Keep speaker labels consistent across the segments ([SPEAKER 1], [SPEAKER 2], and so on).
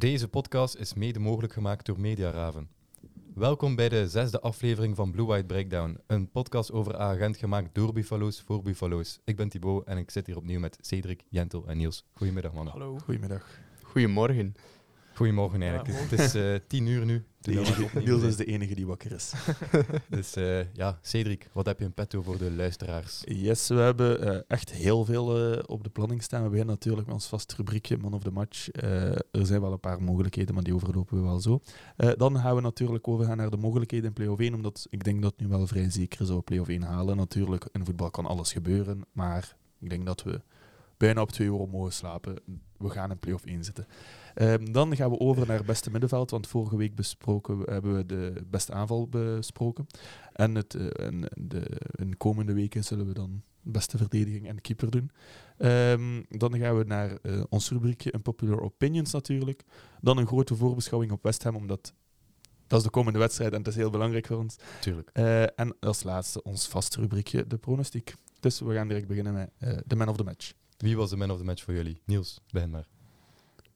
[SPEAKER 1] Deze podcast is mede mogelijk gemaakt door Mediaraven. Welkom bij de zesde aflevering van Blue White Breakdown, een podcast over agent gemaakt door Buffalo's voor Buffalo's. Ik ben Thibaut en ik zit hier opnieuw met Cedric, Jentel en Niels. Goedemiddag mannen.
[SPEAKER 2] Hallo.
[SPEAKER 3] Goedemiddag.
[SPEAKER 4] Goedemorgen.
[SPEAKER 1] Goedemorgen eigenlijk.
[SPEAKER 2] Ja,
[SPEAKER 1] het is eh, tien uur nu.
[SPEAKER 3] De
[SPEAKER 1] we
[SPEAKER 3] enige, Niels is de enige die wakker is.
[SPEAKER 1] Dus eh, ja, Cedric, wat heb je in petto voor de luisteraars?
[SPEAKER 3] Yes, we hebben eh, echt heel veel eh, op de planning staan. We beginnen natuurlijk met ons vast rubriekje Man of the Match. Eh, er zijn wel een paar mogelijkheden, maar die overlopen we wel zo. Eh, dan gaan we natuurlijk overgaan naar de mogelijkheden in play-off 1, omdat ik denk dat het nu wel vrij zeker is dat we play-off 1 halen. Natuurlijk, in voetbal kan alles gebeuren, maar ik denk dat we bijna op twee uur mogen slapen. We gaan in play-off 1 zitten. Ehm, dan gaan we over naar het beste middenveld, want vorige week besproken, hebben we de beste aanval besproken. En, het, eh, en de, in de komende weken zullen we dan beste verdediging en keeper doen. Ehm, dan gaan we naar eh, ons rubriekje Unpopular Opinions natuurlijk. Dan een grote voorbeschouwing op West Ham, omdat dat is de komende wedstrijd en het is heel belangrijk voor ons.
[SPEAKER 1] Tuurlijk.
[SPEAKER 3] Eh, en als laatste ons vaste rubriekje, de pronostiek. Dus we gaan direct beginnen met de man of the match.
[SPEAKER 1] Wie was de man of the match voor jullie? Niels, begin maar.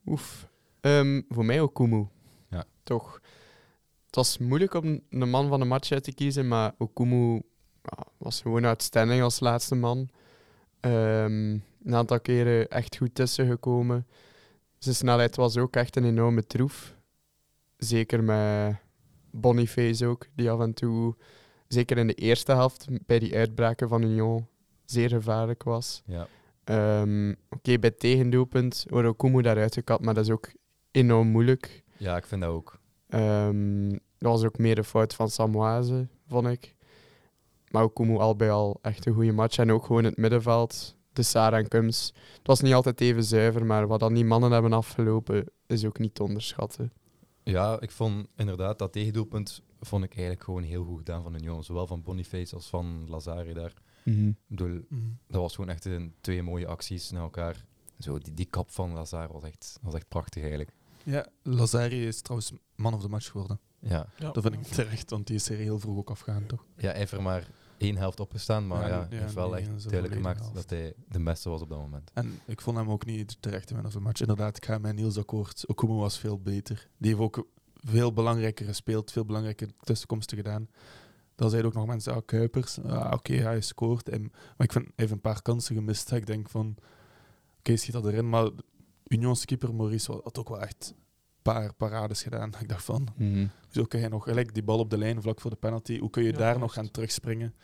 [SPEAKER 4] Oef. Ehm, voor mij Okumu.
[SPEAKER 1] Ja.
[SPEAKER 4] Toch. Het was moeilijk om een man van de match uit te kiezen, maar Okumu ja, was gewoon uitstending als laatste man. Ehm, een aantal keren echt goed tussen gekomen. Zijn snelheid was ook echt een enorme troef. Zeker met Boniface ook, die af en toe, zeker in de eerste helft, bij die uitbraken van Union, zeer gevaarlijk was.
[SPEAKER 1] Ja,
[SPEAKER 4] Ehm, Oké, bij het tegendoelpunt wordt Okumu daaruit gekapt, maar dat is ook enorm moeilijk.
[SPEAKER 1] ja ik vind dat ook.
[SPEAKER 4] Ehm, dat was ook meer de fout van Samoise, vond ik. Maar Okumu al bij al echt een goede match. En ook gewoon het middenveld, de Sara en Kums. Het was niet altijd even zuiver, maar wat dan die mannen hebben afgelopen, is ook niet te onderschatten.
[SPEAKER 1] Ja, ik vond inderdaad dat tegendoelpunt vond ik eigenlijk gewoon heel goed gedaan van Union. Zowel van Boniface als van Lazare daar. Ik bedoel, dat was gewoon echt een, twee mooie acties naar elkaar. Zo, die, die kap van Lazare was echt, was echt prachtig eigenlijk.
[SPEAKER 3] Ja, Lazari is trouwens man of the match geworden.
[SPEAKER 1] Ja,
[SPEAKER 2] Ja.
[SPEAKER 3] Dat vind ik terecht, want die is er heel vroeg ook afgegaan, toch?
[SPEAKER 1] ja hij heeft er maar één helft opgestaan, maar
[SPEAKER 3] Ja,
[SPEAKER 1] ja, heeft wel
[SPEAKER 3] nee,
[SPEAKER 1] echt duidelijk gemaakt dat hij de beste was op dat moment.
[SPEAKER 3] En ik vond hem ook niet terecht in man of the match. Inderdaad, ik ga met Niels akkoord. Okumu was veel beter. Die heeft ook veel belangrijker gespeeld, veel belangrijke tussenkomsten gedaan. Dan zeiden ook nog mensen, ah, Kuipers, ah, oké, hij scoort. En, maar ik vind, hij heeft een paar kansen gemist. Ik denk van, oké, schiet dat erin. Maar Unions keeper Maurice had ook wel echt een paar parades gedaan. Ik dacht van, Zo kun je nog gelijk die bal op de lijn vlak voor de penalty. Hoe kun je
[SPEAKER 2] Ja,
[SPEAKER 3] daar nog gaan terugspringen?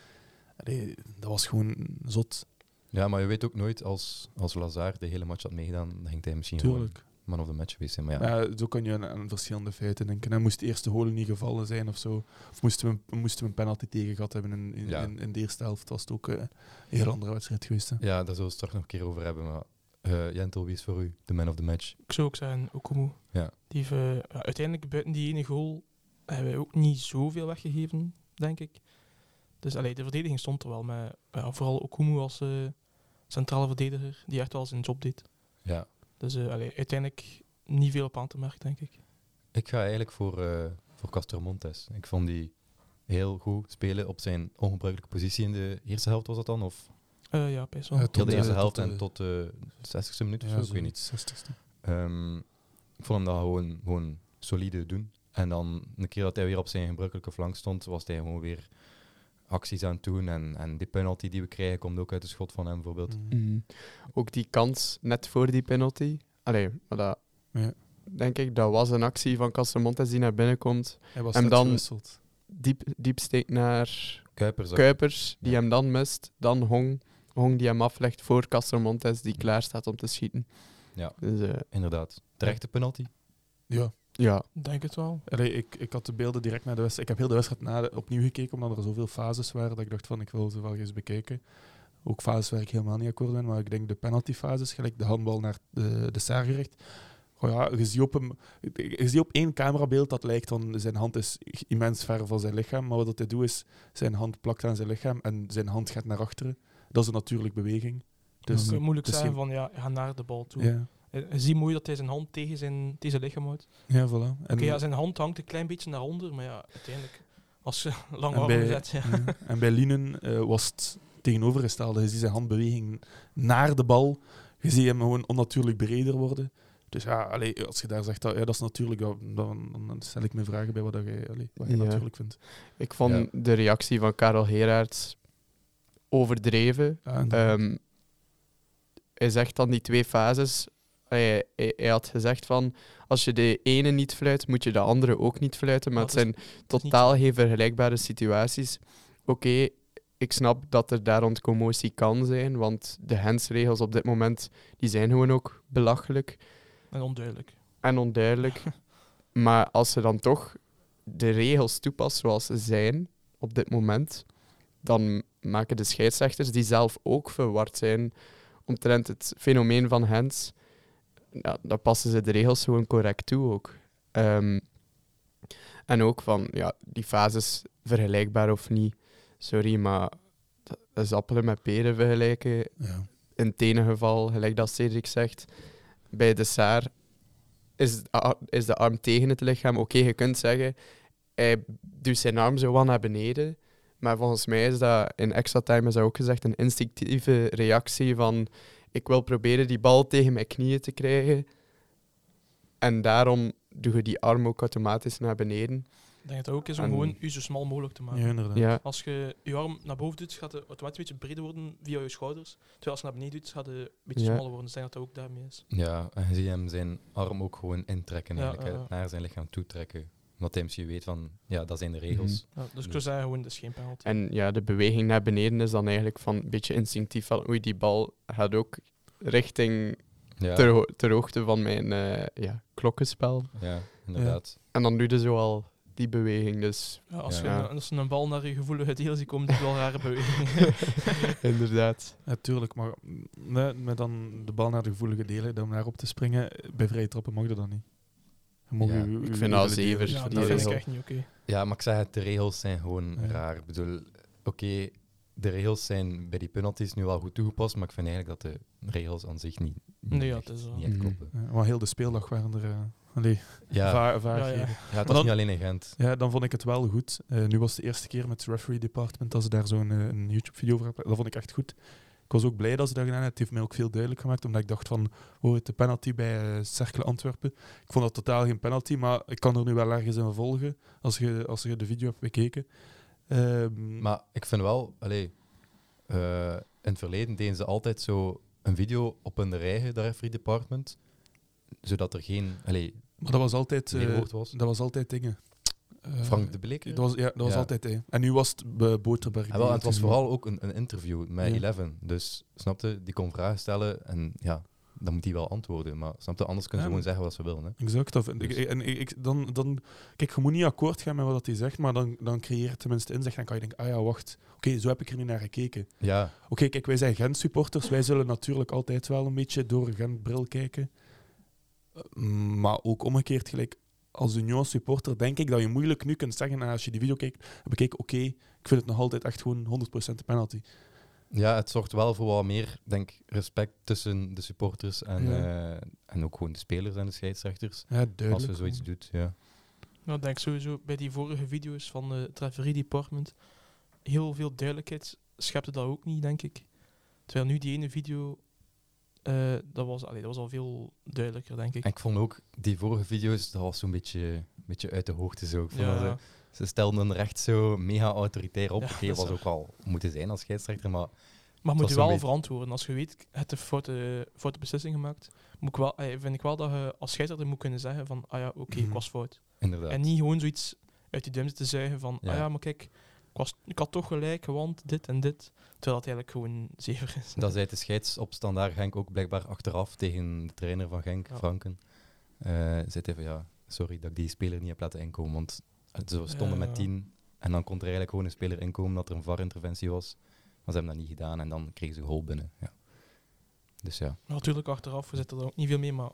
[SPEAKER 3] Allee, dat was gewoon zot.
[SPEAKER 1] Ja, maar je weet ook nooit, als, als Lazare de hele match had meegedaan, dan ging hij misschien gewoon
[SPEAKER 3] Tuurlijk.
[SPEAKER 1] man of the match geweest zijn. Maar ja,
[SPEAKER 3] zo kan je aan, aan verschillende feiten denken. En moest de eerste goal niet gevallen zijn of zo. Of moesten we, een- moesten we een penalty tegen gehad hebben in, in,
[SPEAKER 1] Ja.
[SPEAKER 3] in, in de eerste helft, was het ook eh, een heel andere wedstrijd geweest. Hè.
[SPEAKER 1] ja, daar zullen we het straks nog een keer over hebben. Maar Jentel, wie is voor u de man of the match?
[SPEAKER 2] Ik zou ook zeggen, Okumu.
[SPEAKER 1] Ja.
[SPEAKER 2] Die heeft, eh, ja, uiteindelijk, buiten die ene goal, hebben we ook niet zoveel weggegeven, denk ik. Dus allee, de verdediging stond er wel, maar ja, vooral Okumu als eh, centrale verdediger, die echt wel zijn job deed.
[SPEAKER 1] Ja,
[SPEAKER 2] Dus allee, uiteindelijk niet veel op aan te merken, denk ik.
[SPEAKER 1] ik ga eigenlijk voor, eh voor Castor Montes. Ik vond die heel goed spelen op zijn ongebruikelijke positie in de eerste helft, was dat dan? Of
[SPEAKER 2] Eh, ja, best wel.
[SPEAKER 1] Heel
[SPEAKER 3] Tot
[SPEAKER 1] de
[SPEAKER 3] de-
[SPEAKER 1] eerste helft
[SPEAKER 3] tot de-
[SPEAKER 1] en tot de 60ste minuut of zo, ik weet niet.
[SPEAKER 3] 60ste.
[SPEAKER 1] Ehm, ik vond hem dat gewoon, gewoon solide doen. En dan, een keer dat hij weer op zijn gebruikelijke flank stond, was hij gewoon weer acties aan het doen. En, en die penalty die we krijgen, komt ook uit de schot van hem bijvoorbeeld.
[SPEAKER 3] Mm.
[SPEAKER 4] Mhm. Ook die kans net voor die penalty. Allee, maar dat,
[SPEAKER 3] Ja.
[SPEAKER 4] denk ik, dat was een actie van Castemontes die naar binnen komt.
[SPEAKER 3] Hij was
[SPEAKER 4] En dan-
[SPEAKER 3] gewisseld.
[SPEAKER 4] Diep, diep steekt naar
[SPEAKER 1] Kuipers,
[SPEAKER 4] die
[SPEAKER 1] Ja.
[SPEAKER 4] hem dan mist. Dan Hong, Hong die hem aflegt voor Castemontes, die klaar staat om te schieten.
[SPEAKER 1] Ja.
[SPEAKER 4] Dus eh,
[SPEAKER 1] inderdaad. Terechte penalty.
[SPEAKER 3] Ja.
[SPEAKER 4] ja,
[SPEAKER 2] Denk het wel.
[SPEAKER 3] Allee, ik, ik had de beelden direct na de wedstrijd. Ik heb heel de wedstrijd na de- opnieuw gekeken, omdat er zoveel fases waren dat ik dacht van ik wil ze wel eens bekijken. Ook fases waar ik helemaal niet akkoord ben, maar ik denk de penaltyfases, gelijk de handbal naar de, de Saar gericht. Goh ja, je ziet, op hem, je ziet op één camerabeeld dat lijkt van zijn hand is immens ver van zijn lichaam, maar wat hij doet is zijn hand plakt aan zijn lichaam en zijn hand gaat naar achteren. Dat is een natuurlijke beweging. Dus,
[SPEAKER 2] Dus, moeilijk
[SPEAKER 3] het is
[SPEAKER 2] zeggen
[SPEAKER 3] geen-
[SPEAKER 2] van, ja, ga naar de bal toe.
[SPEAKER 3] ja,
[SPEAKER 2] Je je ziet mooi dat hij zijn hand tegen zijn, tegen zijn lichaam houdt.
[SPEAKER 3] ja, voilà. En,
[SPEAKER 2] Oké, ja, zijn hand hangt een klein beetje naar onder, maar ja, uiteindelijk, als ze lang
[SPEAKER 3] En
[SPEAKER 2] arm
[SPEAKER 3] bij-
[SPEAKER 2] zet, ja.
[SPEAKER 3] Ja. En bij Linen eh, was het tegenovergestelde. Je ziet zijn handbeweging naar de bal. Je ziet hem gewoon onnatuurlijk breder worden. Dus ja, allee, als je daar zegt, dat, ja, dat is natuurlijk, dan, dan stel ik me vragen bij wat, dat jij, allee, wat je
[SPEAKER 4] Ja.
[SPEAKER 3] natuurlijk vindt.
[SPEAKER 4] Ik vond
[SPEAKER 1] Ja.
[SPEAKER 4] de reactie van Karel Heraerts overdreven.
[SPEAKER 3] Ja,
[SPEAKER 4] Ehm, hij zegt dan die twee fases. Hij, hij, hij had gezegd van, als je de ene niet fluit, moet je de andere ook niet fluiten. Maar het zijn
[SPEAKER 2] niet-
[SPEAKER 4] totaal geen vergelijkbare situaties. Oké, ik snap dat er daar rond commotie kan zijn, want de hensregels op dit moment die zijn gewoon ook belachelijk
[SPEAKER 2] En onduidelijk.
[SPEAKER 4] en onduidelijk. maar als ze dan toch de regels toepast zoals ze zijn op dit moment, dan maken de scheidsrechters, die zelf ook verward zijn omtrent het fenomeen van hands, ja, dan passen ze de regels gewoon correct toe ook. Ehm, en ook van, ja, die fases vergelijkbaar of niet. Sorry, maar dat is appelen met peren vergelijken
[SPEAKER 3] ja.
[SPEAKER 4] in het ene geval, gelijk dat Cedric zegt, bij de Saar is, de ar- is de arm tegen het lichaam. Oké, je kunt zeggen, hij doet zijn arm zo wat naar beneden. Maar volgens mij is dat in extra time is dat ook gezegd een instinctieve reactie van ik wil proberen die bal tegen mijn knieën te krijgen. En daarom doe je die arm ook automatisch naar beneden.
[SPEAKER 2] Ik denk dat het ook is om
[SPEAKER 4] En-
[SPEAKER 2] gewoon u zo smal mogelijk te maken.
[SPEAKER 3] ja, inderdaad.
[SPEAKER 4] Ja,
[SPEAKER 2] Als je je arm naar boven doet, gaat het automatisch een beetje breder worden via je schouders. Terwijl als je naar beneden doet, gaat het een beetje
[SPEAKER 4] Ja.
[SPEAKER 2] smaller worden. Dus ik denk dat dat ook daarmee is.
[SPEAKER 1] Ja, en je ziet hem zijn arm ook gewoon intrekken,
[SPEAKER 2] Ja,
[SPEAKER 1] eigenlijk,
[SPEAKER 2] ja,
[SPEAKER 1] naar zijn lichaam toe trekken. Omdat hij misschien weet van, ja, dat zijn de regels.
[SPEAKER 2] Ja, dus ik zou zeggen, gewoon, dat is geen penalty.
[SPEAKER 4] En ja, de beweging naar beneden is dan eigenlijk van een beetje instinctief van oei, die bal gaat ook richting
[SPEAKER 1] Ja,
[SPEAKER 4] ter, ho- ter hoogte van mijn eh, ja, klokkenspel.
[SPEAKER 1] ja inderdaad.
[SPEAKER 4] En dan doe je zo al die beweging. Dus
[SPEAKER 2] Ja, als,
[SPEAKER 1] Ja.
[SPEAKER 2] Je, als je een bal naar je gevoelige deel ziet komen, dat is wel rare bewegingen.
[SPEAKER 4] inderdaad.
[SPEAKER 3] Natuurlijk, maar nee, met dan de bal naar de gevoelige delen, dan daarop te springen, bij vrije trappen mag dat dan niet.
[SPEAKER 1] Ja,
[SPEAKER 4] ik vind dat
[SPEAKER 3] delen.
[SPEAKER 4] zeven.
[SPEAKER 2] ja,
[SPEAKER 4] voor
[SPEAKER 2] dat
[SPEAKER 4] die
[SPEAKER 2] vind ik echt niet oké.
[SPEAKER 1] Ja, maar ik zeg het, de regels zijn gewoon
[SPEAKER 3] Ja.
[SPEAKER 1] raar. Ik bedoel, oké, de regels zijn bij die penalties nu wel goed toegepast, maar ik vind eigenlijk dat de regels aan zich niet, niet,
[SPEAKER 2] Nee, ja,
[SPEAKER 1] echt,
[SPEAKER 2] het is wel-
[SPEAKER 1] niet echt
[SPEAKER 4] Mhm.
[SPEAKER 1] kloppen.
[SPEAKER 3] Ja, maar heel de speeldag waren er uh, allee,
[SPEAKER 1] Ja.
[SPEAKER 2] Ja,
[SPEAKER 3] Ja,
[SPEAKER 2] ja.
[SPEAKER 1] ja, het
[SPEAKER 3] dan-
[SPEAKER 1] was niet alleen in Gent.
[SPEAKER 3] dan vond ik het wel goed. Eh, nu was het de eerste keer met het referee department dat ze daar zo'n een YouTube-video over hadden. Dat vond ik echt goed. Ik was ook blij dat ze dat gedaan hebben. Het heeft mij ook veel duidelijk gemaakt, omdat ik dacht van, oh, het de penalty bij eh Cercle Antwerpen. Ik vond dat totaal geen penalty, maar ik kan er nu wel ergens in volgen, als je, als je de video hebt bekeken. Ehm,
[SPEAKER 1] Maar ik vind wel, allee, eh, in het verleden deden ze altijd zo een video op hun eigen, de referee department, zodat er geen, allee,
[SPEAKER 3] maar dat was altijd, eh,
[SPEAKER 1] was.
[SPEAKER 3] dat was altijd dingen. Eh,
[SPEAKER 1] Frank de Bleek.
[SPEAKER 3] Dat was, ja, dat was
[SPEAKER 1] Ja.
[SPEAKER 3] altijd hij. En nu was het eh, Boterberg.
[SPEAKER 1] Wel, en het was vooral ook een, een interview met
[SPEAKER 3] Ja.
[SPEAKER 1] Eleven. Dus snapte, die kon vragen stellen en ja, dan moet hij wel antwoorden. Maar snapte, anders kunnen ze
[SPEAKER 3] Ja,
[SPEAKER 1] gewoon zeggen wat ze willen. Hè.
[SPEAKER 3] Exact. Ik.
[SPEAKER 1] Dus-
[SPEAKER 3] En ik, dan, dan, kijk, je moet niet akkoord gaan met wat hij zegt, maar dan, dan creëer je tenminste inzicht. Dan kan je denken, ah ja, wacht, oké, zo heb ik er nu naar gekeken.
[SPEAKER 1] Ja,
[SPEAKER 3] Oké, kijk, wij zijn Gent-supporters. Wij zullen natuurlijk altijd wel een beetje door een Gent-bril kijken. Eh, Maar ook omgekeerd, gelijk als Union-supporter, denk ik dat je moeilijk nu kunt zeggen, ah, als je die video kijkt, bekijk, oké, ik vind het nog altijd echt gewoon 100% de penalty.
[SPEAKER 1] ja, het zorgt wel voor wat meer denk, respect tussen de supporters en,
[SPEAKER 3] Ja.
[SPEAKER 1] eh, en ook gewoon de spelers en de scheidsrechters.
[SPEAKER 3] Ja, duidelijk.
[SPEAKER 1] Als je zoiets doet, ja.
[SPEAKER 2] Nou, ik denk sowieso bij die vorige video's van het referee department heel veel duidelijkheid schepte dat ook niet, denk ik. Terwijl nu die ene video, eh, dat, was, allee, dat was al veel duidelijker, denk ik.
[SPEAKER 1] En ik vond ook die vorige video's, dat was zo'n beetje, beetje uit de hoogte zo. Ik vond dat
[SPEAKER 2] Ja,
[SPEAKER 1] ze, ze stelden er echt zo mega autoritair op.
[SPEAKER 2] Ja, dat
[SPEAKER 1] was ook wel moeten zijn als scheidsrechter, maar
[SPEAKER 2] maar moet je wel
[SPEAKER 1] beetje-
[SPEAKER 2] verantwoorden. Als je weet, je hebt een foute, foute beslissing gemaakt, moet ik wel, vind ik wel dat je als scheidsrechter moet kunnen zeggen van, ah ja, oké, ik
[SPEAKER 3] Mhm.
[SPEAKER 2] was fout.
[SPEAKER 1] inderdaad.
[SPEAKER 2] En niet gewoon zoiets uit die duim te zuigen van,
[SPEAKER 1] Ja.
[SPEAKER 2] ah ja, maar kijk, was, ik had toch gelijk, want dit en dit. Terwijl dat eigenlijk gewoon zever is.
[SPEAKER 1] Dat zei de scheids op standaard Genk ook blijkbaar achteraf tegen de trainer van Genk,
[SPEAKER 2] Ja.
[SPEAKER 1] Franken. Eh zei hij van ja, sorry dat ik die speler niet heb laten inkomen, want ze stonden
[SPEAKER 2] Ja.
[SPEAKER 1] met tien en dan kon er eigenlijk gewoon een speler inkomen dat er een VAR-interventie was. Maar ze hebben dat niet gedaan en dan kregen ze goal binnen. Ja. Dus ja.
[SPEAKER 2] Natuurlijk achteraf, we zitten er ook niet veel mee, maar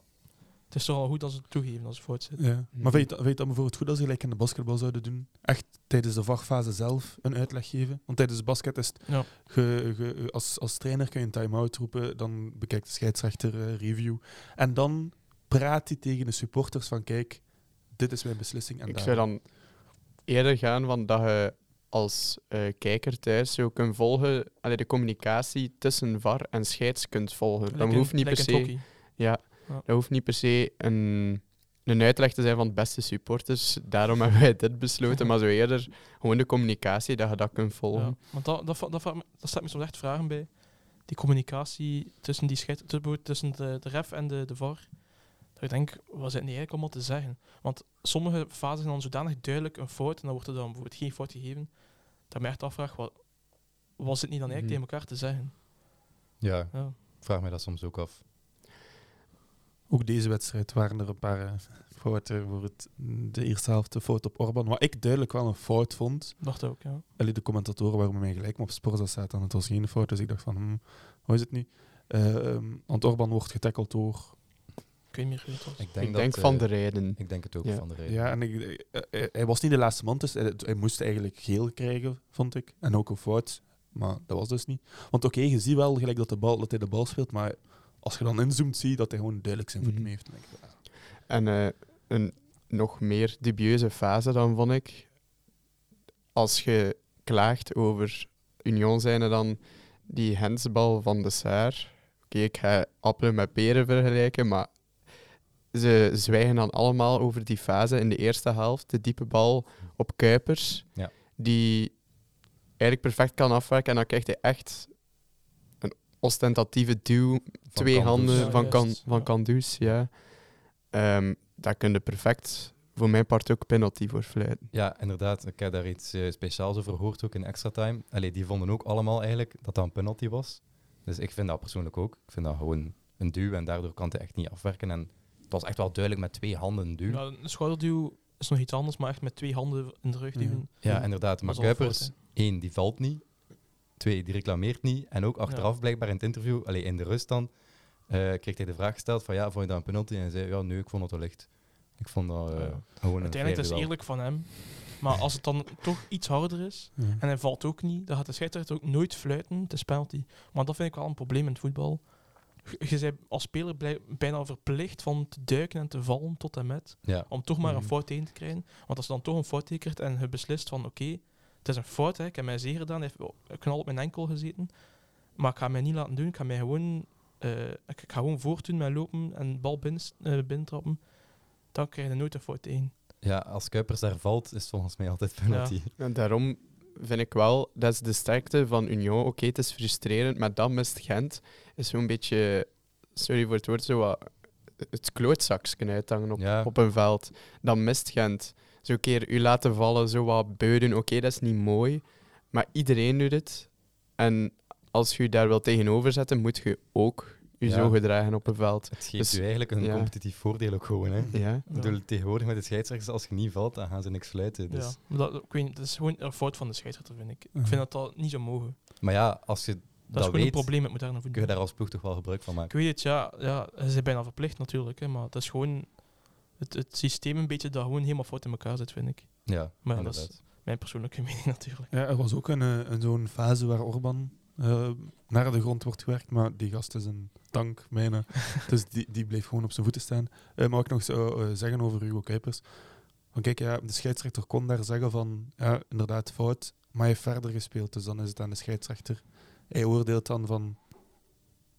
[SPEAKER 2] het is toch al goed als ze het toegeven als het fout zit.
[SPEAKER 3] Ja. Maar vind je, vind je dat bijvoorbeeld goed als ze gelijk in de basketbal zouden doen? Echt tijdens de vachtfase zelf een uitleg geven? Want tijdens de basket is het,
[SPEAKER 2] Ja.
[SPEAKER 3] ge- ge- als, als trainer kun je een time-out roepen, dan bekijkt de scheidsrechter eh, review. En dan praat hij tegen de supporters van kijk, dit is mijn beslissing. En
[SPEAKER 4] Ik
[SPEAKER 3] daar-
[SPEAKER 4] zou dan eerder gaan van dat je als eh, kijker thuis zo kunt volgen, allee, de communicatie tussen VAR en scheids kunt volgen.
[SPEAKER 2] Like
[SPEAKER 4] Dan hoeft niet
[SPEAKER 2] like
[SPEAKER 4] per se. Ja,
[SPEAKER 2] Ja.
[SPEAKER 4] Dat hoeft niet per se een, een uitleg te zijn van de beste supporters. Daarom hebben wij dit besloten. Maar zo eerder gewoon de communicatie, dat je dat kunt volgen.
[SPEAKER 2] Ja, want dat, dat, dat, dat, staat me soms echt vragen bij. Die communicatie tussen, die scheid, tussen- de, de ref en de, de VAR. Dat ik denk, wat zit nu eigenlijk allemaal te zeggen? Want sommige fasen zijn dan zodanig duidelijk een fout, en dan wordt er dan bijvoorbeeld geen fout gegeven, dat ik me echt afvraag, wat, wat zit niet dan eigenlijk
[SPEAKER 4] Mhm.
[SPEAKER 2] tegen elkaar te zeggen?
[SPEAKER 1] Ja,
[SPEAKER 2] Ja.
[SPEAKER 1] ik vraag me dat soms ook af.
[SPEAKER 3] Ook deze wedstrijd waren er een paar eh, fouten voor het, de eerste helft. De fout op Orban. Wat ik duidelijk wel een fout vond.
[SPEAKER 2] Dacht ook, ja.
[SPEAKER 3] Allee, de commentatoren waren met mij gelijk, maar op Sporza staat dan het was geen fout. Dus ik dacht van, hm, hoe is het nu? Eh, ehm, want Orban wordt getackeld door...
[SPEAKER 2] Ik weet niet meer het was.
[SPEAKER 1] Ik denk,
[SPEAKER 4] ik
[SPEAKER 1] dat,
[SPEAKER 4] denk van
[SPEAKER 1] eh,
[SPEAKER 4] de rijden.
[SPEAKER 1] Ik denk het ook
[SPEAKER 4] Ja.
[SPEAKER 1] van de reden.
[SPEAKER 3] Ja, en ik, eh, eh, hij was niet de laatste man, dus hij, hij moest eigenlijk geel krijgen, vond ik. En ook een fout, maar dat was dus niet. Want oké, je ziet wel gelijk dat, de bal, dat hij de bal speelt, maar als je dan inzoomt, zie je dat hij gewoon duidelijk zijn voet
[SPEAKER 4] Mhm.
[SPEAKER 3] mee heeft. Denk ik, ja.
[SPEAKER 4] En eh, een nog meer dubieuze fase dan, vond ik. Als je klaagt over Union zijn er dan die hensbal van de Saar. Oké, ik ga appelen met peren vergelijken, maar ze zwijgen dan allemaal over die fase in de eerste helft. De diepe bal op Kuipers,
[SPEAKER 1] Ja.
[SPEAKER 4] die eigenlijk perfect kan afwerken. En dan krijgt hij echt ostentatieve duw
[SPEAKER 1] Van
[SPEAKER 4] twee
[SPEAKER 1] Kandus.
[SPEAKER 4] handen
[SPEAKER 2] Ja,
[SPEAKER 4] van, kan, van
[SPEAKER 2] ja.
[SPEAKER 4] Kandus, ja. Ehm dat kun je perfect voor mijn part ook penalty voor fluiten.
[SPEAKER 1] Ja, inderdaad. Ik heb daar iets eh, speciaals over gehoord, ook in extra time. Allee, die vonden ook allemaal eigenlijk dat dat een penalty was. Dus ik vind dat persoonlijk ook. Ik vind dat gewoon een duw en daardoor kan hij echt niet afwerken. En het was echt wel duidelijk met twee handen een duw. Ja,
[SPEAKER 2] Ja, een schouderduw is nog iets anders, maar echt met twee handen in de rug duwen.
[SPEAKER 1] inderdaad. Maar Kuipers, één, die valt niet. Twee, die reclameert niet. En ook achteraf blijkbaar in het interview, allee, in de rust dan, eh, kreeg hij de vraag gesteld van ja, vond je dat een penalty? En hij zei ja, nee, ik vond het wel licht. Ik vond dat eh,
[SPEAKER 2] Ja.
[SPEAKER 1] gewoon een
[SPEAKER 2] Uiteindelijk het is
[SPEAKER 1] duel.
[SPEAKER 2] eerlijk van hem. Maar als het dan toch iets harder is
[SPEAKER 3] Ja.
[SPEAKER 2] en hij valt ook niet, dan gaat de scheidsrechter ook nooit fluiten. Het is penalty. Maar dat vind ik wel een probleem in het voetbal. Je- bent als speler blij- bijna verplicht van te duiken en te vallen tot en met.
[SPEAKER 1] Ja,
[SPEAKER 2] Om toch maar een
[SPEAKER 3] Mhm.
[SPEAKER 2] fout tegen te krijgen. Want als je dan toch een fout tekent en je beslist van oké, het is een fout, hè, ik heb mij zeer gedaan, hij heeft een knal op mijn enkel gezeten. Maar ik ga mij niet laten doen, ik ga mij gewoon, eh, ik, ik ga gewoon voortdoen met lopen en bal binnen, eh, binnentrappen. Dan krijg je nooit een fout tegen.
[SPEAKER 1] ja, als Kuipers daar valt, is het volgens mij altijd penalty.
[SPEAKER 4] En daarom vind ik wel, dat is de sterkte van Union. Oké, het is frustrerend, maar dat mist Gent. Is zo'n beetje, sorry voor het woord, zo wat het klootzakje uithangen op,
[SPEAKER 1] Ja.
[SPEAKER 4] op een veld. Dat mist Gent. Zo een keer u laten vallen, zo wat beuden. Oké, dat is niet mooi, maar iedereen doet het. En als je je daar wil tegenover zetten, moet je ook je
[SPEAKER 1] Ja.
[SPEAKER 4] zo gedragen op een veld.
[SPEAKER 1] Het geeft
[SPEAKER 4] Dus-
[SPEAKER 1] u eigenlijk een
[SPEAKER 4] ja.
[SPEAKER 1] competitief voordeel ook gewoon. Hè.
[SPEAKER 4] Ja.
[SPEAKER 1] Ik bedoel, tegenwoordig met de scheidsrechters, als je niet valt, dan gaan ze niks fluiten. Dus.
[SPEAKER 2] Ja, dat, ik weet niet, dat is gewoon een fout van de scheidsrechter, vind ik. Ik vind dat dat niet zo mogen.
[SPEAKER 1] Maar ja, als je
[SPEAKER 2] Dat,
[SPEAKER 1] dat,
[SPEAKER 2] is gewoon
[SPEAKER 1] weet,
[SPEAKER 2] een probleem met moderne
[SPEAKER 1] kun je
[SPEAKER 2] voetbal.
[SPEAKER 1] daar als ploeg toch wel gebruik van
[SPEAKER 2] Ik
[SPEAKER 1] maken.
[SPEAKER 2] weet het, ja, ja, ze zijn bijna verplicht natuurlijk, hè, maar het is gewoon het, het systeem een beetje dat gewoon helemaal fout in elkaar zit, vind ik.
[SPEAKER 1] Ja,
[SPEAKER 2] Maar dat is-. Mijn persoonlijke mening natuurlijk.
[SPEAKER 3] Ja, er was ook een, eh, een zo'n fase waar Orban eh, naar de grond wordt gewerkt, maar die gast is een tank, mijne. dus die, die bleef gewoon op zijn voeten staan. Eh, maar wat ik nog zou zeggen over Hugo Kuipers. Van kijk, ja, de scheidsrechter kon daar zeggen van, ja, inderdaad fout, maar hij heeft verder gespeeld. Dus dan is het aan de scheidsrechter. Hij oordeelt dan van,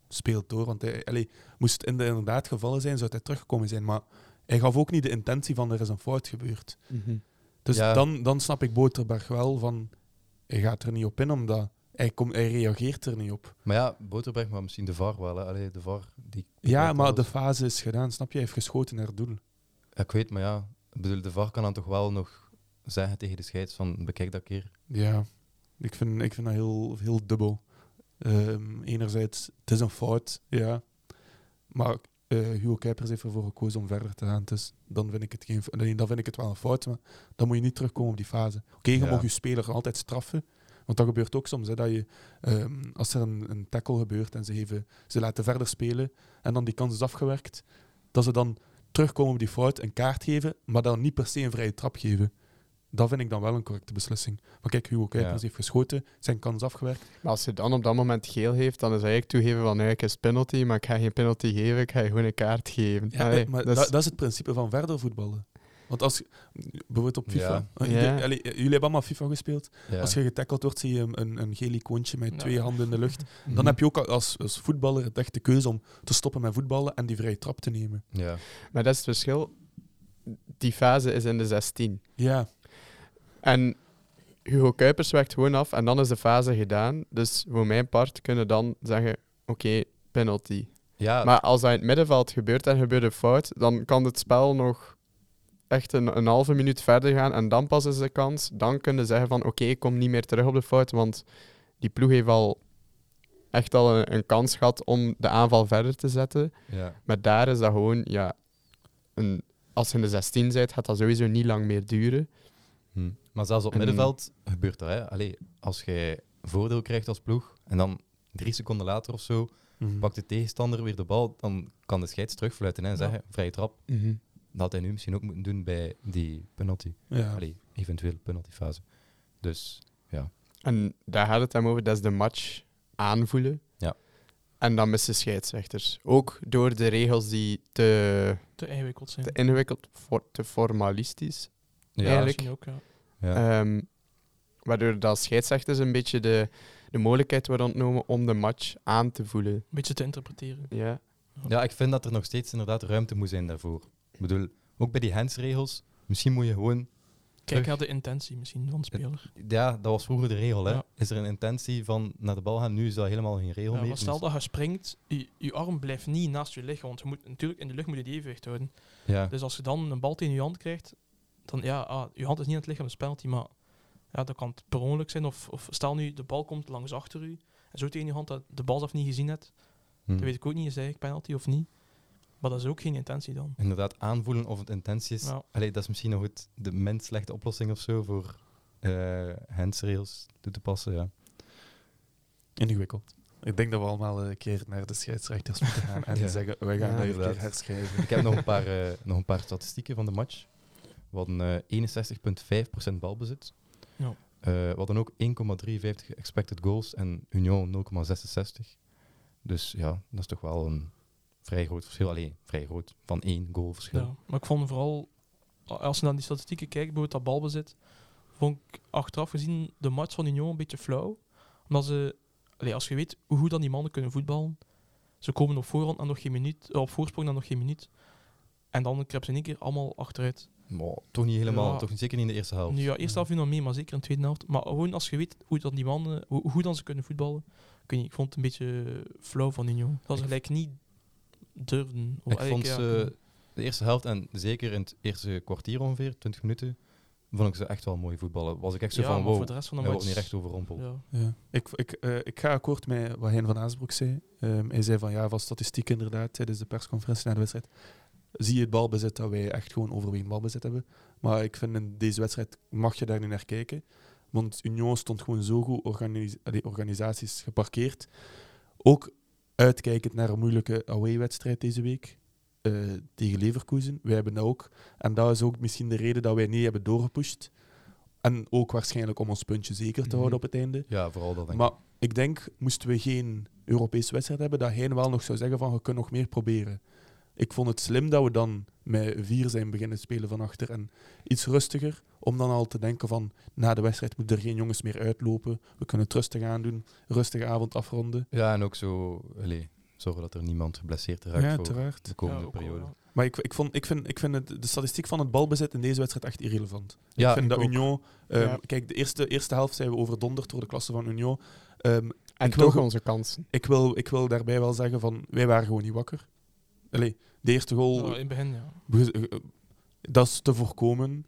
[SPEAKER 3] speelt door. Want hij, allee, moest het in de inderdaad gevallen zijn, zou hij teruggekomen zijn. Maar hij gaf ook niet de intentie van, er is een fout gebeurd.
[SPEAKER 4] Mhm.
[SPEAKER 3] Dus
[SPEAKER 1] Ja.
[SPEAKER 3] dan, dan snap ik Boterberg wel van, hij gaat er niet op in, omdat hij, kom, hij reageert er niet op.
[SPEAKER 1] Maar ja, Boterberg, maar misschien de VAR wel. Hè. Allee, de VAR, die
[SPEAKER 3] Ja, maar de fase is gedaan, snap je? Hij heeft geschoten naar het doel.
[SPEAKER 1] Ja, ik weet, maar ja, ik bedoel, de VAR kan dan toch wel nog zeggen tegen de scheids van bekijk dat keer.
[SPEAKER 3] Ja, ik vind, ik vind dat heel, heel dubbel. Ehm, enerzijds, het is een fout, ja. Maar eh, Hugo Kuipers heeft ervoor gekozen om verder te gaan. Dus dan vind ik het, geen, nee, dan vind ik het wel een fout, maar dan moet je niet terugkomen op die fase. Oké, je
[SPEAKER 1] Ja.
[SPEAKER 3] mag je speler altijd straffen. Want dat gebeurt ook soms, hè, dat je, ehm, als er een, een tackle gebeurt en ze, geven, ze laten verder spelen en dan die kans is afgewerkt, dat ze dan terugkomen op die fout, een kaart geven, maar dan niet per se een vrije trap geven. Dat vind ik dan wel een correcte beslissing. Maar kijk, Hugo Kuipers
[SPEAKER 1] Ja.
[SPEAKER 3] heeft geschoten, zijn kans afgewerkt.
[SPEAKER 4] Maar als je dan op dat moment geel heeft, dan is eigenlijk toegeven van nee, ik is penalty, maar ik ga geen penalty geven, ik ga je gewoon een kaart geven.
[SPEAKER 3] Ja,
[SPEAKER 4] Allee,
[SPEAKER 3] maar
[SPEAKER 4] dat
[SPEAKER 3] dat,
[SPEAKER 4] is-
[SPEAKER 3] dat is het principe van verder voetballen. Want als bijvoorbeeld op FIFA,
[SPEAKER 1] Ja.
[SPEAKER 4] Ja.
[SPEAKER 3] de- allee, jullie hebben allemaal FIFA gespeeld.
[SPEAKER 1] Ja.
[SPEAKER 3] Als je getackeld wordt, zie je een, een, een geel icoontje met
[SPEAKER 2] Ja.
[SPEAKER 3] twee handen in de lucht.
[SPEAKER 4] Mhm.
[SPEAKER 3] Dan heb je ook als, als voetballer het echt de keuze om te stoppen met voetballen en die vrije trap te nemen.
[SPEAKER 1] ja.
[SPEAKER 4] Maar dat is het verschil. Die fase is in de 16.
[SPEAKER 3] Ja,
[SPEAKER 4] En Hugo Kuipers werkt gewoon af en dan is de fase gedaan. Dus voor mijn part kunnen dan zeggen, oké, penalty.
[SPEAKER 1] ja,
[SPEAKER 4] Maar als dat in het middenveld gebeurt en gebeurt een fout, dan kan het spel nog echt een, een halve minuut verder gaan en dan pas is de kans. Dan kunnen ze zeggen van oké, ik kom niet meer terug op de fout, want die ploeg heeft al echt al een, een kans gehad om de aanval verder te zetten.
[SPEAKER 1] ja.
[SPEAKER 4] Maar daar is dat gewoon, ja, een, als je in de 16 bent, gaat dat sowieso niet lang meer duren.
[SPEAKER 1] Hm. Maar zelfs op
[SPEAKER 4] En-
[SPEAKER 1] middenveld gebeurt dat. Hè. Allee, als jij voordeel krijgt als ploeg en dan drie seconden later of zo
[SPEAKER 3] Mhm.
[SPEAKER 1] pakt de tegenstander weer de bal, dan kan de scheids terugfluiten hè, en
[SPEAKER 2] Ja.
[SPEAKER 1] zeggen vrije trap. Dat had hij nu misschien ook moeten doen bij die penalty.
[SPEAKER 3] ja.
[SPEAKER 1] Allee, eventueel penaltyfase. Dus
[SPEAKER 4] En daar gaat het hem over, dat is de match aanvoelen.
[SPEAKER 1] Ja.
[SPEAKER 4] En dan missen scheidsrechters. Ook door de regels die te,
[SPEAKER 2] Te ingewikkeld zijn.
[SPEAKER 4] te ingewikkeld, voor, te formalistisch.
[SPEAKER 1] Ja,
[SPEAKER 4] Eigenlijk.
[SPEAKER 2] Ook, ja.
[SPEAKER 1] ja.
[SPEAKER 4] Ehm, waardoor dat scheidsrechters een beetje de, de mogelijkheid worden ontnomen om de match aan te voelen.
[SPEAKER 2] Een beetje te interpreteren.
[SPEAKER 4] Ja.
[SPEAKER 1] ja, ik vind dat er nog steeds inderdaad ruimte moet zijn daarvoor. Ik bedoel, ook bij die handsregels, misschien moet je gewoon...
[SPEAKER 2] Kijk naar de intentie misschien van de speler.
[SPEAKER 1] Ja, dat was vroeger de regel. Hè.
[SPEAKER 2] Ja.
[SPEAKER 1] Is er een intentie van naar de bal gaan? Nu is dat helemaal geen regel
[SPEAKER 2] Ja,
[SPEAKER 1] meer.
[SPEAKER 2] maar stel
[SPEAKER 1] Dus-
[SPEAKER 2] dat je springt, je, je arm blijft niet naast je lichaam, want je moet natuurlijk in de lucht moet je die evenwicht houden.
[SPEAKER 1] ja.
[SPEAKER 2] Dus als je dan een bal tegen je hand krijgt, dan ja, ah, je hand is niet aan het lichaam, dat is penalty, maar ja, dat kan het per ongeluk zijn. Of, of stel nu, de bal komt langs achter u, en zo tegen je hand dat de bal zelf niet gezien hebt,
[SPEAKER 1] Hm.
[SPEAKER 2] dan weet ik ook niet, is eigenlijk penalty of niet. Maar dat is ook geen intentie dan.
[SPEAKER 1] Inderdaad, aanvoelen of het intentie is.
[SPEAKER 2] Ja.
[SPEAKER 1] Allee, dat is misschien nog het, de minst slechte oplossing of zo voor eh handsregels toe te passen. Ja.
[SPEAKER 3] Ingewikkeld. Ik denk dat we allemaal een keer naar de scheidsrechters moeten gaan en
[SPEAKER 1] Ja.
[SPEAKER 3] zeggen, wij gaan
[SPEAKER 4] Ja,
[SPEAKER 3] dat keer herschrijven.
[SPEAKER 1] Ik heb nog een paar, eh, nog een paar statistieken van de match. We hadden eh 61,5% balbezit.
[SPEAKER 2] Ja.
[SPEAKER 1] Eh, we hadden ook 1,53 expected goals en Union 0,66. Dus ja, dat is toch wel een vrij groot verschil. Alleen vrij groot, van één goal verschil.
[SPEAKER 2] Ja. Maar ik vond vooral, als je naar die statistieken kijkt, bijvoorbeeld dat balbezit, vond ik achteraf gezien de match van Union een beetje flauw. Omdat ze, allee, als je weet hoe goed dan die mannen kunnen voetballen, ze komen op voorhand en nog geen minuut, eh, op voorsprong dan nog geen minuut. En dan krijgen ze in één keer allemaal achteruit.
[SPEAKER 1] Maar toch niet helemaal,
[SPEAKER 2] Ja.
[SPEAKER 1] toch niet, zeker niet in de eerste helft.
[SPEAKER 2] Nu ja, eerste helft viel nog mee, maar zeker in de tweede helft. Maar gewoon als je weet hoe dan die mannen, hoe, hoe goed dan ze kunnen voetballen, ik, vond het een beetje flauw van Union. Dat ze gelijk niet durfden. Of
[SPEAKER 1] Ik vond
[SPEAKER 2] ja,
[SPEAKER 1] ze de eerste helft en zeker in het eerste kwartier ongeveer, 20 minuten, vond ik ze echt wel mooi voetballen. Was ik echt zo
[SPEAKER 2] ja,
[SPEAKER 1] van, wow,
[SPEAKER 2] voor de rest van de match...
[SPEAKER 1] niet recht overrompeld.
[SPEAKER 2] ja.
[SPEAKER 3] Ja. Ik, ik, eh, ik ga akkoord met wat Hein van Aasbroek zei. Ehm, hij zei van ja, van statistiek inderdaad tijdens de persconferentie na de wedstrijd. Zie je het balbezit dat wij echt gewoon overwegend balbezit hebben. Maar ik vind in deze wedstrijd mag je daar niet naar kijken. Want Union stond gewoon zo goed organis organisaties geparkeerd. Ook uitkijkend naar een moeilijke away-wedstrijd deze week eh, tegen Leverkusen. Wij hebben dat ook. En dat is ook misschien de reden dat wij niet hebben doorgepusht. En ook waarschijnlijk om ons puntje zeker te
[SPEAKER 1] Mhm.
[SPEAKER 3] houden op het einde.
[SPEAKER 1] Ja, vooral dat denk
[SPEAKER 3] Maar
[SPEAKER 1] ik.
[SPEAKER 3] ik denk, moesten we geen Europese wedstrijd hebben, dat hij wel nog zou zeggen van, je kunt nog meer proberen. Ik vond het slim dat we dan met vier zijn beginnen spelen van achter en iets rustiger, om dan al te denken van, na de wedstrijd moeten er geen jongens meer uitlopen, we kunnen het rustig aandoen, rustige avond afronden.
[SPEAKER 1] Ja, en ook zo, allee, zorgen dat er niemand geblesseerd raakt
[SPEAKER 3] Ja,
[SPEAKER 1] voor
[SPEAKER 3] uiteraard.
[SPEAKER 1] de komende
[SPEAKER 2] Ja, ook wel,
[SPEAKER 1] periode.
[SPEAKER 3] Maar ik, ik, vond, ik, vind, ik vind het, de statistiek van het balbezit in deze wedstrijd echt irrelevant.
[SPEAKER 1] Ja,
[SPEAKER 3] ik vind
[SPEAKER 4] ik
[SPEAKER 3] dat
[SPEAKER 4] ook.
[SPEAKER 3] Union... ehm,
[SPEAKER 4] Ja.
[SPEAKER 3] Kijk, de eerste, eerste helft zijn we overdonderd door de klasse van Union. Ehm,
[SPEAKER 4] En
[SPEAKER 3] Ik wil
[SPEAKER 4] toch
[SPEAKER 3] ge-
[SPEAKER 4] onze kansen.
[SPEAKER 3] ik, wil, ik wil daarbij wel zeggen van, wij waren gewoon niet wakker. Allee, de eerste goal...
[SPEAKER 2] Ja, in het begin, ja.
[SPEAKER 3] Be- eh, Dat is te voorkomen.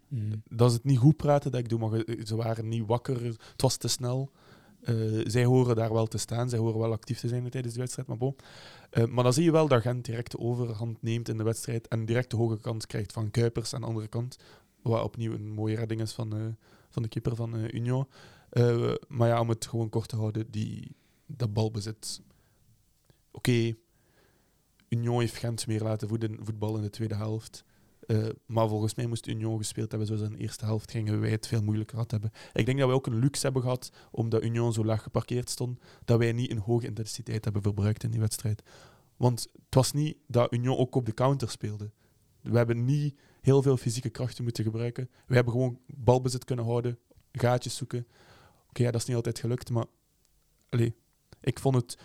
[SPEAKER 3] Dat is het niet goed praten dat ik doe, maar ze waren niet wakker. Het was te snel. Eh, zij horen daar wel te staan. Zij horen wel actief te zijn tijdens de wedstrijd. Maar, bon. Eh, maar dan zie je wel dat Gent direct de overhand neemt in de wedstrijd en direct de hoge kans krijgt van Kuipers aan de andere kant. Wat opnieuw een mooie redding is van, eh, van de keeper van eh, Union. Eh, maar ja, om het gewoon kort te houden, die, dat balbezit. Oké, Union heeft Gent meer laten voetballen in de tweede helft. Eh, maar volgens mij moest Union gespeeld hebben zoals in de eerste helft, gingen wij het veel moeilijker gehad hebben. Ik denk dat wij ook een luxe hebben gehad, omdat Union zo laag geparkeerd stond, dat wij niet een hoge intensiteit hebben verbruikt in die wedstrijd. Want het was niet dat Union ook op de counter speelde. We hebben niet heel veel fysieke krachten moeten gebruiken. We hebben gewoon balbezit kunnen houden, gaatjes zoeken. Oké, dat is niet altijd gelukt, maar allee, ik vond het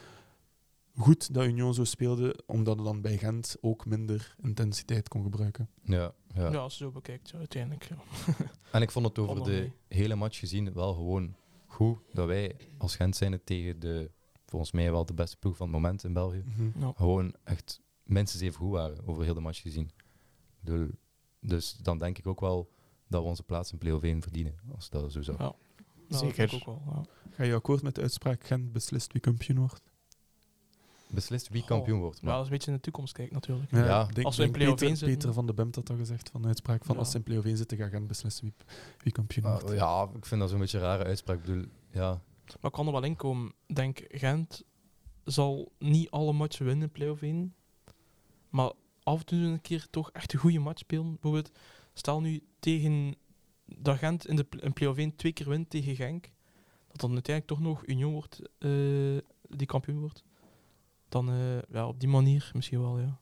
[SPEAKER 3] goed dat Union zo speelde, omdat het dan bij Gent ook minder intensiteit kon gebruiken.
[SPEAKER 1] Ja, ja.
[SPEAKER 2] Ja, als je zo bekijkt, ja, uiteindelijk. Ja.
[SPEAKER 1] En ik vond het over
[SPEAKER 2] Allemaal
[SPEAKER 1] de
[SPEAKER 2] mee.
[SPEAKER 1] hele match gezien wel gewoon goed dat wij als Gent zijn tegen de, volgens mij wel de beste ploeg van het moment in België,
[SPEAKER 2] Ja.
[SPEAKER 1] gewoon echt minstens even goed waren over heel de match gezien. Ik bedoel, Dus dan denk ik ook wel dat we onze plaats in play-off 1 verdienen, als dat zo zou.
[SPEAKER 2] Ja.
[SPEAKER 4] Zeker.
[SPEAKER 2] ook wel. Ja.
[SPEAKER 3] Ga je akkoord met de uitspraak Gent beslist wie kampioen wordt?
[SPEAKER 1] Beslist wie kampioen wordt. Maar
[SPEAKER 2] dat is een beetje in de toekomst kijken natuurlijk.
[SPEAKER 1] Ja.
[SPEAKER 3] denk-
[SPEAKER 2] Als we in play-off
[SPEAKER 3] Peter,
[SPEAKER 2] zitten-
[SPEAKER 3] Peter van de Bemt had dat gezegd van de uitspraak van
[SPEAKER 2] Ja.
[SPEAKER 3] als ze in play-off 1 zitten, gaat Gent beslissen wie, wie kampioen
[SPEAKER 1] Ah,
[SPEAKER 3] wordt.
[SPEAKER 1] ja, ik vind dat zo'n beetje een rare uitspraak. Ik bedoel, ja,
[SPEAKER 2] Maar ik kan er wel in komen. Ik denk, Gent zal niet alle matchen winnen in play-off 1. Maar af en toe een keer toch echt een goede match spelen. Bijvoorbeeld, stel nu tegen dat Gent in de in play-off 1 twee keer wint tegen Genk. Dat dan uiteindelijk toch nog Union wordt eh, die kampioen wordt. Dan eh, ja, op die manier misschien wel, ja.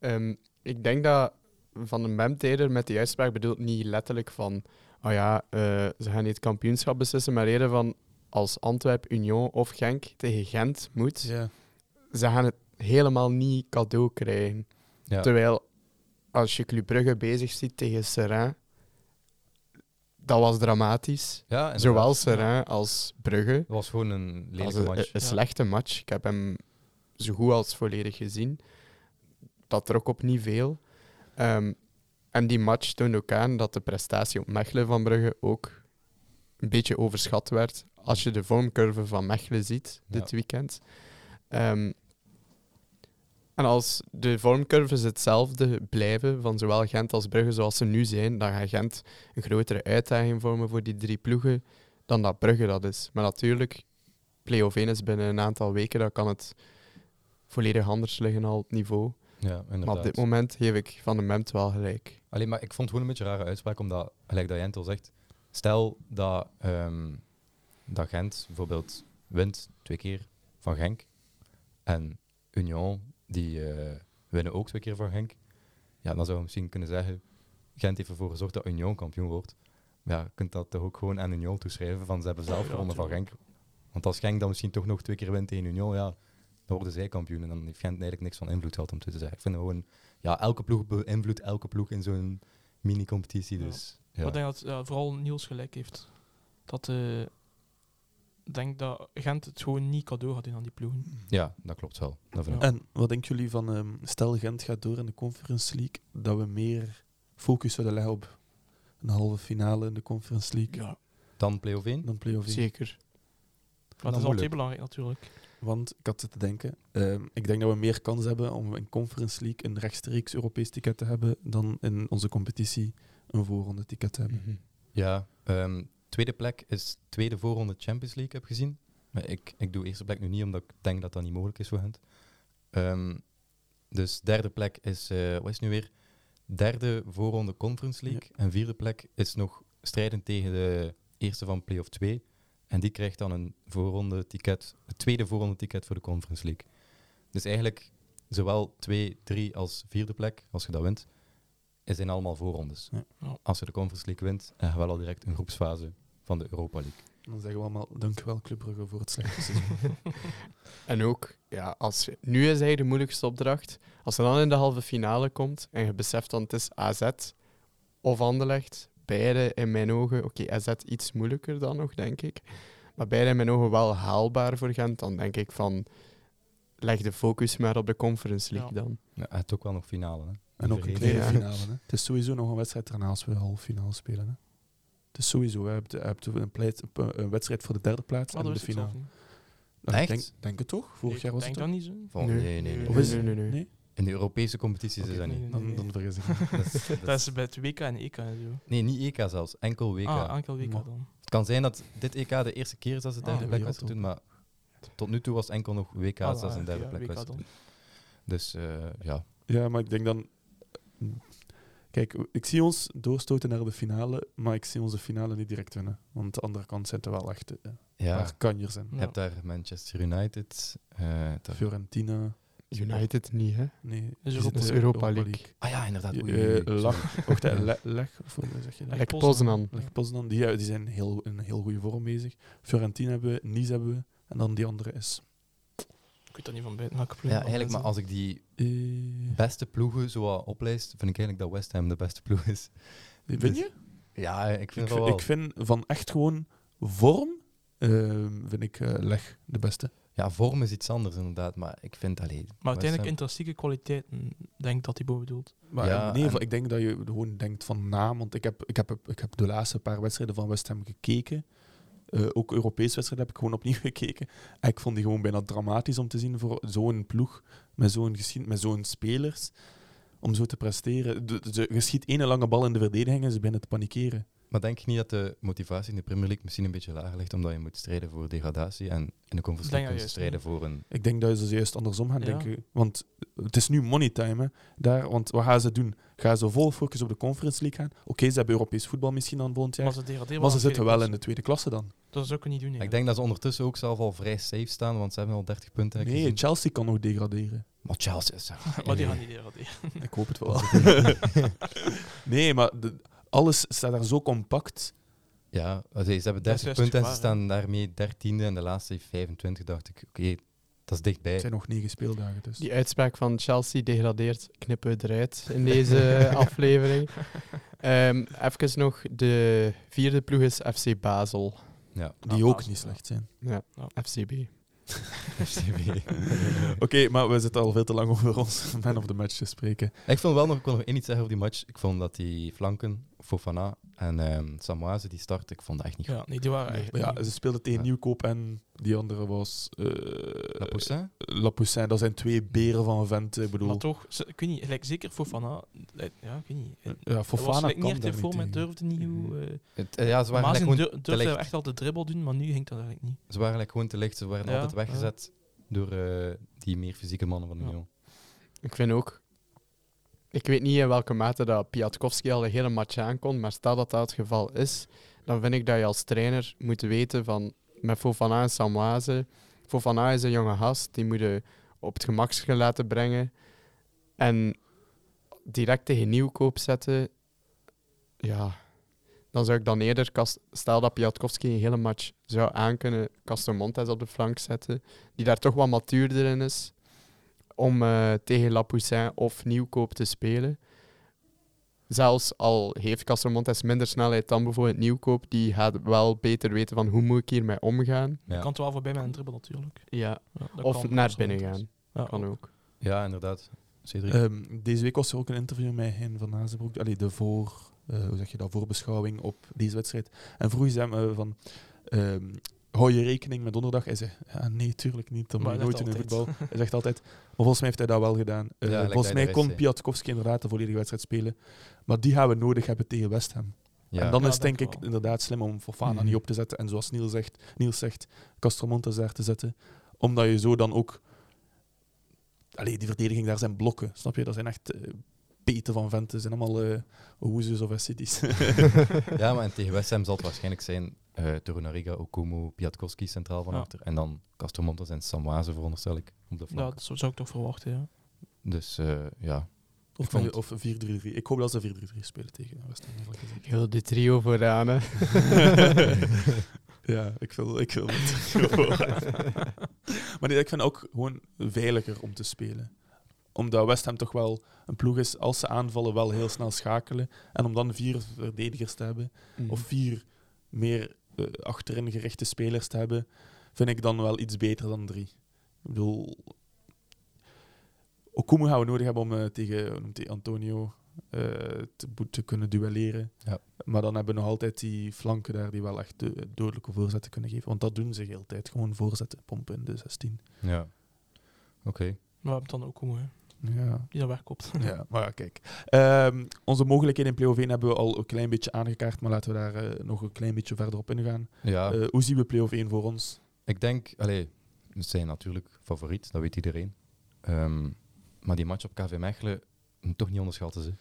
[SPEAKER 4] Ehm, ik denk dat Van den Bemt eerder met die uitspraak bedoelt niet letterlijk van oh ja, eh, ze gaan niet het kampioenschap beslissen, maar eerder van als Antwerp, Union of Genk tegen Gent moet,
[SPEAKER 3] Ja.
[SPEAKER 4] ze gaan het helemaal niet cadeau krijgen.
[SPEAKER 1] ja.
[SPEAKER 4] Terwijl als je Club Brugge bezig ziet tegen Serrain, dat was dramatisch.
[SPEAKER 1] ja.
[SPEAKER 4] Zowel Serrain als Brugge.
[SPEAKER 1] Het was gewoon een lelijke
[SPEAKER 4] een,
[SPEAKER 1] match.
[SPEAKER 4] een slechte match. Ik heb hem zo goed als volledig gezien. Dat trok op niet veel. Ehm, en die match toonde ook aan dat de prestatie op Mechelen van Brugge ook een beetje overschat werd. Als je de vormcurve van Mechelen ziet dit weekend. Ehm, en als de vormcurves hetzelfde blijven van zowel Gent als Brugge zoals ze nu zijn, dan gaat Gent een grotere uitdaging vormen voor die drie ploegen dan dat Brugge dat is. Maar natuurlijk, play-off 1 is binnen een aantal weken, dan kan het volledig anders liggen al het niveau.
[SPEAKER 1] Ja, inderdaad.
[SPEAKER 4] Maar op dit moment geef ik Van de Memt wel gelijk.
[SPEAKER 1] Alleen maar ik vond het gewoon een beetje een rare uitspraak, omdat, gelijk dat Jentel zegt, stel dat, ehm, dat Gent bijvoorbeeld wint twee keer van Genk en Union, die eh, winnen ook twee keer van Genk, ja, dan zou je misschien kunnen zeggen, Gent heeft ervoor gezorgd dat Union kampioen wordt. Maar ja, je kunt dat toch ook gewoon aan Union toeschrijven, van ze hebben zelf
[SPEAKER 2] Ja,
[SPEAKER 1] gewonnen van Genk. Want als Genk dan misschien toch nog twee keer wint tegen Union, ja, dan worden zij kampioen en dan heeft Gent eigenlijk niks van invloed gehad om te zeggen. Ik vind gewoon, ja, elke ploeg beïnvloedt elke ploeg in zo'n mini-competitie.
[SPEAKER 2] Ja.
[SPEAKER 1] Dus,
[SPEAKER 2] Maar
[SPEAKER 1] ja.
[SPEAKER 2] ik denk dat ja, vooral Niels gelijk heeft. Dat ik denk dat Gent het gewoon niet cadeau gaat doen aan die ploegen.
[SPEAKER 1] ja, dat klopt wel. Dat.
[SPEAKER 2] Ja.
[SPEAKER 3] En wat denken jullie van, ehm, stel Gent gaat door in de Conference League, dat we meer focus zullen leggen op een halve finale in de Conference League
[SPEAKER 2] Ja.
[SPEAKER 1] Dan play-off 1.
[SPEAKER 3] dan play-off 1?
[SPEAKER 4] Zeker.
[SPEAKER 2] Maar dat is altijd belangrijk natuurlijk.
[SPEAKER 3] Want ik had zitten denken, ehm, ik denk dat we meer kans hebben om in Conference League een rechtstreeks Europees ticket te hebben dan in onze competitie een voorronde ticket te hebben.
[SPEAKER 4] Mhm.
[SPEAKER 1] Ja, ehm, tweede plek is tweede voorronde Champions League, heb gezien. Maar ik, ik doe eerste plek nu niet, omdat ik denk dat dat niet mogelijk is voor hen. Ehm, dus derde plek is, eh, wat is nu weer? Derde voorronde Conference League. En vierde plek is nog strijdend tegen de eerste van Playoff 2. En die krijgt dan een voorronde ticket, het tweede voorronde ticket voor de Conference League. Dus eigenlijk zowel 2, 3 als vierde plek, als je dat wint, is zijn allemaal voorrondes.
[SPEAKER 3] Ja.
[SPEAKER 1] Als je de Conference League wint, hebben we wel al direct een groepsfase van de Europa League.
[SPEAKER 3] Dan zeggen we allemaal, dankjewel Club Brugge voor het slechte seizoen.
[SPEAKER 4] En ook, ja, als je, nu is eigenlijk de moeilijkste opdracht. Als je dan in de halve finale komt en je beseft dan het is AZ of Anderlecht, beide in mijn ogen, oké, AZ iets moeilijker dan nog, denk ik. Maar beide in mijn ogen wel haalbaar voor Gent. Dan denk ik van, leg de focus maar op de Conference League
[SPEAKER 2] Ja.
[SPEAKER 4] dan.
[SPEAKER 1] Ja, het is ook wel nog finale. Hè?
[SPEAKER 3] En ook een tweede finale. Hè. Het is sowieso nog een wedstrijd erna als we halve finale spelen. Hè. Het is sowieso, hè. je hebt, je hebt een, pleit, een wedstrijd voor de derde plaats
[SPEAKER 2] Ah,
[SPEAKER 3] en de finale. Nou,
[SPEAKER 1] Echt?
[SPEAKER 3] Denk, denk het toch? Vorig
[SPEAKER 2] Ik
[SPEAKER 3] jaar was
[SPEAKER 2] denk
[SPEAKER 3] het
[SPEAKER 2] dat
[SPEAKER 3] toch?
[SPEAKER 2] niet zo.
[SPEAKER 1] Van,
[SPEAKER 4] Nee.
[SPEAKER 1] nee, nee, nee.
[SPEAKER 3] Of is
[SPEAKER 4] nee,
[SPEAKER 3] het?
[SPEAKER 4] nee, nee.
[SPEAKER 3] Nee?
[SPEAKER 1] In de Europese competities is dat
[SPEAKER 2] nee,
[SPEAKER 1] niet.
[SPEAKER 2] nee.
[SPEAKER 3] Dan, dan vergis ik.
[SPEAKER 1] Dat is- dat
[SPEAKER 2] Dat
[SPEAKER 1] is-
[SPEAKER 2] bij het WK en EK en zo.
[SPEAKER 1] nee, niet EK zelfs. Enkel WK.
[SPEAKER 2] Ah, enkel WK
[SPEAKER 3] Maar-
[SPEAKER 2] dan.
[SPEAKER 1] Het kan zijn dat dit EK de eerste keer is dat ze
[SPEAKER 2] Ah,
[SPEAKER 1] derde
[SPEAKER 3] de
[SPEAKER 1] plek was te doen, maar tot nu toe was het enkel nog WK
[SPEAKER 2] Ah,
[SPEAKER 1] als
[SPEAKER 2] ah,
[SPEAKER 1] een derde plek
[SPEAKER 2] WK
[SPEAKER 1] was. Dus eh, ja,
[SPEAKER 3] Ja, maar ik denk dan... Kijk, ik zie ons doorstoten naar de finale, maar ik zie onze finale niet direct winnen. Want de andere kant zitten wel echt een
[SPEAKER 1] ja.
[SPEAKER 3] paar kanjers in.
[SPEAKER 1] Je
[SPEAKER 2] Ja.
[SPEAKER 1] hebt daar Manchester United, eh, daar
[SPEAKER 3] Fiorentina.
[SPEAKER 4] United niet, hè?
[SPEAKER 3] Nee,
[SPEAKER 2] Dus Europa-
[SPEAKER 3] zitten
[SPEAKER 4] Europa League.
[SPEAKER 1] Ah ja, inderdaad. Oei,
[SPEAKER 3] eh. Lach, wacht, Le- Leg, of hoe zeg je dat?
[SPEAKER 2] Lech
[SPEAKER 4] Poznan.
[SPEAKER 3] Lech Poznan, die, die zijn heel, in een heel goede vorm bezig. Fiorentina hebben we, Nice hebben we, en dan die andere is...
[SPEAKER 2] Weet dat niet van buiten welke ploeg
[SPEAKER 1] Ja, eigenlijk, maar als ik die
[SPEAKER 3] eh,
[SPEAKER 1] beste ploegen zo wat oplijst, vind ik eigenlijk dat West Ham de beste ploeg is.
[SPEAKER 3] vind
[SPEAKER 1] dus-
[SPEAKER 3] je?
[SPEAKER 1] Ja, ik vind wel.
[SPEAKER 3] ik vind van echt gewoon vorm, eh, vind ik eh, Leg de beste.
[SPEAKER 1] Ja, vorm is iets anders inderdaad, maar ik vind alleen.
[SPEAKER 2] Maar uiteindelijk intrinsieke kwaliteiten, denk ik dat hij boven bedoelt.
[SPEAKER 3] Maar
[SPEAKER 1] Ja,
[SPEAKER 3] nee,
[SPEAKER 1] en-
[SPEAKER 3] van- ik denk dat je gewoon denkt van naam. Want ik heb, ik heb, ik heb de laatste paar wedstrijden van West Ham gekeken. Eh, ook Europese wedstrijden heb ik gewoon opnieuw gekeken. En ik vond die gewoon bijna dramatisch om te zien voor zo'n ploeg met zo'n met zo'n spelers. Om zo te presteren. De, de, je schiet één lange bal in de verdediging en ze beginnen te panikeren.
[SPEAKER 1] Maar denk je niet dat de motivatie in de Premier League misschien een beetje lager ligt, omdat je moet strijden voor degradatie en in de Conference League
[SPEAKER 2] juist
[SPEAKER 1] strijden voor een...
[SPEAKER 3] Ik denk dat ze juist andersom gaan
[SPEAKER 2] Ja.
[SPEAKER 3] denken. Want het is nu money time. Hè, daar, want wat gaan ze doen? Gaan ze vol focus op de Conference League gaan? Oké, ze hebben Europees voetbal misschien dan volgend jaar.
[SPEAKER 2] Maar ze degraderen
[SPEAKER 3] Maar ze zitten wel in de tweede klasse dan.
[SPEAKER 2] Dat zou ik niet doen.
[SPEAKER 1] Ik denk dat ze ondertussen ook zelf al vrij safe staan, want ze hebben al 30 punten.
[SPEAKER 3] Nee,
[SPEAKER 1] gezien.
[SPEAKER 3] Chelsea kan nog degraderen.
[SPEAKER 1] Maar Chelsea is...
[SPEAKER 2] maar die gaan niet degraderen.
[SPEAKER 3] Ik hoop het wel. nee, maar de- alles staat daar zo compact.
[SPEAKER 1] Ja, also, ze hebben
[SPEAKER 2] Dat is
[SPEAKER 1] 30
[SPEAKER 2] juist
[SPEAKER 1] punten en ze staan daarmee 13e en de laatste heeft 25. dacht ik, oké, dat is dichtbij.
[SPEAKER 3] Het zijn nog negen speeldagen. Dus.
[SPEAKER 4] Die uitspraak van Chelsea degradeert knippen we eruit in deze aflevering. Ehm even nog, de vierde ploeg is FC Basel.
[SPEAKER 1] Ja,
[SPEAKER 3] Die
[SPEAKER 2] Ja,
[SPEAKER 3] ook niet slecht zijn.
[SPEAKER 4] Ja. FCB.
[SPEAKER 1] FCB.
[SPEAKER 3] Oké, maar we zitten al veel te lang over ons man of the match te spreken.
[SPEAKER 1] ik vond wel nog, ik wil nog één iets zeggen over die match. Ik vond dat die flanken, Fofana en ehm Samoise die starten, ik vond dat echt niet goed.
[SPEAKER 2] Ja, nee, die waren
[SPEAKER 3] Nee,
[SPEAKER 2] echt
[SPEAKER 3] maar ja,
[SPEAKER 2] niet-
[SPEAKER 3] ze speelden tegen
[SPEAKER 1] Ja.
[SPEAKER 3] Nieuwkoop en die andere was... eh
[SPEAKER 1] Lapoussin?
[SPEAKER 3] Lapoussin. Dat zijn twee beren van een vent. Ik bedoel,
[SPEAKER 2] Maar toch, ze, ik weet niet, like, zeker Fofana, eh, ja, ik weet niet.
[SPEAKER 3] Ja, Fofana
[SPEAKER 2] was like,
[SPEAKER 3] kan
[SPEAKER 2] niet echt
[SPEAKER 3] tegen.
[SPEAKER 2] durfde niet hoe... eh
[SPEAKER 1] Het, ja, ze waren gewoon
[SPEAKER 2] dur-
[SPEAKER 1] te
[SPEAKER 2] durfde hij
[SPEAKER 1] licht.
[SPEAKER 2] echt al de dribbel doen, maar nu ging dat eigenlijk niet.
[SPEAKER 1] Ze waren eigenlijk gewoon te licht. Ze werden
[SPEAKER 2] Ja,
[SPEAKER 1] altijd weggezet door eh, die meer fysieke mannen van de
[SPEAKER 2] Ja.
[SPEAKER 1] Union.
[SPEAKER 4] Ik vind ook... Ik weet niet in welke mate dat Piatkowski al de hele match aankon, maar stel dat dat het geval is, dan vind ik dat je als trainer moet weten van met Fofana en Samoise. Fofana is een jonge gast, die moet je op het gemakske laten brengen. En direct tegen nieuwkoop zetten, ja, dan zou ik dan eerder, stel dat Piatkowski een hele match zou aankunnen, Castro Montes op de flank zetten, die daar toch wat matuurder in is, om eh, tegen Lapoussin of Nieuwkoop te spelen. Zelfs al heeft Castro Montes minder snelheid dan bijvoorbeeld Nieuwkoop, die gaat wel beter weten van hoe moet ik hiermee omgaan.
[SPEAKER 2] Je
[SPEAKER 1] Ja.
[SPEAKER 2] kan het wel voorbij met een dribbel natuurlijk.
[SPEAKER 4] Ja. Of naar binnen gaan.
[SPEAKER 2] Ja,
[SPEAKER 4] Kan ook.
[SPEAKER 1] ja, inderdaad.
[SPEAKER 3] Ehm, deze week was er ook een interview met Hein van Azenbroek. Allee, de voor, eh, hoe zeg je dat, voorbeschouwing op deze wedstrijd. En vroeg ze hem eh, van, ehm, hou je rekening met donderdag? Hij zei, ja, nee, tuurlijk niet. Dat moet
[SPEAKER 2] Maar
[SPEAKER 3] je
[SPEAKER 2] hij
[SPEAKER 3] nooit in
[SPEAKER 2] zegt
[SPEAKER 3] voetbal. Hij zegt altijd, maar volgens mij heeft hij dat wel gedaan. Eh,
[SPEAKER 1] Ja,
[SPEAKER 3] volgens mij
[SPEAKER 1] de
[SPEAKER 3] kon Piatkowski inderdaad de volledige wedstrijd spelen. Maar die gaan we nodig hebben tegen West Ham.
[SPEAKER 1] ja.
[SPEAKER 3] En dan
[SPEAKER 2] Ja,
[SPEAKER 3] is het denk ik
[SPEAKER 2] wel.
[SPEAKER 3] inderdaad slim om Fofana
[SPEAKER 4] Mhm.
[SPEAKER 3] niet op te zetten. En zoals Niels zegt, Niels zegt Castromontes daar te zetten. Omdat je zo dan ook... Allee, die verdediging, daar zijn blokken. Snap je? Dat zijn echt peten van venten. Dat zijn allemaal uh, Ouzes of Cities.
[SPEAKER 1] ja, maar en tegen West Ham zal het waarschijnlijk zijn uh, Torunariga, Okumu, Piatkowski centraal van
[SPEAKER 2] Ja.
[SPEAKER 1] achter. En dan Castromontes en Samoise veronderstel ik op de
[SPEAKER 2] Ja,
[SPEAKER 1] flank.
[SPEAKER 2] dat zou ik toch verwachten, ja.
[SPEAKER 1] Dus eh, ja,
[SPEAKER 3] of
[SPEAKER 1] vond-
[SPEAKER 3] of 4-3-3. Ik hoop dat ze 4-3-3 spelen tegen West Ham.
[SPEAKER 4] Heel de trio vooraan, hè.
[SPEAKER 3] ja, ik wil, ik wil het. maar nee, ik vind het ook gewoon veiliger om te spelen. Omdat West Ham toch wel een ploeg is, als ze aanvallen, wel heel snel schakelen. En om dan vier verdedigers te hebben,
[SPEAKER 4] Mhm.
[SPEAKER 3] of vier meer eh, achterin gerichte spelers te hebben, vind ik dan wel iets beter dan drie. Ik bedoel, Okumu gaan we nodig hebben om eh, tegen, Antonio eh, te, kunnen duelleren.
[SPEAKER 1] Ja.
[SPEAKER 3] Maar dan hebben we nog altijd die flanken daar die wel echt do- dodelijke voorzetten kunnen geven. Want dat doen ze heel de tijd. Gewoon voorzetten, pompen in de 16.
[SPEAKER 1] ja. Oké.
[SPEAKER 2] Maar we hebben dan ook hoe, hè.
[SPEAKER 3] Ja.
[SPEAKER 2] Die dat wegkopt.
[SPEAKER 3] Ja, maar ja, kijk. Ehm, onze mogelijkheden in play-off 1 hebben we al een klein beetje aangekaart, maar laten we daar eh, nog een klein beetje verder op ingaan.
[SPEAKER 1] Ja,
[SPEAKER 3] Eh, hoe zien we play-off 1 voor ons?
[SPEAKER 1] ik denk, allee, ze zijn natuurlijk favoriet, dat weet iedereen. Ehm, maar die match op KV Mechelen moet toch niet onderschatten. Ze.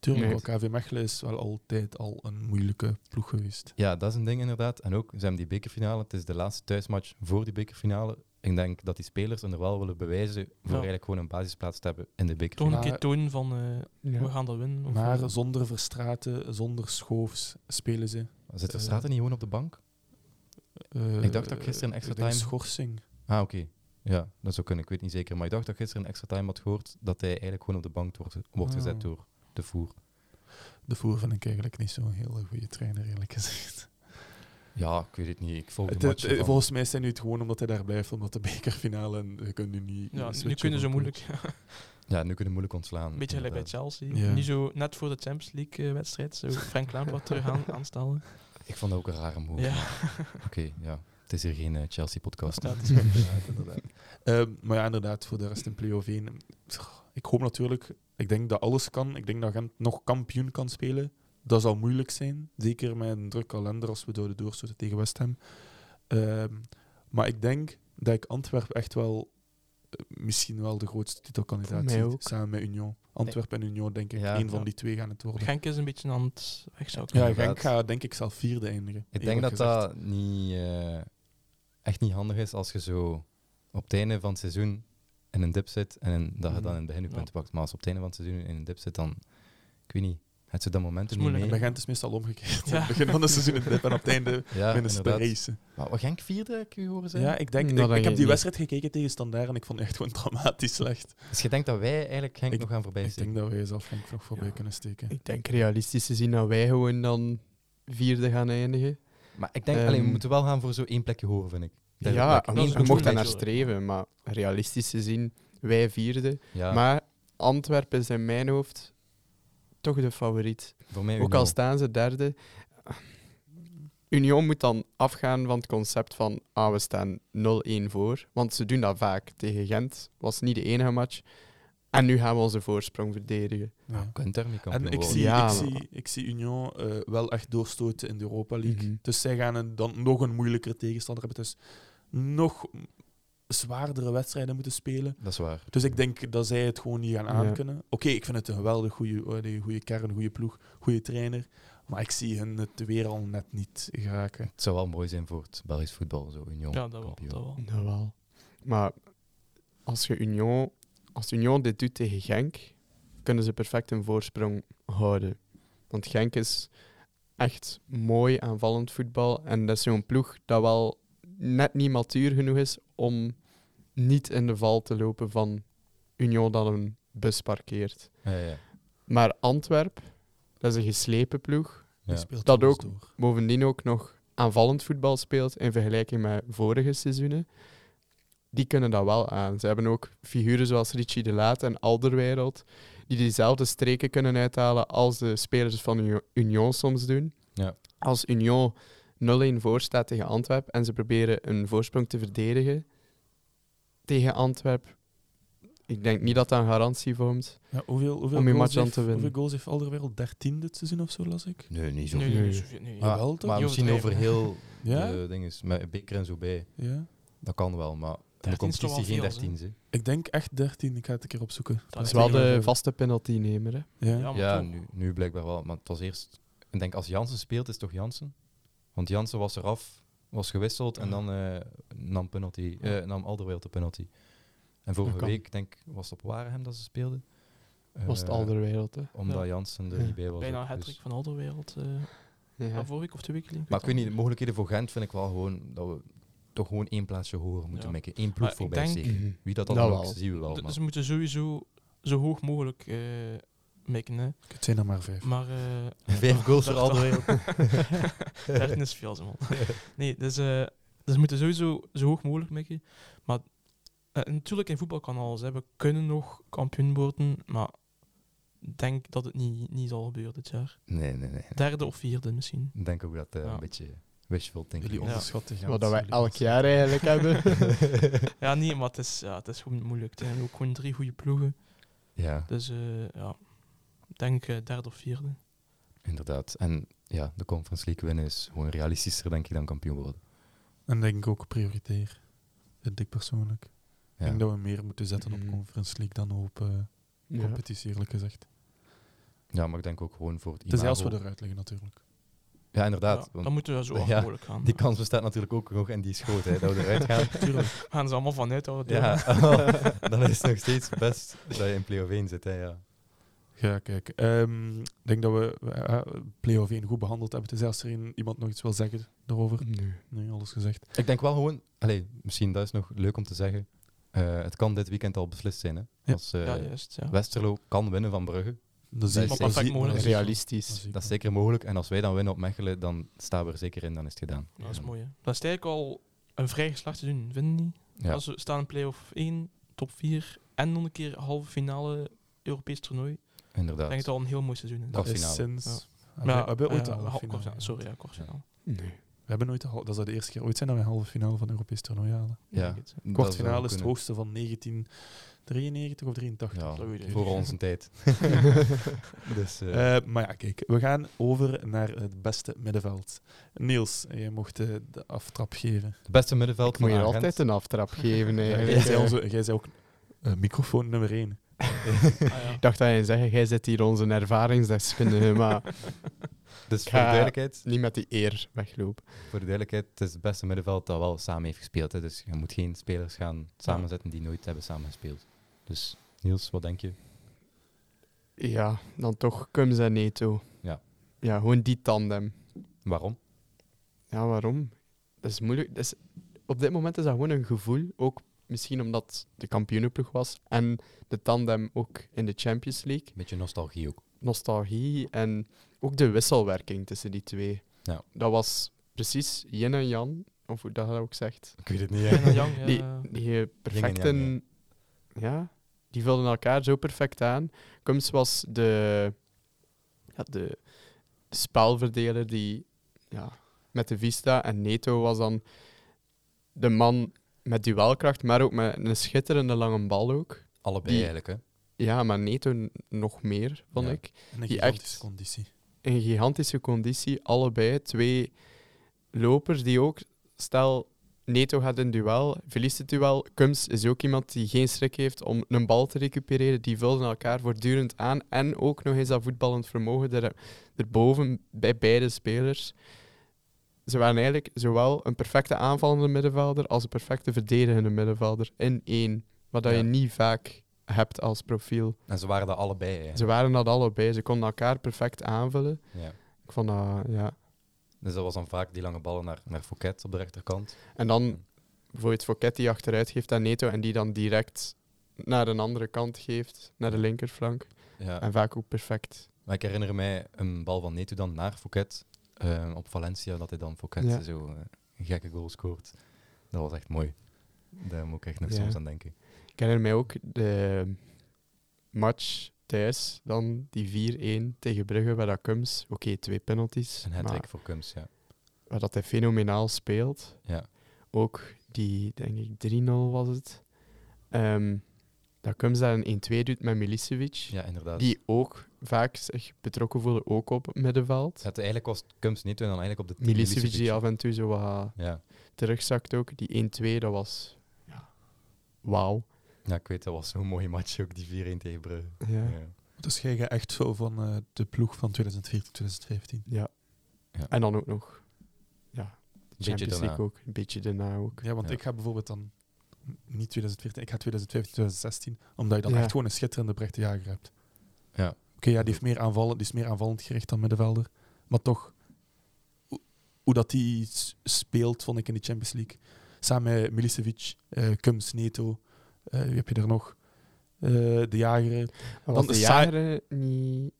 [SPEAKER 3] Tuurlijk,
[SPEAKER 4] Nee.
[SPEAKER 3] KV Mechelen is wel altijd al een moeilijke ploeg geweest.
[SPEAKER 1] Ja, dat is een ding inderdaad. En ook, ze hebben die bekerfinale, het is de laatste thuismatch voor die bekerfinale. Ik denk dat die spelers er wel willen bewijzen voor
[SPEAKER 2] Ja.
[SPEAKER 1] eigenlijk gewoon een basisplaats te hebben in de beker.
[SPEAKER 2] Toch een keer tonen van eh,
[SPEAKER 4] Ja.
[SPEAKER 2] we gaan dat winnen. Of,
[SPEAKER 3] Maar
[SPEAKER 2] eh,
[SPEAKER 3] zonder Verstraten, zonder Schoofs spelen ze.
[SPEAKER 1] Zit
[SPEAKER 3] eh,
[SPEAKER 1] Straten niet gewoon op de bank?
[SPEAKER 3] Eh,
[SPEAKER 1] Ik dacht dat gisteren een extra time-
[SPEAKER 3] schorsing.
[SPEAKER 1] Ah, oké. Ja, dat zou kunnen. Ik weet niet zeker. Maar ik dacht dat ik gisteren een extra time had gehoord dat hij eigenlijk gewoon op de bank wordt, wordt
[SPEAKER 3] Ah.
[SPEAKER 1] gezet door de voer.
[SPEAKER 3] De Voer vind ik eigenlijk niet zo'n hele goede trainer, eerlijk gezegd.
[SPEAKER 1] Ja, ik weet het niet. Ik volg de
[SPEAKER 3] Het- het-
[SPEAKER 1] matchen van-
[SPEAKER 3] volgens mij zijn nu het gewoon omdat hij daar blijft, omdat de bekerfinale en je kunt nu niet.
[SPEAKER 2] ja, nu kunnen ze moeilijk.
[SPEAKER 1] Ja, nu kunnen moeilijk ontslaan.
[SPEAKER 2] Een beetje gelijk bij. Chelsea.
[SPEAKER 3] Ja.
[SPEAKER 2] Nu zo net voor de Champions League eh, wedstrijd, zo Frank Lampard terug aan, aanstellen.
[SPEAKER 1] Ik vond dat ook een rare move.
[SPEAKER 2] Ja.
[SPEAKER 1] Oké, ja. Het is hier geen eh, Chelsea-podcast.
[SPEAKER 2] Ja,
[SPEAKER 3] Inderdaad. Ehm, maar ja, inderdaad, voor de rest in play-off 1. Ik hoop natuurlijk, ik denk dat alles kan. Ik denk dat Gent nog kampioen kan spelen. Dat zal moeilijk zijn. Zeker met een druk kalender als we zouden doorstoten tegen West Ham. Ehm, maar ik denk dat ik Antwerpen echt wel eh, misschien wel de grootste titelkandidaat zie. Samen met Union. Antwerpen en Union, denk ik.
[SPEAKER 1] Ja.
[SPEAKER 3] Eén van die twee gaan het worden.
[SPEAKER 2] Genk is een beetje aan het wegzouten.
[SPEAKER 3] ja. Genk gaat denk ik zelf vierde eindigen.
[SPEAKER 1] Ik denk dat
[SPEAKER 3] gezegd.
[SPEAKER 1] dat niet, eh, echt niet handig is als je zo op het einde van het seizoen in een dip zit en dat je dan in het begin je
[SPEAKER 2] Ja.
[SPEAKER 1] punten pakt. Maar als je op het einde van het seizoen in een dip zit, dan, ik weet niet, het ze dat momentum
[SPEAKER 2] is
[SPEAKER 1] niet mee.
[SPEAKER 3] En bij Gent is meestal omgekeerd.
[SPEAKER 2] Ja.
[SPEAKER 3] Het begin van het seizoen dip en op het einde
[SPEAKER 1] Ja,
[SPEAKER 3] winnen ze de race.
[SPEAKER 1] Maar wat Genk vierde, heb ik u horen zeggen?
[SPEAKER 3] Ja, ik denk,
[SPEAKER 4] Dat
[SPEAKER 3] ik, ik heb
[SPEAKER 4] ik
[SPEAKER 3] die wedstrijd gekeken tegen Standaard en ik vond het echt gewoon dramatisch slecht.
[SPEAKER 1] Dus je denkt dat wij eigenlijk Genk
[SPEAKER 3] Ik-
[SPEAKER 1] nog gaan voorbij
[SPEAKER 3] Ik
[SPEAKER 1] steken?
[SPEAKER 3] denk dat wij zelf Genk nog voorbij
[SPEAKER 4] Ja.
[SPEAKER 3] kunnen steken.
[SPEAKER 4] Ik denk realistisch te zien dat wij gewoon dan vierde gaan eindigen.
[SPEAKER 1] Maar ik denk,
[SPEAKER 4] Ehm,
[SPEAKER 1] alleen, we moeten wel gaan voor zo één plekje hoger, vind ik. Dat-
[SPEAKER 4] ja,
[SPEAKER 1] dat ik
[SPEAKER 2] dat
[SPEAKER 4] je
[SPEAKER 2] is
[SPEAKER 1] één
[SPEAKER 2] goed
[SPEAKER 4] mocht
[SPEAKER 1] plekje-
[SPEAKER 4] daar naar streven, maar realistisch te zien, wij vierde.
[SPEAKER 1] Ja,
[SPEAKER 4] Maar Antwerpen is in mijn hoofd toch de favoriet.
[SPEAKER 1] voor mij
[SPEAKER 4] Ook al staan ze derde. Union moet dan afgaan van het concept van ah, we staan 0-1 voor. Want ze doen dat vaak. Tegen Gent was niet de enige match. En nu gaan we onze voorsprong verdedigen.
[SPEAKER 3] Ja. En ik zie,
[SPEAKER 4] Ja,
[SPEAKER 3] ik, zie, ik zie Union eh, wel echt doorstoten in de Europa League.
[SPEAKER 4] Mhm.
[SPEAKER 3] Dus zij gaan een, dan nog een moeilijker tegenstander hebben. Dus nog zwaardere wedstrijden moeten spelen.
[SPEAKER 1] Dat is waar.
[SPEAKER 3] Dus ik denk dat zij het gewoon niet gaan
[SPEAKER 4] Ja.
[SPEAKER 3] aankunnen. Oké, ik vind het een geweldig goede goede kern, goede ploeg, goede trainer. Maar ik zie hen het weer al net niet geraken.
[SPEAKER 1] Het zou wel mooi zijn voor het Belgisch voetbal, zo Union.
[SPEAKER 2] Ja, dat wel. Dat wel.
[SPEAKER 4] Nou wel. Maar als je Union, als Union dit doet tegen Genk, kunnen ze perfect een voorsprong houden. Want Genk is echt mooi aanvallend voetbal. En dat is zo'n ploeg dat wel net niet matuur genoeg is om niet in de val te lopen van Union dat een bus parkeert.
[SPEAKER 1] Ja, ja.
[SPEAKER 4] Maar Antwerp, dat is een geslepen ploeg.
[SPEAKER 1] Ja.
[SPEAKER 3] Die speelt
[SPEAKER 4] Dat ook.
[SPEAKER 3] door.
[SPEAKER 4] bovendien ook nog aanvallend voetbal speelt in vergelijking met vorige seizoenen, die kunnen dat wel aan. Ze hebben ook figuren zoals Richie de Laat en Alderweireld, die diezelfde streken kunnen uithalen als de spelers van Uni- Union soms doen.
[SPEAKER 1] Ja.
[SPEAKER 4] Als Union 0-1 voor staat tegen Antwerp en ze proberen een voorsprong te verdedigen tegen Antwerp, ik denk niet dat dat een garantie vormt.
[SPEAKER 3] Ja, hoeveel, hoeveel,
[SPEAKER 4] Om je
[SPEAKER 3] goals
[SPEAKER 4] match aan
[SPEAKER 3] heeft,
[SPEAKER 4] te winnen.
[SPEAKER 3] hoeveel goals heeft Alderweireld? 13 dit seizoen of zo, las ik?
[SPEAKER 1] Nee, niet zo.
[SPEAKER 2] Nee.
[SPEAKER 1] Maar, misschien over heel
[SPEAKER 3] Ja?
[SPEAKER 1] de dinges, met beker en zo bij.
[SPEAKER 3] ja.
[SPEAKER 1] Dat kan wel, maar in de
[SPEAKER 2] 13 is toch
[SPEAKER 1] competitie geen
[SPEAKER 2] veel,
[SPEAKER 1] 13. hè.
[SPEAKER 3] Ik denk echt 13. Ik ga het een keer opzoeken.
[SPEAKER 2] Dat
[SPEAKER 4] is
[SPEAKER 2] is
[SPEAKER 4] wel de vaste penaltynemer. Hè?
[SPEAKER 3] Ja.
[SPEAKER 2] Ja, maar
[SPEAKER 1] Ja,
[SPEAKER 2] toch.
[SPEAKER 1] nu, nu blijkbaar wel. Maar het was eerst... Ik denk als Jansen speelt, is het toch Jansen? Want Jansen was eraf, was gewisseld en dan eh, nam, penalty, eh, nam Alderweireld de penalty. En vorige week, denk was het op Waregem dat ze speelden.
[SPEAKER 4] Was het
[SPEAKER 1] Eh,
[SPEAKER 4] Alderweireld. Hè?
[SPEAKER 1] Omdat
[SPEAKER 2] Ja.
[SPEAKER 1] Jansen er
[SPEAKER 4] Ja.
[SPEAKER 1] niet bij was.
[SPEAKER 2] Bijna een
[SPEAKER 1] dus-
[SPEAKER 2] van Alderwereld. eh
[SPEAKER 4] Ja.
[SPEAKER 2] vorige week of twee weken.
[SPEAKER 1] Maar ik weet niet, de mogelijkheden voor Gent vind ik wel gewoon dat we toch gewoon één plaatsje hoger moeten
[SPEAKER 2] Ja.
[SPEAKER 1] maken. Één ploeg voorbij
[SPEAKER 2] denk-.
[SPEAKER 4] Mhm.
[SPEAKER 1] Wie dat dan ook, zien we wel.
[SPEAKER 2] D-
[SPEAKER 1] maar-
[SPEAKER 2] Ze moeten sowieso zo hoog mogelijk maken. Hè.
[SPEAKER 3] Het zijn er maar vijf.
[SPEAKER 2] Maar... eh,
[SPEAKER 1] Vijf goals voor
[SPEAKER 2] al.
[SPEAKER 1] Alderweireld.
[SPEAKER 2] 13 is veel, man. Nee, dus, eh, dus ze moeten sowieso zo hoog mogelijk maken. Maar eh, natuurlijk, in voetbal kan alles. Hè. We kunnen nog kampioen worden, maar ik denk dat het niet, niet zal gebeuren dit jaar.
[SPEAKER 1] Nee, nee, nee.
[SPEAKER 2] Derde of vierde misschien.
[SPEAKER 1] Ik denk ook dat
[SPEAKER 2] Ja.
[SPEAKER 1] een beetje wishful thinking
[SPEAKER 3] Jullie onderschatten Gent.
[SPEAKER 4] Wat dat wij elk jaar eigenlijk hebben.
[SPEAKER 2] Ja, nee, maar het is, ja, het is gewoon moeilijk. Er zijn ook gewoon drie goede ploegen.
[SPEAKER 1] Ja,
[SPEAKER 2] Dus eh, ja, ik denk eh, derde of vierde.
[SPEAKER 1] inderdaad. En ja, de Conference League winnen is gewoon realistischer, denk ik, dan kampioen worden.
[SPEAKER 3] En denk ik ook prioritair. Vind ik persoonlijk. Ik denk dat we meer moeten zetten op
[SPEAKER 4] Mhm.
[SPEAKER 3] Conference League dan op eh,
[SPEAKER 4] Ja.
[SPEAKER 3] competitie, eerlijk gezegd.
[SPEAKER 1] ja, maar ik denk ook gewoon voor het
[SPEAKER 3] Tenzij als we
[SPEAKER 1] imago.
[SPEAKER 3] eruit liggen, natuurlijk.
[SPEAKER 1] Ja, inderdaad.
[SPEAKER 2] Ja,
[SPEAKER 1] want
[SPEAKER 2] dan moeten we zo
[SPEAKER 1] Ja,
[SPEAKER 2] hard mogelijk gaan.
[SPEAKER 1] die kans bestaat natuurlijk ook nog en die is groot, hè, dat we eruit gaan.
[SPEAKER 2] Tuurlijk. gaan ze allemaal vanuit dat we
[SPEAKER 1] Ja, dan is het nog steeds best dat je in play-off 1 zit. Hè, ja.
[SPEAKER 3] Ja, kijk. ehm, Ik denk dat we uh, play-off 1 goed behandeld hebben. Dus als er een, iemand nog iets wil zeggen daarover.
[SPEAKER 4] Nee.
[SPEAKER 3] Nee, alles gezegd.
[SPEAKER 1] Ik denk wel gewoon, allez, misschien dat is nog leuk om te zeggen. eh, het kan dit weekend al beslist zijn. Hè?
[SPEAKER 3] Ja.
[SPEAKER 1] Als eh,
[SPEAKER 2] Ja, juist. Ja.
[SPEAKER 1] Westerlo kan winnen van Brugge,
[SPEAKER 3] Dat
[SPEAKER 1] ik-
[SPEAKER 3] dat
[SPEAKER 2] perfect mogelijk.
[SPEAKER 4] Realistisch.
[SPEAKER 1] dat is zeker mogelijk. En als wij dan winnen op Mechelen, dan staan we er zeker in, dan is het gedaan.
[SPEAKER 2] Ja, dat is mooi. Hè. Dat is eigenlijk al een vrij geslaagd seizoen, vinden niet?
[SPEAKER 1] Ja.
[SPEAKER 2] Als we staan in play-off 1, top 4 en nog een keer halve finale Europees toernooi. Ik
[SPEAKER 1] Inderdaad.
[SPEAKER 2] denk het al een heel mooi seizoen is.
[SPEAKER 1] Dat
[SPEAKER 3] is sinds...
[SPEAKER 2] Ja.
[SPEAKER 3] Hebben, we hebben ooit
[SPEAKER 2] ja,
[SPEAKER 3] een halve
[SPEAKER 2] ha-
[SPEAKER 3] finale
[SPEAKER 2] Sorry, ja, kwartfinale.
[SPEAKER 4] Nee.
[SPEAKER 3] We hebben nooit dat zou de eerste keer ooit zijn dat we een halve finale van een Europees toernooi halen.
[SPEAKER 1] Ja,
[SPEAKER 3] Kwartfinale is het hoogste van 1993 of 83.
[SPEAKER 1] Ja,
[SPEAKER 2] Dat weet ik
[SPEAKER 1] voor onze tijd. dus, eh,
[SPEAKER 3] Eh, maar ja, kijk, we gaan over naar het beste middenveld. Niels, jij mocht eh, de aftrap geven.
[SPEAKER 1] het beste middenveld
[SPEAKER 4] Ik moet je altijd een aftrap geven.
[SPEAKER 3] Ja, jij, zei onze, jij zei ook microfoon nummer 1.
[SPEAKER 2] Ah, ja.
[SPEAKER 4] Ik dacht dat je zeggen, jij zit hier onze ervaringsdeskundige, maar
[SPEAKER 1] Dus voor de duidelijkheid,
[SPEAKER 4] niet met die eer weglopen.
[SPEAKER 1] voor de duidelijkheid, het is het beste middenveld dat wel samen heeft gespeeld. Hè. Dus je moet geen spelers gaan samenzetten die nooit hebben samengespeeld. Dus Niels, wat denk je?
[SPEAKER 4] Ja, dan toch Kums en Neto.
[SPEAKER 1] Ja.
[SPEAKER 4] Ja, gewoon die tandem.
[SPEAKER 1] Waarom?
[SPEAKER 4] Ja, waarom? Dat is moeilijk. Dat is, op dit moment is dat gewoon een gevoel. Ook misschien omdat de kampioenenploeg was. En de tandem ook in de Champions League.
[SPEAKER 1] Beetje nostalgie ook.
[SPEAKER 4] Nostalgie en ook de wisselwerking tussen die twee.
[SPEAKER 1] Ja.
[SPEAKER 4] Dat was precies Yin en Jan, of hoe dat ook zegt.
[SPEAKER 1] Ik weet het niet.
[SPEAKER 2] Yin en yang, ja.
[SPEAKER 4] Die, die perfect
[SPEAKER 1] Yin en
[SPEAKER 4] in... Ja, die vulden elkaar zo perfect aan. Kums was de, ja, de, de spelverdeler die ja, met de Vista. En Neto was dan de man met duelkracht, maar ook met een schitterende lange bal ook.
[SPEAKER 1] Allebei
[SPEAKER 4] Die-
[SPEAKER 1] eigenlijk, hè.
[SPEAKER 4] Ja, maar Neto nog meer, vond
[SPEAKER 1] Ja.
[SPEAKER 4] ik.
[SPEAKER 3] En een
[SPEAKER 4] Die
[SPEAKER 3] gigantische
[SPEAKER 4] echt-
[SPEAKER 3] conditie.
[SPEAKER 4] Een gigantische conditie, allebei. Twee lopers die ook, stel, Neto gaat in duel, verliest het duel. Kums is ook iemand die geen schrik heeft om een bal te recupereren. Die vulden elkaar voortdurend aan. En ook nog eens dat voetballend vermogen er, erboven bij beide spelers. Ze waren eigenlijk zowel een perfecte aanvallende middenvelder als een perfecte verdedigende middenvelder in één. Wat dat
[SPEAKER 1] Ja.
[SPEAKER 4] je niet vaak hebt als profiel.
[SPEAKER 1] En ze waren dat allebei, hè.
[SPEAKER 4] Ze waren dat allebei. Ze konden elkaar perfect aanvullen.
[SPEAKER 1] Ja.
[SPEAKER 4] Ik vond dat, ja.
[SPEAKER 1] Dus dat was dan vaak die lange ballen naar, naar Fouquet op de rechterkant.
[SPEAKER 4] En dan bijvoorbeeld Fouquet die achteruit geeft aan Neto en die dan direct naar een andere kant geeft, naar de linkerflank.
[SPEAKER 1] Ja.
[SPEAKER 4] En vaak ook perfect.
[SPEAKER 1] Maar ik herinner mij een bal van Neto dan naar Fouquet eh, op Valencia, dat hij dan Fouquet
[SPEAKER 4] Ja.
[SPEAKER 1] zo eh, een gekke goal scoort. Dat was echt mooi. Daar moet ik echt nog
[SPEAKER 4] Ja.
[SPEAKER 1] soms aan denken.
[SPEAKER 4] Ik herinner mij ook de match thuis, dan die 4-1 tegen Brugge, waar dat Kums, oké, twee penalties,
[SPEAKER 1] Een hat voor Kums, ja.
[SPEAKER 4] waar dat hij fenomenaal speelt.
[SPEAKER 1] ja.
[SPEAKER 4] Ook die, denk ik, 3-0 was het. Ehm, dat Kums daar een 1-2 doet met Milicevic.
[SPEAKER 1] Ja, inderdaad.
[SPEAKER 4] Die ook vaak zich betrokken voelde, ook op het middenveld.
[SPEAKER 1] Het eigenlijk was Kums niet en dan eigenlijk op de 10
[SPEAKER 4] Milicevic die af en toe zo wat
[SPEAKER 1] Ja.
[SPEAKER 4] terugzakt ook. Die 1-2, dat was... Ja, wauw.
[SPEAKER 1] ja, ik weet, dat was zo'n mooie match ook, die 4-1 tegen Brugge.
[SPEAKER 4] Ja.
[SPEAKER 1] Ja.
[SPEAKER 3] Dus jij gaat echt zo van eh, de ploeg van 2014, 2015.
[SPEAKER 4] Ja.
[SPEAKER 1] Ja.
[SPEAKER 4] En dan ook nog... Ja,
[SPEAKER 1] Beetje
[SPEAKER 4] Champions. League ook. Een beetje daarna ook.
[SPEAKER 3] Ja, want
[SPEAKER 1] Ja.
[SPEAKER 3] ik ga bijvoorbeeld dan niet 2014, ik ga 2015, 2016, omdat je dan
[SPEAKER 4] Ja.
[SPEAKER 3] echt gewoon een schitterende Brecht de Jager hebt.
[SPEAKER 1] Ja.
[SPEAKER 3] Oké, ja, die, heeft meer aanvallen, die is meer aanvallend gericht dan middenvelder. Maar toch, hoe, hoe dat die s- speelt, vond ik in de Champions League. Samen met Milicevic, eh Kums, Neto, eh, wie heb je er nog? Eh, de Jager, die
[SPEAKER 4] was
[SPEAKER 3] Dan
[SPEAKER 4] de jaren niet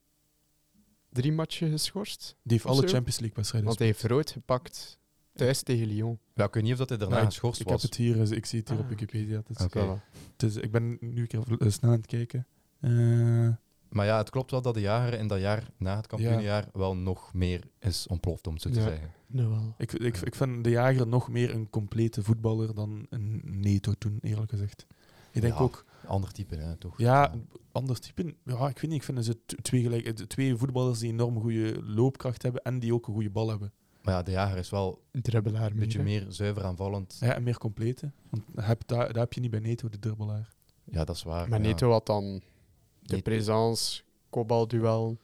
[SPEAKER 4] drie matchen geschorst?
[SPEAKER 3] heeft
[SPEAKER 4] Of
[SPEAKER 3] alle
[SPEAKER 4] zo?
[SPEAKER 3] Champions League wedstrijden
[SPEAKER 4] Want hij heeft rood gepakt thuis tegen Lyon.
[SPEAKER 1] Ja, ik weet niet of dat hij daarna
[SPEAKER 3] Ja, ik-
[SPEAKER 1] geschorst
[SPEAKER 3] Ik
[SPEAKER 1] was.
[SPEAKER 3] heb het hier, ik zie het hier
[SPEAKER 4] Ah,
[SPEAKER 3] op
[SPEAKER 4] oké.
[SPEAKER 3] Wikipedia. Dus,
[SPEAKER 1] Oké.
[SPEAKER 4] Voilà.
[SPEAKER 3] dus ik ben nu een keer snel aan het kijken. Eh,
[SPEAKER 1] Maar ja, het klopt wel dat de jager in dat jaar na het kampioenjaar wel nog meer is ontploft, om het zo te
[SPEAKER 4] Ja.
[SPEAKER 1] zeggen.
[SPEAKER 4] Nou wel.
[SPEAKER 3] Ik, ik, ik vind de jager nog meer een complete voetballer dan een Neto toen, eerlijk gezegd. Ik denk
[SPEAKER 1] Ja,
[SPEAKER 3] ook,
[SPEAKER 1] Ander type, hè, toch?
[SPEAKER 3] ja, anders type. Ja, ik weet niet, ik vind ze twee, gelijk, de twee voetballers die enorm goede loopkracht hebben en die ook een goede bal hebben.
[SPEAKER 1] Maar ja, de jager is wel
[SPEAKER 4] Dribbelaar
[SPEAKER 1] een beetje meer zuiver aanvallend.
[SPEAKER 3] Ja, en meer complete. Want heb, daar, daar heb je niet bij Neto, de dribbelaar.
[SPEAKER 1] Ja, dat is waar.
[SPEAKER 4] Maar
[SPEAKER 1] ja.
[SPEAKER 4] Neto had dan de présence, kopbalduel.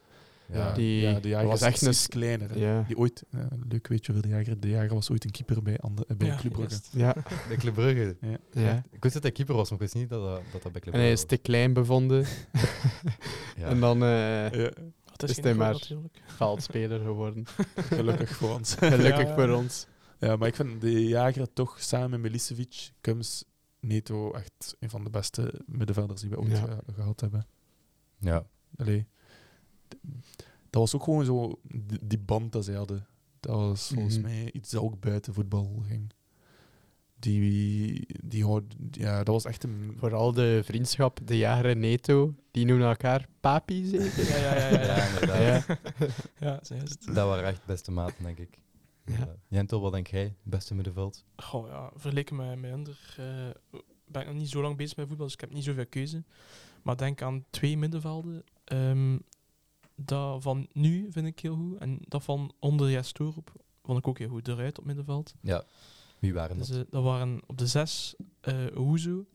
[SPEAKER 1] Ja.
[SPEAKER 4] Die-
[SPEAKER 3] ja, de jager
[SPEAKER 4] was echt een-
[SPEAKER 3] kleiner. Die ooit, eh, leuk weet je over de jager, de jager was ooit een keeper bij, Ande, bij
[SPEAKER 2] Ja,
[SPEAKER 3] Club Brugge.
[SPEAKER 4] Ja,
[SPEAKER 1] Bij Club Brugge.
[SPEAKER 4] ja.
[SPEAKER 1] Ik wist dat hij keeper was, maar ik wist niet dat dat, dat, dat bij Club
[SPEAKER 4] En hij is
[SPEAKER 1] Brugge
[SPEAKER 4] te klein bevonden. En dan eh
[SPEAKER 3] Ja,
[SPEAKER 2] Dat
[SPEAKER 4] Is
[SPEAKER 2] is
[SPEAKER 4] hij maar-
[SPEAKER 2] natuurlijk.
[SPEAKER 4] veldspeler geworden.
[SPEAKER 3] gelukkig voor ons.
[SPEAKER 4] Gelukkig
[SPEAKER 2] Ja.
[SPEAKER 4] voor ons.
[SPEAKER 3] Ja, maar ik vind de jager toch samen met Milicevic, Kums, Neto echt een van de beste middenvelders die we ooit gehad hebben.
[SPEAKER 1] Ja.
[SPEAKER 3] Allee. Dat was ook gewoon zo, die, band dat zij hadden. Dat was volgens
[SPEAKER 4] Mhm.
[SPEAKER 3] mij iets dat ook buiten voetbal ging. Die, die ja, dat was echt een...
[SPEAKER 4] Vooral de vriendschap, de jager en Neto, die noemen elkaar papi zeker?
[SPEAKER 2] Ja, ja, ja. ja,
[SPEAKER 1] Ja,
[SPEAKER 2] ja.
[SPEAKER 1] inderdaad.
[SPEAKER 4] Ja.
[SPEAKER 2] ja zo is het.
[SPEAKER 1] Dat waren echt beste maten, denk ik.
[SPEAKER 4] Ja.
[SPEAKER 1] Jentel, wat denk jij? Beste middenveld?
[SPEAKER 2] Goh, ja, vergeleken met, met Ender eh, ben ik nog niet zo lang bezig met voetbal, dus ik heb niet zoveel keuze. Maar denk aan twee middenvelden. Ehm, dat van nu vind ik heel goed. En dat van onder Jes Toorop vond ik ook heel goed. Eruit op middenveld.
[SPEAKER 1] Ja. Wie waren dat?
[SPEAKER 2] Dus, eh, dat waren op de zes uh, Oezo.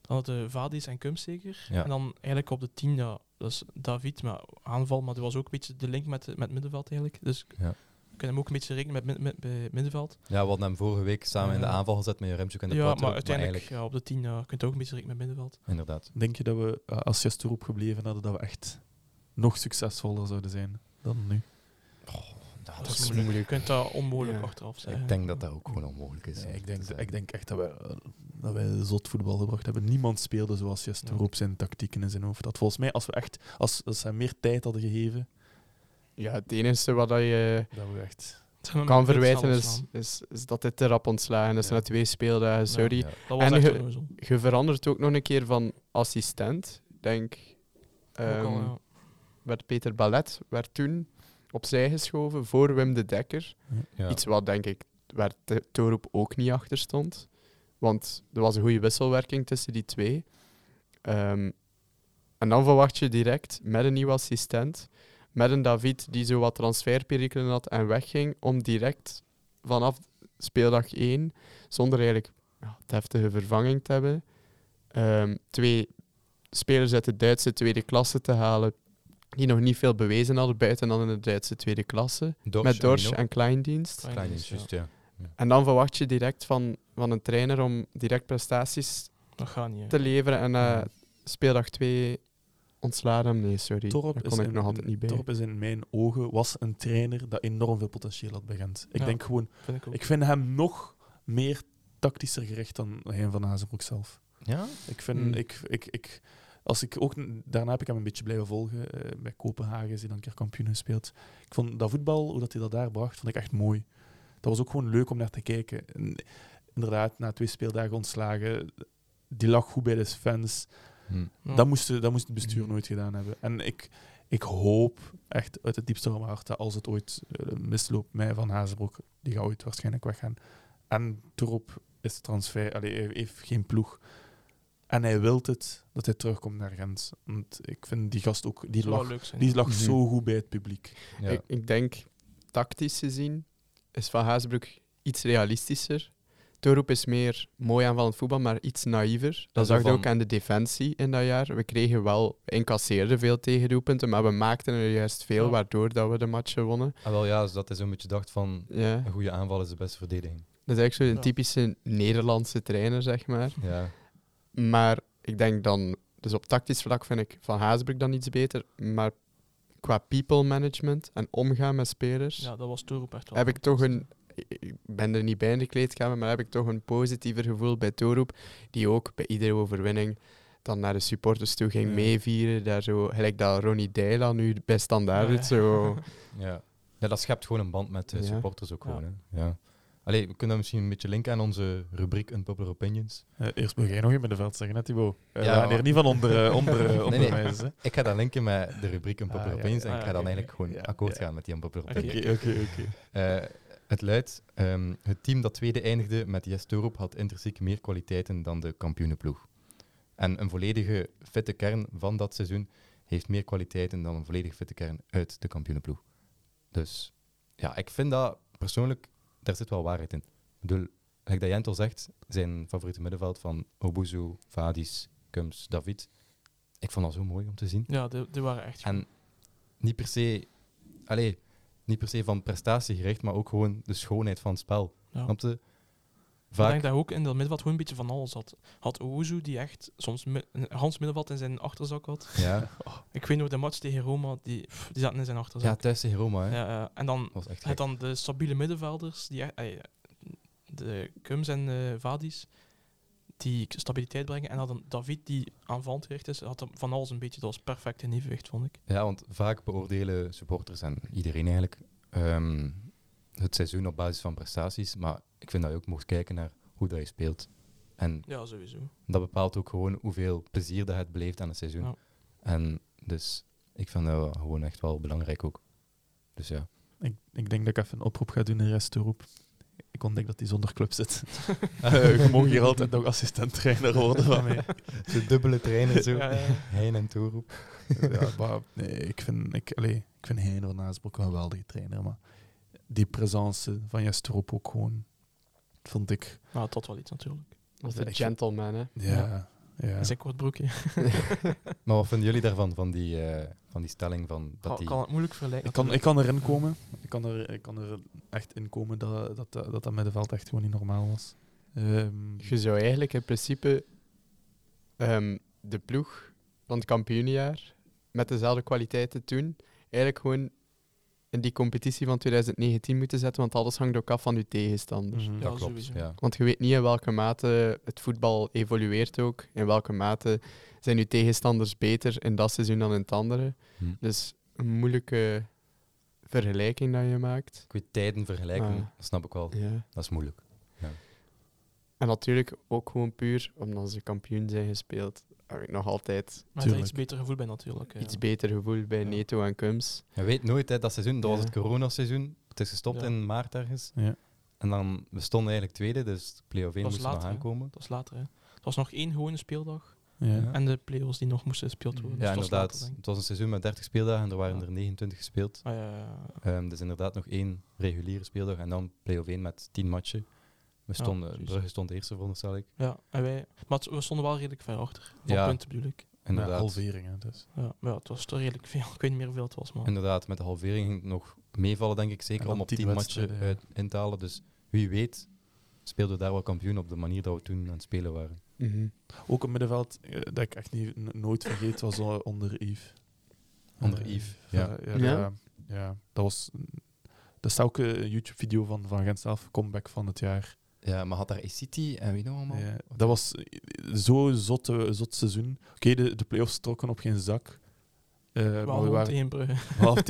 [SPEAKER 2] Dan hadden Vadis en Kums zeker.
[SPEAKER 1] Ja.
[SPEAKER 2] En dan eigenlijk op de tien, ja, dat is David, maar aanval. Maar dat was ook een beetje de link met, met het middenveld eigenlijk. Dus
[SPEAKER 1] Ja.
[SPEAKER 2] Kunnen hem ook een beetje rekenen met, met, middenveld.
[SPEAKER 1] Ja, we hadden hem vorige week samen in de aanval gezet met Remchuk en de
[SPEAKER 2] Ja, maar uiteindelijk
[SPEAKER 1] eigenlijk,
[SPEAKER 2] ja, op de tien ja, kun je ook een beetje rekenen met middenveld.
[SPEAKER 1] inderdaad.
[SPEAKER 3] Denk je dat we, eh, als Jes erop gebleven hadden, dat we echt nog succesvoller zouden zijn dan nu?
[SPEAKER 1] Nou,
[SPEAKER 2] Dat is moeilijk. Je kunt dat onmogelijk
[SPEAKER 4] Ja.
[SPEAKER 2] achteraf zeggen.
[SPEAKER 1] Ik denk dat dat ook gewoon onmogelijk is.
[SPEAKER 3] Ja, ik, denk, ik denk echt dat wij, eh, dat wij zot voetbal gebracht hebben. Niemand speelde zoals Jes
[SPEAKER 2] Ja.
[SPEAKER 3] erop zijn tactieken in zijn hoofd. Dat volgens mij, als we echt, als, als ze hem meer tijd hadden gegeven,
[SPEAKER 4] Ja, het enige wat dat je
[SPEAKER 3] dat we echt...
[SPEAKER 4] Kan verwijten is, is, is dat dit erop ontslagen is
[SPEAKER 3] Ja.
[SPEAKER 4] na twee speeldagen. Sorry.
[SPEAKER 1] Ja.
[SPEAKER 2] Dat was
[SPEAKER 4] En
[SPEAKER 2] echt
[SPEAKER 4] je-. Je verandert ook nog een keer van assistent. Denk,
[SPEAKER 2] al,
[SPEAKER 4] ehm,
[SPEAKER 2] ja.
[SPEAKER 4] werd Peter Ballet werd toen opzij geschoven voor Wim de Dekker.
[SPEAKER 1] Ja.
[SPEAKER 4] Iets wat denk ik waar de Torup ook niet achter stond. Want er was een goede wisselwerking tussen die twee. Ehm, en dan verwacht je direct met een nieuwe assistent, met een David die zo wat transferperikelen had en wegging, om direct vanaf speeldag 1, zonder eigenlijk ja, deftige vervanging te hebben, ehm, twee spelers uit de Duitse tweede klasse te halen, die nog niet veel bewezen hadden, buiten dan in de Duitse tweede klasse,
[SPEAKER 1] Dorsch
[SPEAKER 4] met Dorsch en Kleindienst.
[SPEAKER 2] Klein
[SPEAKER 1] Klein
[SPEAKER 2] is,
[SPEAKER 1] is, juist, ja.
[SPEAKER 4] En dan verwacht je direct van, van een trainer om direct prestaties
[SPEAKER 2] Dat gaat niet. hè.
[SPEAKER 4] te leveren en eh
[SPEAKER 1] Ja.
[SPEAKER 4] speeldag 2 ontslaan hem. Nee, sorry.
[SPEAKER 3] Torp
[SPEAKER 4] Daar kon ik
[SPEAKER 3] in,
[SPEAKER 4] nog altijd niet bij.
[SPEAKER 3] Torp is in mijn ogen was een trainer dat enorm veel potentieel had bij Gent. Ik
[SPEAKER 2] Ja.
[SPEAKER 3] denk gewoon,
[SPEAKER 2] Vind ik
[SPEAKER 3] vind hem nog meer tactischer gericht dan Hein van Azenbroek zelf.
[SPEAKER 1] Ja?
[SPEAKER 3] Ik vind,
[SPEAKER 4] Hmm.
[SPEAKER 3] ik, ik, ik, als ik ook, daarna heb ik hem een beetje blijven volgen. eh, bij Kopenhagen is hij dan een keer kampioen gespeeld. Ik vond dat voetbal, hoe dat hij dat daar bracht, vond ik echt mooi. Dat was ook gewoon leuk om naar te kijken. En inderdaad, na twee speeldagen ontslagen, die lag goed bij de fans.
[SPEAKER 1] Hm.
[SPEAKER 3] Dat, moest, dat moest het bestuur
[SPEAKER 4] Mhm.
[SPEAKER 3] nooit gedaan hebben. En ik, ik hoop echt uit het diepste van mijn hart dat als het ooit eh, misloopt met Van Hazenbroek, die gaat ooit waarschijnlijk weggaan. En Torop is transfer, allee, heeft geen ploeg. En hij wil het, dat hij terugkomt naar Gent. Want ik vind die gast ook, die lag,
[SPEAKER 2] leuk zijn.
[SPEAKER 3] die lag
[SPEAKER 4] Mhm.
[SPEAKER 3] zo goed bij het publiek.
[SPEAKER 1] Ja.
[SPEAKER 4] Ik, ik denk, tactisch gezien, is Van Haasbroek iets realistischer. Torup is meer mooi aanvallend voetbal, maar iets naïver. Dat zag je
[SPEAKER 1] van-
[SPEAKER 4] ook aan de defensie in dat jaar. We kregen wel, we incasseerden veel tegendoelpunten, maar we maakten er juist veel,
[SPEAKER 2] Ja.
[SPEAKER 4] waardoor dat we de matchen wonnen.
[SPEAKER 1] Ah, wel ja, dus dat is een beetje dacht van
[SPEAKER 4] Ja.
[SPEAKER 1] een goede aanval is de beste verdediging.
[SPEAKER 4] Dat is eigenlijk zo'n
[SPEAKER 2] Ja.
[SPEAKER 4] typische Nederlandse trainer, zeg maar.
[SPEAKER 1] Ja.
[SPEAKER 4] Maar ik denk dan, dus op tactisch vlak vind ik Van Haasbroek dan iets beter. Maar qua people management en omgaan met spelers,
[SPEAKER 2] Ja, dat was Torup echt wel.
[SPEAKER 4] heb ik toch een. Ik ben er niet bij in de kleedkamer, maar heb ik toch een positiever gevoel bij Torup. Die ook bij iedere overwinning dan naar de supporters toe ging
[SPEAKER 3] Ja.
[SPEAKER 4] meevieren. Daar zo, gelijk dat Ronnie Deila nu bij standaard
[SPEAKER 2] Ja,
[SPEAKER 4] doet.
[SPEAKER 2] ja.
[SPEAKER 4] Zo.
[SPEAKER 1] Ja. ja, dat schept gewoon een band met de
[SPEAKER 4] Ja.
[SPEAKER 1] supporters ook
[SPEAKER 2] Ja.
[SPEAKER 1] gewoon. Hè. Ja. Allee, we kunnen dat misschien een beetje linken aan onze rubriek Unpopular Opinions.
[SPEAKER 3] Eh, eerst moet jij nog in het veld zeggen, hè, Thibaut. Uh,
[SPEAKER 1] Ja.
[SPEAKER 3] we gaan hier niet van onder, uh, onder,
[SPEAKER 1] Nee, nee. Ik ga dat linken met de rubriek Unpopular
[SPEAKER 3] Ah, ja,
[SPEAKER 1] Opinions
[SPEAKER 3] ja.
[SPEAKER 1] en ik
[SPEAKER 2] Ah,
[SPEAKER 1] ga dan
[SPEAKER 2] oké,
[SPEAKER 1] eigenlijk gewoon
[SPEAKER 3] ja,
[SPEAKER 1] akkoord
[SPEAKER 3] ja.
[SPEAKER 1] gaan met die Unpopular. Opinions.
[SPEAKER 3] Oké, oké, oké.
[SPEAKER 1] Het luidt, ehm, het team dat tweede eindigde met Jes had intrinsiek meer kwaliteiten dan de kampioenenploeg. En een volledige fitte kern van dat seizoen heeft meer kwaliteiten dan een volledig fitte kern uit de kampioenenploeg. Dus ja, ik vind dat persoonlijk, daar zit wel waarheid in. Ik bedoel, like dat Jentel zegt, zijn favoriete middenveld van Obuzu, Vadis, Kums, David. Ik vond dat zo mooi om te zien.
[SPEAKER 2] Ja, die, die waren echt goed.
[SPEAKER 1] En niet per se... Allee, niet per se van prestatiegericht, maar ook gewoon de schoonheid van het spel.
[SPEAKER 2] Ja.
[SPEAKER 1] Je?
[SPEAKER 2] Ik denk dat ook in dat middenveld gewoon een beetje van alles had. Had Ozu, die echt soms mi- Hans middenveld in zijn achterzak had.
[SPEAKER 1] ja,
[SPEAKER 2] Ik weet nog de match tegen Roma, die, pff, die zaten in zijn
[SPEAKER 1] ja,
[SPEAKER 2] achterzak.
[SPEAKER 1] thuis tegen Roma, hè.
[SPEAKER 2] Ja, ja. en dan het
[SPEAKER 1] gek.
[SPEAKER 2] dan de stabiele middenvelders, die, echt- ey, de Kums en eh Vadis, die stabiliteit brengen. En dan David, die aanvallend gericht is, had hem van alles een beetje. Dat was perfect in evenwicht, vond ik.
[SPEAKER 1] Ja, want vaak beoordelen supporters en iedereen eigenlijk ehm, het seizoen op basis van prestaties. Maar ik vind dat je ook mocht kijken naar hoe dat je speelt. En
[SPEAKER 2] Ja, sowieso.
[SPEAKER 1] dat bepaalt ook gewoon hoeveel plezier dat je het beleeft aan het seizoen.
[SPEAKER 2] Ja.
[SPEAKER 1] En dus ik vind dat gewoon echt wel belangrijk ook. Dus ja.
[SPEAKER 3] Ik, ik denk dat ik even een oproep ga doen in de restgroep. Ik ontdek dat hij zonder club zit. Eh, je mag hier altijd nog assistent-trainer worden van mij.
[SPEAKER 1] Zo'n dubbele trainer zo.
[SPEAKER 2] Ja, ja.
[SPEAKER 1] Hein en Toeroep.
[SPEAKER 3] ja, maar nee, ik vind, ik, allee, ik vind Hein van Aasbroek een geweldige trainer, maar die presence van Jestroep ook gewoon, vond ik...
[SPEAKER 2] Maar tot wel iets natuurlijk.
[SPEAKER 4] Dat is de gentleman, hè.
[SPEAKER 3] Ja, ja.
[SPEAKER 2] Is ik kort broekje.
[SPEAKER 1] Maar wat vinden jullie daarvan, van die, eh, van die stelling van dat
[SPEAKER 2] Kan,
[SPEAKER 1] die...
[SPEAKER 2] kan het moeilijk vergelijken.
[SPEAKER 3] Ik kan, ik kan erin komen. Ik kan er, ik kan er echt in komen dat dat, dat, dat middenveld echt gewoon niet normaal was. Ehm,
[SPEAKER 4] Je zou eigenlijk in principe ehm, de ploeg van het kampioenjaar met dezelfde kwaliteiten toen eigenlijk gewoon in die competitie van 2019 moeten zetten, want alles hangt ook af van je tegenstander.
[SPEAKER 3] mhm.
[SPEAKER 2] Ja,
[SPEAKER 1] dat klopt, ja.
[SPEAKER 4] Want je weet niet in welke mate het voetbal evolueert ook. In welke mate zijn je tegenstanders beter in dat seizoen dan in het andere.
[SPEAKER 1] Hm.
[SPEAKER 4] Dus een moeilijke vergelijking dat je maakt.
[SPEAKER 1] Ik weet tijden vergelijken,
[SPEAKER 4] Ah.
[SPEAKER 1] dat snap ik wel.
[SPEAKER 4] Ja.
[SPEAKER 1] Dat is moeilijk.
[SPEAKER 4] En natuurlijk ook gewoon puur omdat ze kampioen zijn gespeeld. Heb ik nog altijd
[SPEAKER 2] Maar er is iets beter gevoel bij natuurlijk. hè.
[SPEAKER 4] iets beter gevoel bij
[SPEAKER 2] Ja.
[SPEAKER 4] Neto en Kums.
[SPEAKER 1] Je weet nooit, hè, dat seizoen, dat was het coronaseizoen. Het is gestopt
[SPEAKER 2] Ja.
[SPEAKER 1] in maart ergens.
[SPEAKER 3] Ja.
[SPEAKER 1] En dan, we stonden eigenlijk tweede, dus de play-off 1
[SPEAKER 2] Dat is
[SPEAKER 1] moest nog
[SPEAKER 2] later, hè.
[SPEAKER 1] aankomen.
[SPEAKER 2] Dat is later. Hè. Het was nog één gewone speeldag.
[SPEAKER 3] ja.
[SPEAKER 2] En de play-offs die nog moesten gespeeld worden.
[SPEAKER 1] Ja,
[SPEAKER 2] Dus was
[SPEAKER 1] inderdaad.
[SPEAKER 2] later,
[SPEAKER 1] het was een seizoen met 30 speeldagen en er waren
[SPEAKER 2] Ja.
[SPEAKER 1] er 29 gespeeld.
[SPEAKER 2] Ah, ja, ja, ja.
[SPEAKER 1] Ehm, dus inderdaad nog één reguliere speeldag en dan play-off 1 met 10 matchen. We
[SPEAKER 2] Ja,
[SPEAKER 1] stonden,
[SPEAKER 2] precies.
[SPEAKER 1] Brugge stond eerste, veronderstel ik.
[SPEAKER 2] Ja, en wij, maar we stonden wel redelijk ver achter. Van
[SPEAKER 1] Ja.
[SPEAKER 2] punten bedoel ik.
[SPEAKER 1] Inderdaad.
[SPEAKER 3] Met halveringen, dus.
[SPEAKER 2] Ja, maar ja, het was toch redelijk veel. Ik weet niet meer hoeveel het was, maar...
[SPEAKER 1] Inderdaad, met de halvering ging het nog meevallen, denk ik. Zeker om op
[SPEAKER 3] 10
[SPEAKER 1] 10 matchen
[SPEAKER 3] ja.
[SPEAKER 1] in te halen. Dus wie weet speelden we daar wel kampioen op de manier dat we toen aan het spelen waren.
[SPEAKER 3] Ook een middenveld eh, dat ik echt niet, nooit vergeet was onder Yves.
[SPEAKER 1] Onder
[SPEAKER 3] Eh,
[SPEAKER 1] Yves,
[SPEAKER 3] ja.
[SPEAKER 1] ja.
[SPEAKER 3] Ja,
[SPEAKER 4] Ja?
[SPEAKER 3] dat- ja, dat was... Dat is ook een YouTube-video van, van Gent zelf, comeback van het jaar.
[SPEAKER 1] Ja, maar had daar City en wie nog allemaal?
[SPEAKER 3] Ja, dat was zo'n zot, zot seizoen. Oké, de, de play-offs trokken op geen zak. Eh,
[SPEAKER 2] wel
[SPEAKER 3] maar we waren
[SPEAKER 2] tegen Brugge.
[SPEAKER 3] half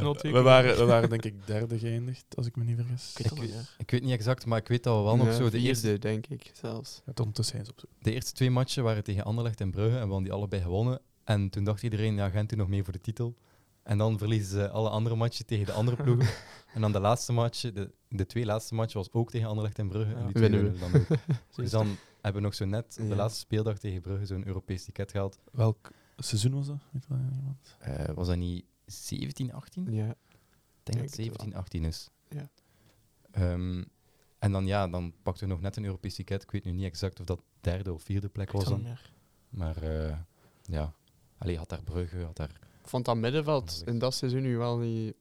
[SPEAKER 2] nul twee
[SPEAKER 3] we, waren, we waren denk ik derde geëindigd, als ik me niet vergis.
[SPEAKER 2] Ik weet
[SPEAKER 1] Ik-
[SPEAKER 2] niet meer.
[SPEAKER 1] Ik weet niet exact, maar ik weet dat we wel nog
[SPEAKER 4] Ja,
[SPEAKER 1] zo... De
[SPEAKER 4] vierde,
[SPEAKER 1] eerste,
[SPEAKER 4] denk ik zelfs.
[SPEAKER 3] Ondertussen ze op
[SPEAKER 1] de eerste twee matchen waren tegen Anderlecht en Brugge en we hadden die allebei gewonnen. En toen dacht iedereen, ja, Gent doet nog mee voor de titel. En dan verliezen ze alle andere matchen tegen de andere ploegen. en dan de laatste matchen, de, de twee laatste matchen was ook tegen Anderlecht en Brugge.
[SPEAKER 2] Ja.
[SPEAKER 1] En die
[SPEAKER 4] Winnen we.
[SPEAKER 1] dan ook. Dus dan hebben we nog zo net op de
[SPEAKER 4] Ja.
[SPEAKER 1] laatste speeldag tegen Brugge zo'n Europees ticket gehaald.
[SPEAKER 3] Welk seizoen was dat? Weet wel iemand?
[SPEAKER 1] Eh, was dat niet 17, 18?
[SPEAKER 4] Ja.
[SPEAKER 1] Ik denk
[SPEAKER 4] Denk
[SPEAKER 1] dat
[SPEAKER 4] het
[SPEAKER 1] het 17,
[SPEAKER 4] wel.
[SPEAKER 1] 18 is.
[SPEAKER 4] Ja.
[SPEAKER 1] Ehm, en dan ja, dan pakten we nog net een Europees ticket. Ik weet nu niet exact of dat derde of vierde plek was dan. Maar eh, ja, Allee, had daar Brugge, had daar...
[SPEAKER 4] Ik vond dat middenveld in dat seizoen nu wel niet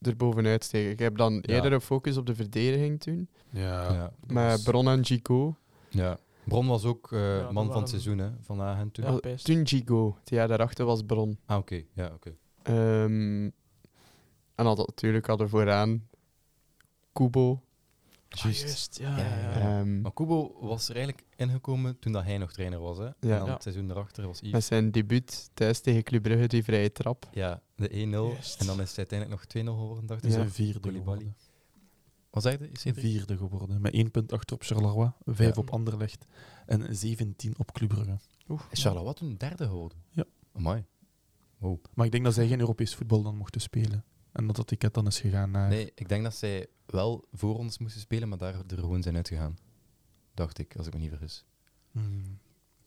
[SPEAKER 4] erbovenuit steken. Ik heb dan
[SPEAKER 1] Ja.
[SPEAKER 4] eerder een focus op de verdediging toen.
[SPEAKER 3] Ja.
[SPEAKER 1] ja.
[SPEAKER 4] Met Bron en Gico.
[SPEAKER 1] ja. Bron was ook eh, man van
[SPEAKER 2] waren-
[SPEAKER 1] het seizoen hè, van Agen toen.
[SPEAKER 2] Ja.
[SPEAKER 4] Toen Gico. Het jaar daarachter was Bron.
[SPEAKER 1] Ah, oké. Ja, oké.
[SPEAKER 4] Ehm, en had natuurlijk hadden vooraan Kubo.
[SPEAKER 2] Ah,
[SPEAKER 1] Juist.
[SPEAKER 2] ja,
[SPEAKER 1] Ja,
[SPEAKER 2] ja, ja.
[SPEAKER 1] ja.
[SPEAKER 4] ehm,
[SPEAKER 1] Maar Kubo was er eigenlijk ingekomen toen dat hij nog trainer was. Hè?
[SPEAKER 4] Ja.
[SPEAKER 1] En dan het seizoen erachter was
[SPEAKER 4] met
[SPEAKER 1] Yves.
[SPEAKER 4] zijn debuut thuis tegen Club Brugge, die vrije trap.
[SPEAKER 1] Ja, de 1-0.
[SPEAKER 2] Juist.
[SPEAKER 1] En dan is het uiteindelijk nog 2-0 geworden, dacht ik.
[SPEAKER 3] is
[SPEAKER 4] Ja.
[SPEAKER 3] een vierde
[SPEAKER 1] Koulibaly.
[SPEAKER 3] geworden.
[SPEAKER 1] Wat zei je?
[SPEAKER 3] Een vierde geworden. Met één punt achter op Charleroi, vijf
[SPEAKER 1] Ja.
[SPEAKER 3] op Anderlecht en 17 op Club Brugge.
[SPEAKER 2] Oeh,
[SPEAKER 1] Is Charleroi toen derde geworden?
[SPEAKER 3] Ja.
[SPEAKER 1] Amai. Wow.
[SPEAKER 3] Maar ik denk dat zij geen Europees voetbal dan mochten spelen. En dat dat ticket dan is gegaan naar...
[SPEAKER 1] Nee, ik denk dat zij wel voor ons moesten spelen, maar daar er gewoon zijn uitgegaan. Dacht ik, als ik me niet vergis.
[SPEAKER 3] Hmm.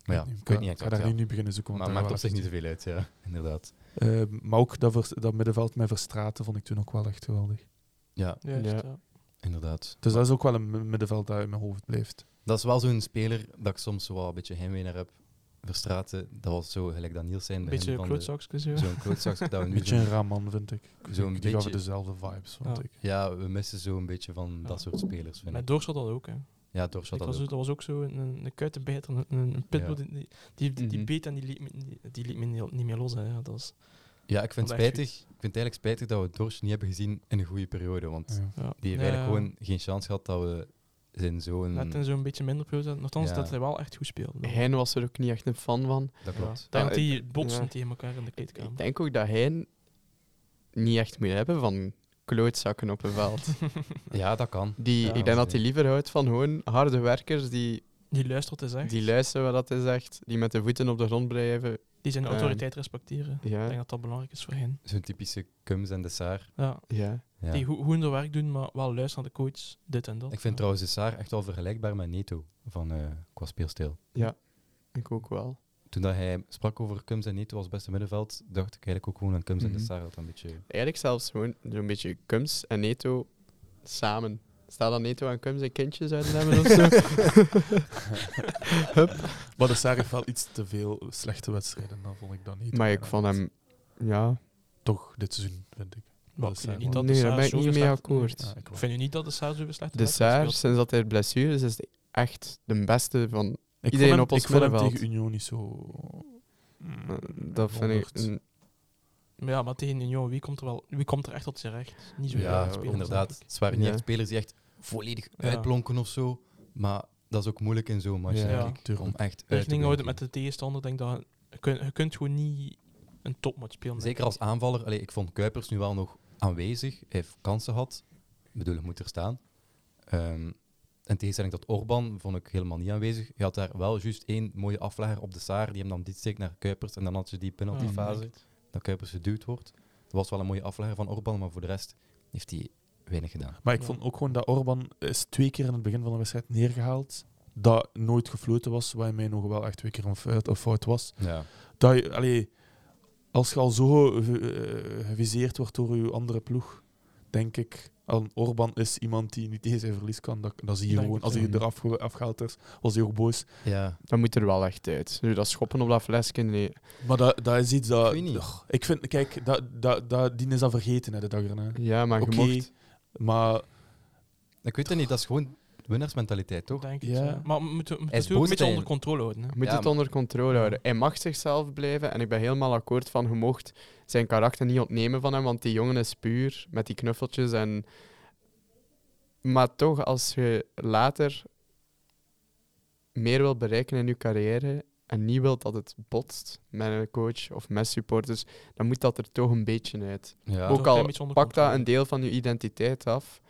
[SPEAKER 1] Maar ja,
[SPEAKER 3] Ik weet niet, ik ga daar
[SPEAKER 1] ja.
[SPEAKER 3] nu niet beginnen zoeken.
[SPEAKER 1] Maar maakt op zich niet zoveel uit, ja, inderdaad.
[SPEAKER 3] echt- Eh, maar ook dat, vers- dat middenveld met Verstraten vond ik toen ook wel echt geweldig.
[SPEAKER 1] Ja,
[SPEAKER 2] Juist,
[SPEAKER 4] Ja.
[SPEAKER 2] ja.
[SPEAKER 1] inderdaad.
[SPEAKER 3] Dus dat is ook wel een mi- middenveld dat in mijn hoofd blijft.
[SPEAKER 1] Dat is wel zo'n speler dat ik soms wel een beetje heimwee naar heb. Verstraten, dat was zo gelijk dat Niels zijn.
[SPEAKER 2] Een beetje
[SPEAKER 1] de-
[SPEAKER 2] klootzakjes. zo.
[SPEAKER 1] Zo'n klootzak dat we
[SPEAKER 3] Een
[SPEAKER 1] nu
[SPEAKER 3] beetje
[SPEAKER 1] zo-
[SPEAKER 3] een raar man, vind ik.
[SPEAKER 1] Zo'n
[SPEAKER 3] die gaven
[SPEAKER 1] beetje-
[SPEAKER 3] dezelfde vibes, vond
[SPEAKER 2] Ja.
[SPEAKER 3] ik.
[SPEAKER 1] Ja, we missen zo een beetje van dat soort spelers, vind
[SPEAKER 2] Met. Doorschot dat ook. Hè.
[SPEAKER 1] Ja, dat
[SPEAKER 2] was,
[SPEAKER 1] ook.
[SPEAKER 2] dat was ook zo een, een, een kuitenbijter, een, een een pitbull
[SPEAKER 1] Ja.
[SPEAKER 2] die, die, die, die
[SPEAKER 4] Mhm.
[SPEAKER 2] beet en die liet me, die, die liet me niet, niet meer los. Hè. Ja, dat is,
[SPEAKER 1] Ja, ik vind spijtig. Ik vind het eigenlijk spijtig dat we Dorsch niet hebben gezien in een goede periode. Want
[SPEAKER 3] Ja.
[SPEAKER 2] ja.
[SPEAKER 1] die heeft
[SPEAKER 2] Ja,
[SPEAKER 1] eigenlijk gewoon geen chance gehad dat we in zo'n...
[SPEAKER 2] Net in zo'n beetje minder periode. Nogthans
[SPEAKER 1] Ja.
[SPEAKER 2] dat hij wel echt goed speelde.
[SPEAKER 4] Hein was er ook niet echt een fan van.
[SPEAKER 1] Dat klopt.
[SPEAKER 2] Ik
[SPEAKER 4] Ja,
[SPEAKER 2] dat die
[SPEAKER 4] ik-
[SPEAKER 2] botsen
[SPEAKER 4] ja.
[SPEAKER 2] tegen elkaar in de kleedkamer.
[SPEAKER 4] Ik denk ook dat hij niet echt moet hebben van klootzakken op een veld.
[SPEAKER 1] Ja, dat kan.
[SPEAKER 4] Die,
[SPEAKER 2] Ja,
[SPEAKER 4] ik denk dat hij liever houdt van gewoon harde werkers die,
[SPEAKER 2] Die luistert is echt.
[SPEAKER 4] die luisteren wat hij zegt, die met de voeten op de grond blijven.
[SPEAKER 2] Die zijn autoriteit respecteren. Ik
[SPEAKER 4] Ja,
[SPEAKER 2] denk dat dat belangrijk is voor hen.
[SPEAKER 1] Zo'n typische Kums en de Saar.
[SPEAKER 2] Ja.
[SPEAKER 4] ja.
[SPEAKER 1] Ja.
[SPEAKER 2] Die goed hun werk doen, maar wel luisteren naar de coach. Dit en dat.
[SPEAKER 1] Ik vind trouwens de Saar echt wel vergelijkbaar met Neto van, eh, qua speelstijl.
[SPEAKER 4] ik ook wel.
[SPEAKER 1] Toen dat hij sprak over Kums en Neto als beste middenveld, dacht ik eigenlijk ook gewoon aan Kums en
[SPEAKER 4] Mhm.
[SPEAKER 1] de Saar. Dat een beetje...
[SPEAKER 4] Eigenlijk zelfs gewoon zo'n beetje Kums en Neto samen. Stel dat Neto en Kums een kindje zouden hebben of zo.
[SPEAKER 3] Maar de Sarri heeft wel iets te veel slechte wedstrijden, dan vond ik dat niet.
[SPEAKER 4] maar ik vond hem... Ja,
[SPEAKER 3] Toch, dit seizoen, vind ik.
[SPEAKER 2] Maar ik vind niet dat de
[SPEAKER 4] nee, daar ben ik niet mee
[SPEAKER 2] slecht-
[SPEAKER 4] akkoord.
[SPEAKER 3] Ja, ik
[SPEAKER 2] vind nu niet dat de Saar zoveel slechte
[SPEAKER 4] De Saar, sinds dat hij blessure is, is echt de beste van...
[SPEAKER 3] Ik
[SPEAKER 4] Iedereen
[SPEAKER 3] vond hem,
[SPEAKER 4] op ons
[SPEAKER 3] ik tegen Union niet zo...
[SPEAKER 4] Dat vind ik...
[SPEAKER 3] honderd.
[SPEAKER 2] Maar ja, maar tegen Union, wie komt er, wel, wie komt er echt tot zijn recht? Niet zo
[SPEAKER 1] Ja,
[SPEAKER 2] spelers,
[SPEAKER 1] inderdaad. Het waren niet
[SPEAKER 4] Ja.
[SPEAKER 1] echt spelers die echt volledig
[SPEAKER 2] Ja.
[SPEAKER 1] uitblonken of zo. Maar dat is ook moeilijk in zo'n match,
[SPEAKER 3] Ja,
[SPEAKER 1] denk ik. Om echt uit te
[SPEAKER 2] Rekening houden met de tegenstander. Denk dat, je, kunt, je kunt gewoon niet een topmatch spelen.
[SPEAKER 1] Zeker als aanvaller. Allee, ik vond Kuipers nu wel nog aanwezig. Hij heeft kansen gehad. Ik bedoel, hij moet er staan. Ehm in tegenstelling tot Orban vond ik helemaal niet aanwezig. Je had daar wel juist één mooie aflegger op de Saar. Die hem dan dit steekt naar Kuipers. En dan had je die penaltyfase.
[SPEAKER 2] Ja,
[SPEAKER 1] dat Kuipers geduwd wordt. Dat was wel een mooie aflegger van Orban. Maar voor de rest heeft hij weinig gedaan.
[SPEAKER 3] Maar ik
[SPEAKER 2] Ja.
[SPEAKER 3] vond ook gewoon dat Orban is twee keer in het begin van de wedstrijd neergehaald. Dat nooit gefloten was, waar mij nog wel echt twee keer een fout, een fout was.
[SPEAKER 1] Ja.
[SPEAKER 3] Dat je, allee, als je al zo eh, geviseerd wordt door je andere ploeg, denk ik, aan Orban is iemand die niet tegen zijn verlies kan. Dat, dat zie je gewoon. Als hij eraf ge- afgehaald is, was hij ook boos.
[SPEAKER 1] ja.
[SPEAKER 4] Dat moet er wel echt uit. Nu, dat schoppen op dat flesje, nee.
[SPEAKER 3] Maar dat, dat is iets dat...
[SPEAKER 1] Ik weet niet.
[SPEAKER 3] Ugh, ik vind, kijk, dat, dat, dat, die is al vergeten hè, de dag erna.
[SPEAKER 4] Ja, maar je mocht...
[SPEAKER 3] Maar
[SPEAKER 1] Ik weet het niet. Dat is gewoon winnaarsmentaliteit, toch?
[SPEAKER 2] Denk ik,
[SPEAKER 3] Ja.
[SPEAKER 2] Maar
[SPEAKER 1] is
[SPEAKER 2] het ook een beetje onder controle houden. Hè.
[SPEAKER 4] Moet
[SPEAKER 1] Ja,
[SPEAKER 4] het onder controle houden. Hij mag zichzelf blijven en ik ben helemaal akkoord van je mocht zijn karakter niet ontnemen van hem, want die jongen is puur met die knuffeltjes en... Maar toch, als je later meer wilt bereiken in je carrière en niet wilt dat het botst met een coach of met supporters, dan moet dat er toch een beetje uit.
[SPEAKER 1] Ja.
[SPEAKER 4] Ook al
[SPEAKER 2] klein beetje onder
[SPEAKER 4] Pak dat een deel van je identiteit af.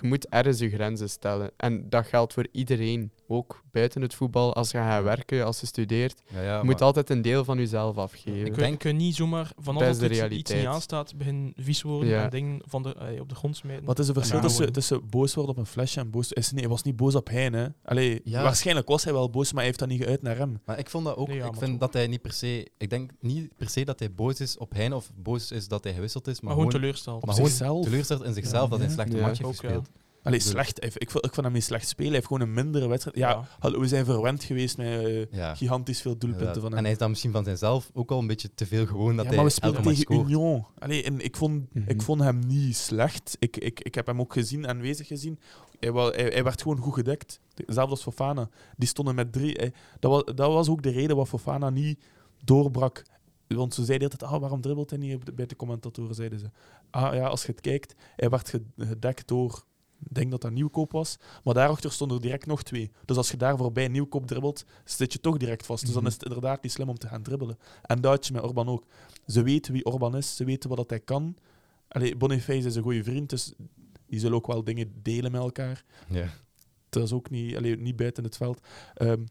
[SPEAKER 4] Je moet ergens je grenzen stellen. En dat geldt voor iedereen. Ook buiten het voetbal, als je gaat werken, als je studeert.
[SPEAKER 1] Ja, ja,
[SPEAKER 4] Je moet
[SPEAKER 1] maar-
[SPEAKER 4] altijd een deel van jezelf afgeven.
[SPEAKER 2] Ik
[SPEAKER 1] denk-
[SPEAKER 2] niet zomaar van
[SPEAKER 4] Dat de
[SPEAKER 2] dat iets- niet aanstaat, begin vies worden
[SPEAKER 4] Ja.
[SPEAKER 2] en dingen van de, eh, op de grond smijten.
[SPEAKER 3] Wat is het verschil tussen, tussen boos worden op een flesje en boos... Is, nee, hij was niet boos op Hein, hè. Allee,
[SPEAKER 1] Ja.
[SPEAKER 3] Waarschijnlijk was hij wel boos, maar hij heeft dat niet geuit naar hem.
[SPEAKER 1] Maar ik vond dat ook.
[SPEAKER 2] Nee, ja,
[SPEAKER 1] ik vind dat hij niet per se. Ik denk niet per se dat hij boos is op hen of boos is dat hij gewisseld is, maar,
[SPEAKER 2] maar gewoon
[SPEAKER 1] gewoon,
[SPEAKER 2] teleursteld.
[SPEAKER 1] Maar gewoon
[SPEAKER 3] zichzelf.
[SPEAKER 1] teleurstelt in zichzelf
[SPEAKER 3] Ja.
[SPEAKER 1] dat hij een slechte
[SPEAKER 4] Ja.
[SPEAKER 1] match heeft gespeeld.
[SPEAKER 3] Allee, slecht. Ik, ik, ik vond hem niet slecht spelen. Hij heeft gewoon een mindere wedstrijd. Ja,
[SPEAKER 2] Ja.
[SPEAKER 3] hallo, we zijn verwend geweest met eh,
[SPEAKER 1] Ja.
[SPEAKER 3] gigantisch veel doelpunten van
[SPEAKER 1] En
[SPEAKER 3] hem.
[SPEAKER 1] hij is dan misschien van zichzelf ook al een beetje te veel gewoon dat
[SPEAKER 3] ja,
[SPEAKER 1] hij
[SPEAKER 3] maar we
[SPEAKER 1] match
[SPEAKER 3] tegen
[SPEAKER 1] scoort.
[SPEAKER 3] Union. Allee, en ik, vond,
[SPEAKER 4] Mhm.
[SPEAKER 3] ik vond hem niet slecht. Ik, ik, ik heb hem ook gezien, aanwezig gezien. Hij, hij, hij werd gewoon goed gedekt. Zelfs als Fofana. Die stonden met drie. Hij- dat, was, dat was ook de reden waarom Fofana niet doorbrak. Want ze zeiden altijd, ah, waarom dribbelt hij niet bij de commentatoren, zeiden ze. Ah ja, als je het kijkt, hij werd ge- gedekt door, ik denk dat dat Nieuwkoop was, maar daarachter stonden er direct nog twee. Dus als je daar voorbij Nieuwkoop dribbelt, zit je toch direct vast. Dus dan
[SPEAKER 4] Mhm.
[SPEAKER 3] is het inderdaad niet slim om te gaan dribbelen. En dat had je met Orban ook. Ze weten wie Orban is, ze weten wat dat hij kan. Allee, Boniface is een goede vriend, dus die zullen ook wel dingen delen met elkaar.
[SPEAKER 1] Ja.
[SPEAKER 3] Dat is ook niet, allee, niet buiten het veld. Ehm,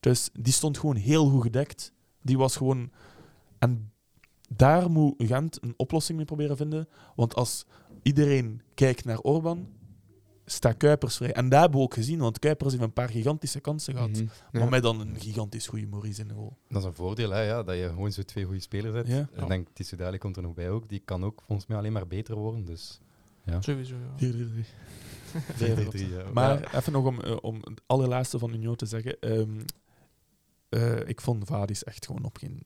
[SPEAKER 3] dus die stond gewoon heel goed gedekt. Die was gewoon... En daar moet Gent een oplossing mee proberen vinden. Want als iedereen kijkt naar Orban, staat Kuipers vrij. En dat hebben we ook gezien, want Kuipers heeft een paar gigantische kansen gehad.
[SPEAKER 4] Mhm. Ja.
[SPEAKER 3] Maar met dan een gigantisch goede Maurice in de goal.
[SPEAKER 1] Dat is een voordeel, hè, ja, dat je gewoon zo twee goede spelers hebt.
[SPEAKER 3] Ja.
[SPEAKER 1] En
[SPEAKER 2] Ja.
[SPEAKER 1] ik denk, Tissou Dali komt er nog bij ook. Die kan ook volgens mij alleen maar beter worden. Dus ja.
[SPEAKER 2] Sowieso, ja.
[SPEAKER 3] 4-3-3.
[SPEAKER 1] 4-3-3, ja.
[SPEAKER 3] Maar even nog om, eh, om het allerlaatste van Union te zeggen. ehm, eh, ik vond Vadis echt gewoon op geen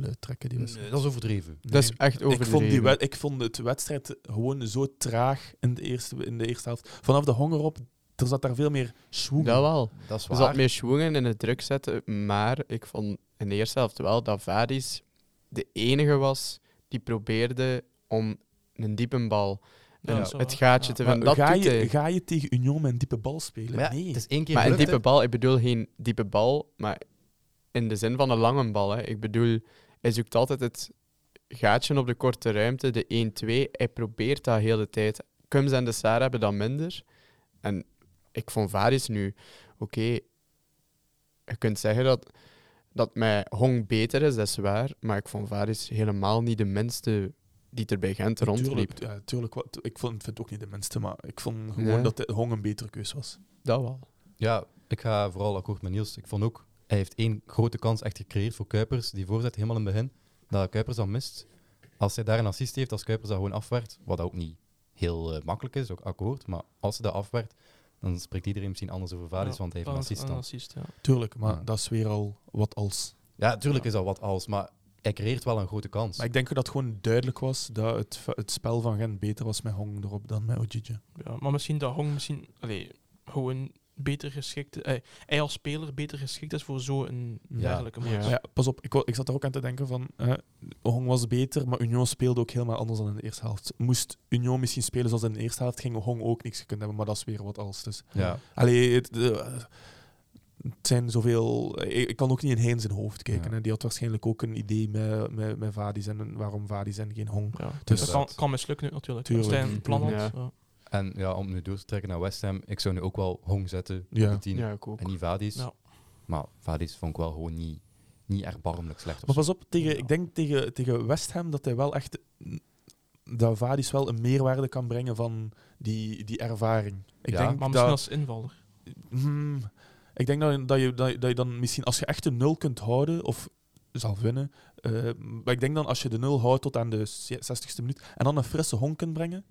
[SPEAKER 3] fluit trekken. Die wedstrijd.
[SPEAKER 1] Nee, dat is overdreven.
[SPEAKER 4] Dat is echt
[SPEAKER 3] ik vond, die
[SPEAKER 4] overdreven.
[SPEAKER 3] wed- ik vond het wedstrijd gewoon zo traag in de eerste, in de eerste helft. Vanaf de honger op, er zat daar veel meer schwung.
[SPEAKER 4] Dat wel.
[SPEAKER 1] Dat is
[SPEAKER 4] Er zat meer schwungen in het druk zetten, maar ik vond in de eerste helft wel dat Vadis de enige was die probeerde om een diepe bal,
[SPEAKER 2] Ja, wel
[SPEAKER 4] het
[SPEAKER 2] waar.
[SPEAKER 4] gaatje
[SPEAKER 2] Ja.
[SPEAKER 4] te vinden. Dat
[SPEAKER 3] ga, je, ga je tegen Union met een diepe bal spelen?
[SPEAKER 1] Maar ja,
[SPEAKER 3] nee.
[SPEAKER 1] het is één keer
[SPEAKER 4] Maar een diepe bal, ik bedoel geen diepe bal, maar in de zin van een lange bal. Hè. Ik bedoel, hij zoekt altijd het gaatje op de korte ruimte, de 1-2. Hij probeert dat heel de tijd. Kums en de Saar hebben dat minder. En ik vond Varis nu, oké, je kunt zeggen dat, dat mij Hong beter is, dat is waar. Maar ik vond Varis helemaal niet de minste die er bij Gent rondliep.
[SPEAKER 3] Tuurlijk, ja, tuurlijk wat, ik vond, vind het ook niet de minste, maar ik vond gewoon
[SPEAKER 4] Nee.
[SPEAKER 3] dat de Hong een betere keus was.
[SPEAKER 4] Dat wel.
[SPEAKER 1] Ja, ik ga vooral akkoord met Niels. Ik vond ook, hij heeft één grote kans echt gecreëerd voor Kuipers. Die voorzet helemaal in het begin, dat Kuipers dan mist. Als hij daar een assist heeft, als Kuipers dat gewoon afwerkt, wat ook niet heel eh, makkelijk is, ook akkoord. Maar als hij dat afwerkt, dan spreekt iedereen misschien anders over Vadis,
[SPEAKER 2] Ja,
[SPEAKER 1] want hij heeft een assist
[SPEAKER 2] Een
[SPEAKER 1] dan.
[SPEAKER 2] assist, ja.
[SPEAKER 3] Tuurlijk, maar
[SPEAKER 1] Ja.
[SPEAKER 3] dat is weer al wat als.
[SPEAKER 1] Ja, natuurlijk is dat wat als, maar hij creëert wel een grote kans.
[SPEAKER 3] Maar ik denk dat het gewoon duidelijk was dat het, het spel van Gent beter was met Hong erop dan met Ojije.
[SPEAKER 2] Ja, maar misschien dat Hong misschien allee, gewoon beter geschikt eh, hij als speler beter geschikt is voor zo'n
[SPEAKER 3] Ja.
[SPEAKER 2] dergelijke match.
[SPEAKER 4] Ja.
[SPEAKER 3] Pas op, ik, ik zat er ook aan te denken van, eh, Hong was beter, maar Union speelde ook helemaal anders dan in de eerste helft. Moest Union misschien spelen zoals in de eerste helft, ging Hong ook niks kunnen hebben, maar dat is weer wat als. Dus.
[SPEAKER 1] ja.
[SPEAKER 3] Allee, het, eh, het zijn zoveel... Ik, ik kan ook niet in Heen zijn hoofd kijken.
[SPEAKER 1] Ja.
[SPEAKER 3] Hè. Die had waarschijnlijk ook een idee met, met, met Vadis en waarom Vadis en geen Hong.
[SPEAKER 2] Ja,
[SPEAKER 3] Dus-
[SPEAKER 2] dat kan, kan mislukken natuurlijk.
[SPEAKER 3] Tuurlijk.
[SPEAKER 2] een plan had.
[SPEAKER 4] Ja.
[SPEAKER 1] En ja, om nu door te trekken naar West Ham, ik zou nu ook wel Hong zetten
[SPEAKER 3] Ja.
[SPEAKER 1] op de 10
[SPEAKER 4] Ja, ik ook.
[SPEAKER 1] en niet Vadis.
[SPEAKER 2] Ja.
[SPEAKER 1] Maar Vadis vond ik wel gewoon niet, niet erbarmelijk slecht.
[SPEAKER 3] Maar pas op, tegen, ik denk tegen, tegen West Ham dat hij wel echt... Dat Vadis wel een meerwaarde kan brengen van die, die ervaring. Ik
[SPEAKER 1] Ja,
[SPEAKER 3] denk
[SPEAKER 2] Maar misschien
[SPEAKER 3] dat,
[SPEAKER 2] als invaller.
[SPEAKER 3] Hmm, ik denk dat, je- dat, je, dat, je, dat je dan misschien, als je echt een nul kunt houden, of zal winnen, eh, maar ik denk dan als je de nul houdt tot aan de 60ste minuut, en dan een frisse honk kunt brengen,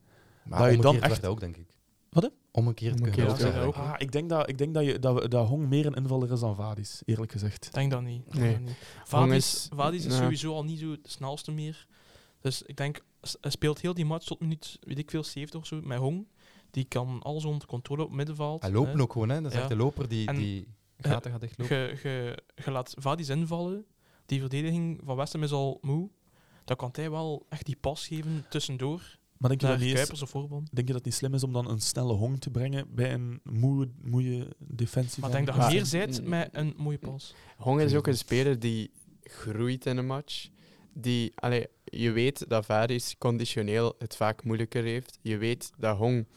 [SPEAKER 1] Maar
[SPEAKER 3] dat je dan echt-
[SPEAKER 1] ook, denk ik.
[SPEAKER 3] Wat, hè?
[SPEAKER 1] Omgekeerd kun je
[SPEAKER 4] Omgekeerd,
[SPEAKER 1] ook
[SPEAKER 2] ja.
[SPEAKER 1] zeggen.
[SPEAKER 2] ook.
[SPEAKER 3] Ah, ik denk, dat, ik denk dat, je, dat, we- dat Hong meer een invaller is dan Vadis, eerlijk gezegd.
[SPEAKER 2] Ik denk dat niet.
[SPEAKER 4] Nee.
[SPEAKER 2] dat niet.
[SPEAKER 4] Hong
[SPEAKER 2] Vadis,
[SPEAKER 4] is-
[SPEAKER 2] Vadis is
[SPEAKER 4] ja.
[SPEAKER 2] sowieso al niet zo de snelste meer. Dus ik denk, hij speelt heel die match tot minuut, weet ik veel, 70 of zo, met Hong. Die kan alles onder controle op middenveld.
[SPEAKER 1] Hij loopt
[SPEAKER 2] hè.
[SPEAKER 1] ook gewoon, hè. Dat is
[SPEAKER 2] Ja.
[SPEAKER 1] echt de loper die,
[SPEAKER 2] En-
[SPEAKER 1] die gaten gaat dichtlopen.
[SPEAKER 2] Je, je, je laat Vadis invallen. Die verdediging van West Ham is al moe. Dan kan hij wel echt die pas geven tussendoor.
[SPEAKER 3] Maar denk je, dat niet is,
[SPEAKER 2] of
[SPEAKER 3] denk je dat het niet slim is om dan een snelle Hong te brengen bij een moe, moeie defensie?
[SPEAKER 2] Maar denk dat je
[SPEAKER 4] Maar-
[SPEAKER 2] meer zijt met een mooie pas.
[SPEAKER 4] Hong is ook een speler die groeit in een match. Die, allee, je weet dat Varis conditioneel het vaak moeilijker heeft. Je weet dat Hong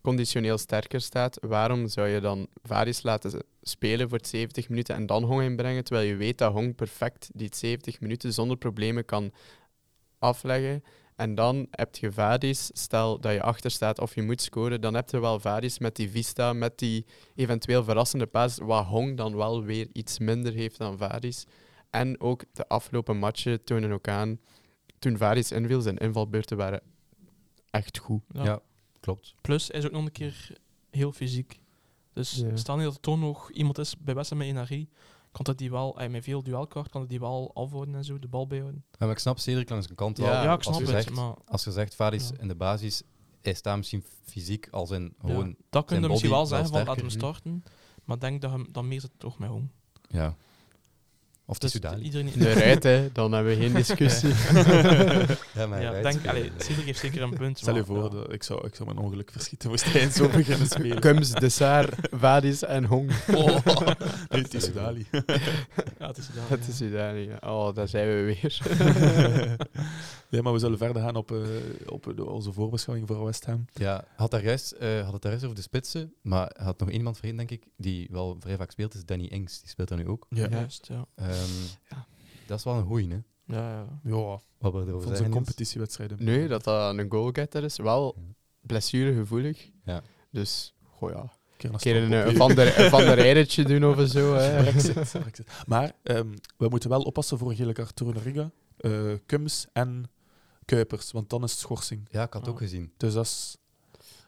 [SPEAKER 4] conditioneel sterker staat. Waarom zou je dan Varis laten spelen voor 70 minuten en dan Hong inbrengen, terwijl je weet dat Hong perfect die 70 minuten zonder problemen kan afleggen. En dan heb je Vadis, stel dat je achter staat of je moet scoren, dan heb je wel Vadis met die vista, met die eventueel verrassende paas, wat Hong dan wel weer iets minder heeft dan Vadis. En ook de afgelopen matchen tonen ook aan, toen Vadis inviel, zijn invalbeurten waren echt goed.
[SPEAKER 2] Ja.
[SPEAKER 1] Ja, klopt.
[SPEAKER 2] Plus, hij is ook nog een keer heel fysiek. Dus
[SPEAKER 4] Ja.
[SPEAKER 2] stel niet dat er toch nog iemand is bij West Ham met energie, kan dat die wel, hij met veel duelkracht, kan dat die wel afhouden en zo, de bal bijhouden.
[SPEAKER 1] Ja, maar ik snap Cedric langs een kant wel.
[SPEAKER 4] Ja,
[SPEAKER 2] Ja, ik
[SPEAKER 1] als
[SPEAKER 2] snap
[SPEAKER 1] je
[SPEAKER 2] het,
[SPEAKER 1] Zegt,
[SPEAKER 2] maar
[SPEAKER 1] als je zegt, Vadis
[SPEAKER 2] Ja.
[SPEAKER 1] in de basis, hij staat misschien fysiek als in
[SPEAKER 2] ja,
[SPEAKER 1] gewoon...
[SPEAKER 2] dat kun je
[SPEAKER 1] zijn
[SPEAKER 2] misschien wel zeggen, van laat hem
[SPEAKER 1] sterker.
[SPEAKER 2] starten. Maar ik denk dat hem dan meer zit toch met Hong.
[SPEAKER 1] Ja. Of
[SPEAKER 2] Dus
[SPEAKER 1] Soudali.
[SPEAKER 2] iedereen...
[SPEAKER 4] De rijdt, hè, dan hebben we geen discussie.
[SPEAKER 1] Ja, maar
[SPEAKER 2] ja, denk, allee, Cedric heeft zeker een punt.
[SPEAKER 3] Stel je voor,
[SPEAKER 2] ja.
[SPEAKER 3] ik, zou, ik zou mijn ongeluk verschieten moest hij zo beginnen spelen.
[SPEAKER 4] Kums, De Saar, Vadis en Hong.
[SPEAKER 3] Oh, nee, het is Soudali.
[SPEAKER 2] Ja, het is.
[SPEAKER 4] Dat is ja. Oh, daar zijn we weer.
[SPEAKER 3] Nee, maar we zullen verder gaan op, eh, op de- onze voorbeschouwing voor West Ham.
[SPEAKER 1] Ja, had, daar juist, eh, had het daar juist over de spitsen, maar had nog iemand vergeten, denk ik, die wel vrij vaak speelt, is Danny Ings. Die speelt daar nu ook.
[SPEAKER 3] Ja, ja.
[SPEAKER 2] Juist, ja.
[SPEAKER 1] Ehm,
[SPEAKER 4] Ja.
[SPEAKER 1] Dat is wel een goeie, hè?
[SPEAKER 2] Ja, ja.
[SPEAKER 1] Wat we erover Niels.
[SPEAKER 3] competitiewedstrijden.
[SPEAKER 4] Nee, dat dat een goalgetter is. Wel blessuregevoelig.
[SPEAKER 1] Ja.
[SPEAKER 4] Dus, goh ja.
[SPEAKER 3] Keer
[SPEAKER 4] Een keer een, een van der, een van der Rijdertje doen of zo. Hè.
[SPEAKER 3] Brexit, Brexit. Maar ehm, we moeten wel oppassen voor een gele kaart Torunariga, eh Kums en Kuipers, want dan is het schorsing.
[SPEAKER 1] Ja, ik had het
[SPEAKER 2] Ah.
[SPEAKER 1] ook gezien.
[SPEAKER 3] Dus dat is...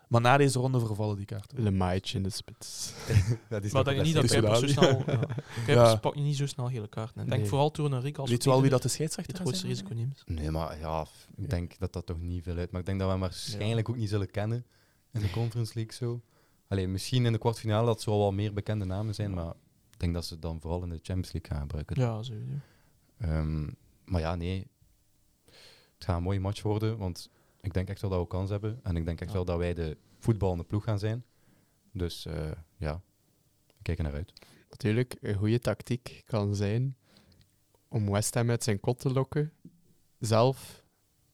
[SPEAKER 3] Maar na deze ronde vervallen die kaarten.
[SPEAKER 4] Lemaitre in de spits.
[SPEAKER 1] dat is
[SPEAKER 2] Maar denk je niet dat Kuipers zo snel... Ja. Kuipers pakt niet zo snel gele kaarten. Denk
[SPEAKER 4] Nee.
[SPEAKER 2] vooral toen Enrique als
[SPEAKER 3] Weet je wel wie dat de scheidsrechter
[SPEAKER 2] het grootste
[SPEAKER 3] is?
[SPEAKER 2] risico neemt.
[SPEAKER 1] Nee, maar ja, ik denk dat dat toch niet veel uit. Maar ik denk dat we hem waarschijnlijk ook niet zullen kennen in de Conference League zo. Alleen misschien in de kwartfinale dat zal wel meer bekende namen zijn, maar ik denk dat ze het dan vooral in de Champions League gaan gebruiken.
[SPEAKER 2] Ja, sowieso.
[SPEAKER 1] Ehm, maar ja, nee. Het gaat een mooie match worden, want ik denk echt wel dat we kans hebben. En ik denk echt
[SPEAKER 2] Ja.
[SPEAKER 1] wel dat wij de voetballende ploeg gaan zijn. Dus eh, ja, we kijken naar uit.
[SPEAKER 4] Natuurlijk, een goede tactiek kan zijn om West Ham uit zijn kot te lokken, zelf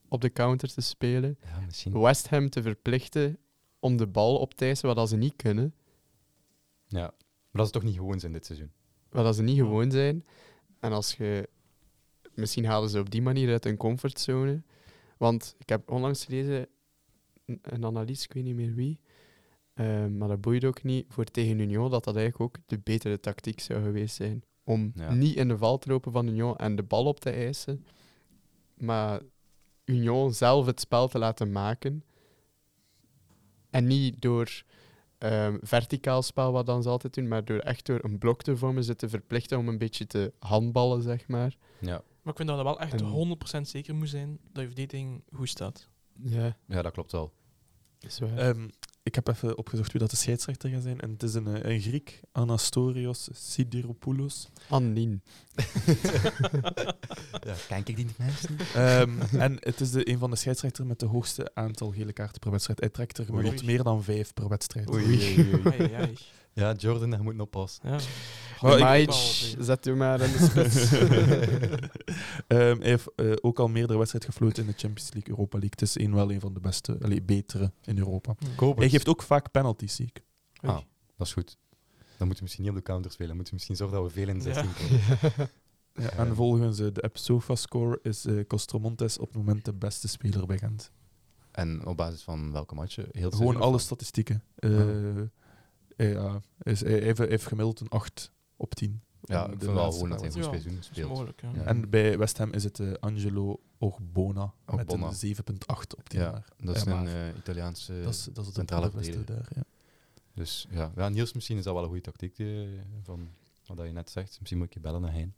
[SPEAKER 4] op de counter te spelen,
[SPEAKER 1] Ja, misschien.
[SPEAKER 4] West Ham te verplichten om de bal op te eisen, wat als ze niet kunnen,
[SPEAKER 1] Ja. Maar dat is toch niet gewoon zijn dit seizoen.
[SPEAKER 4] wat als ze niet gewoon zijn. En als je... Misschien halen ze op die manier uit hun comfortzone. Want ik heb onlangs gelezen, een, een analist, ik weet niet meer wie, eh, maar dat boeit ook niet, voor tegen Union, dat dat eigenlijk ook de betere tactiek zou geweest zijn. Om
[SPEAKER 1] Ja.
[SPEAKER 4] niet in de val te lopen van Union en de bal op te eisen, maar Union zelf het spel te laten maken. En niet door ehm, verticaal spel, wat dan ze altijd doen, maar door echt door een blok te vormen, ze te verplichten om een beetje te handballen, zeg maar.
[SPEAKER 1] Ja.
[SPEAKER 2] Maar ik vind dat je wel echt
[SPEAKER 4] En-
[SPEAKER 2] 100% zeker moet zijn dat je verdediging goed staat.
[SPEAKER 4] Ja,
[SPEAKER 1] ja, dat klopt wel.
[SPEAKER 4] is waar.
[SPEAKER 3] Ehm, ik heb even opgezocht wie dat de scheidsrechter gaat zijn. En het is een, eh, een Griek, Anastorios Sidiropoulos.
[SPEAKER 4] Annin.
[SPEAKER 1] ja, kijk ik die mensen?
[SPEAKER 3] Ehm, en het is de, een van de scheidsrechters met de hoogste aantal gele kaarten per wedstrijd. Hij trekt er gemiddeld meer dan vijf per wedstrijd.
[SPEAKER 1] Oei. Ja, Jordan, daar moet nog oppassen.
[SPEAKER 2] Ja.
[SPEAKER 3] Maar
[SPEAKER 4] Maic, zet u maar in de spits.
[SPEAKER 3] Ehm, hij heeft eh, ook al meerdere wedstrijden gefloten in de Champions League, Europa League. Het is een, wel een van de beste, allee, betere in Europa. Hij geeft ook vaak penalties, zie ik.
[SPEAKER 1] Ah. Dat is goed. Dan moeten we misschien niet op de counter spelen. Dan moeten we misschien zorgen dat we veel in de
[SPEAKER 2] Ja.
[SPEAKER 1] 16 komen.
[SPEAKER 3] Ja, en volgens eh, de app SofaScore is eh Castromontes op het moment de beste speler bij Gent.
[SPEAKER 1] En op basis van welke matchen? Heel
[SPEAKER 3] Gewoon alle statistieken. Eh, ja, is, hij heeft, hij heeft gemiddeld een 8 op 10.
[SPEAKER 1] Ja, ik
[SPEAKER 3] de
[SPEAKER 1] vind wel gewoon dat hij een goed
[SPEAKER 2] Ja,
[SPEAKER 1] seizoen speelt.
[SPEAKER 2] mogelijk, ja.
[SPEAKER 1] Ja.
[SPEAKER 3] En bij West Ham is het eh, Angelo Ogbona met een 7,8 op 10.
[SPEAKER 1] Ja,
[SPEAKER 3] maar
[SPEAKER 1] dat is een eh, Italiaanse...
[SPEAKER 3] dat, is, dat is de
[SPEAKER 1] centrale verdediger.
[SPEAKER 3] daar. Ja.
[SPEAKER 1] Dus ja. ja, Niels, misschien is dat wel een goede tactiek eh, van wat je net zegt. Misschien moet ik je bellen naar Hein.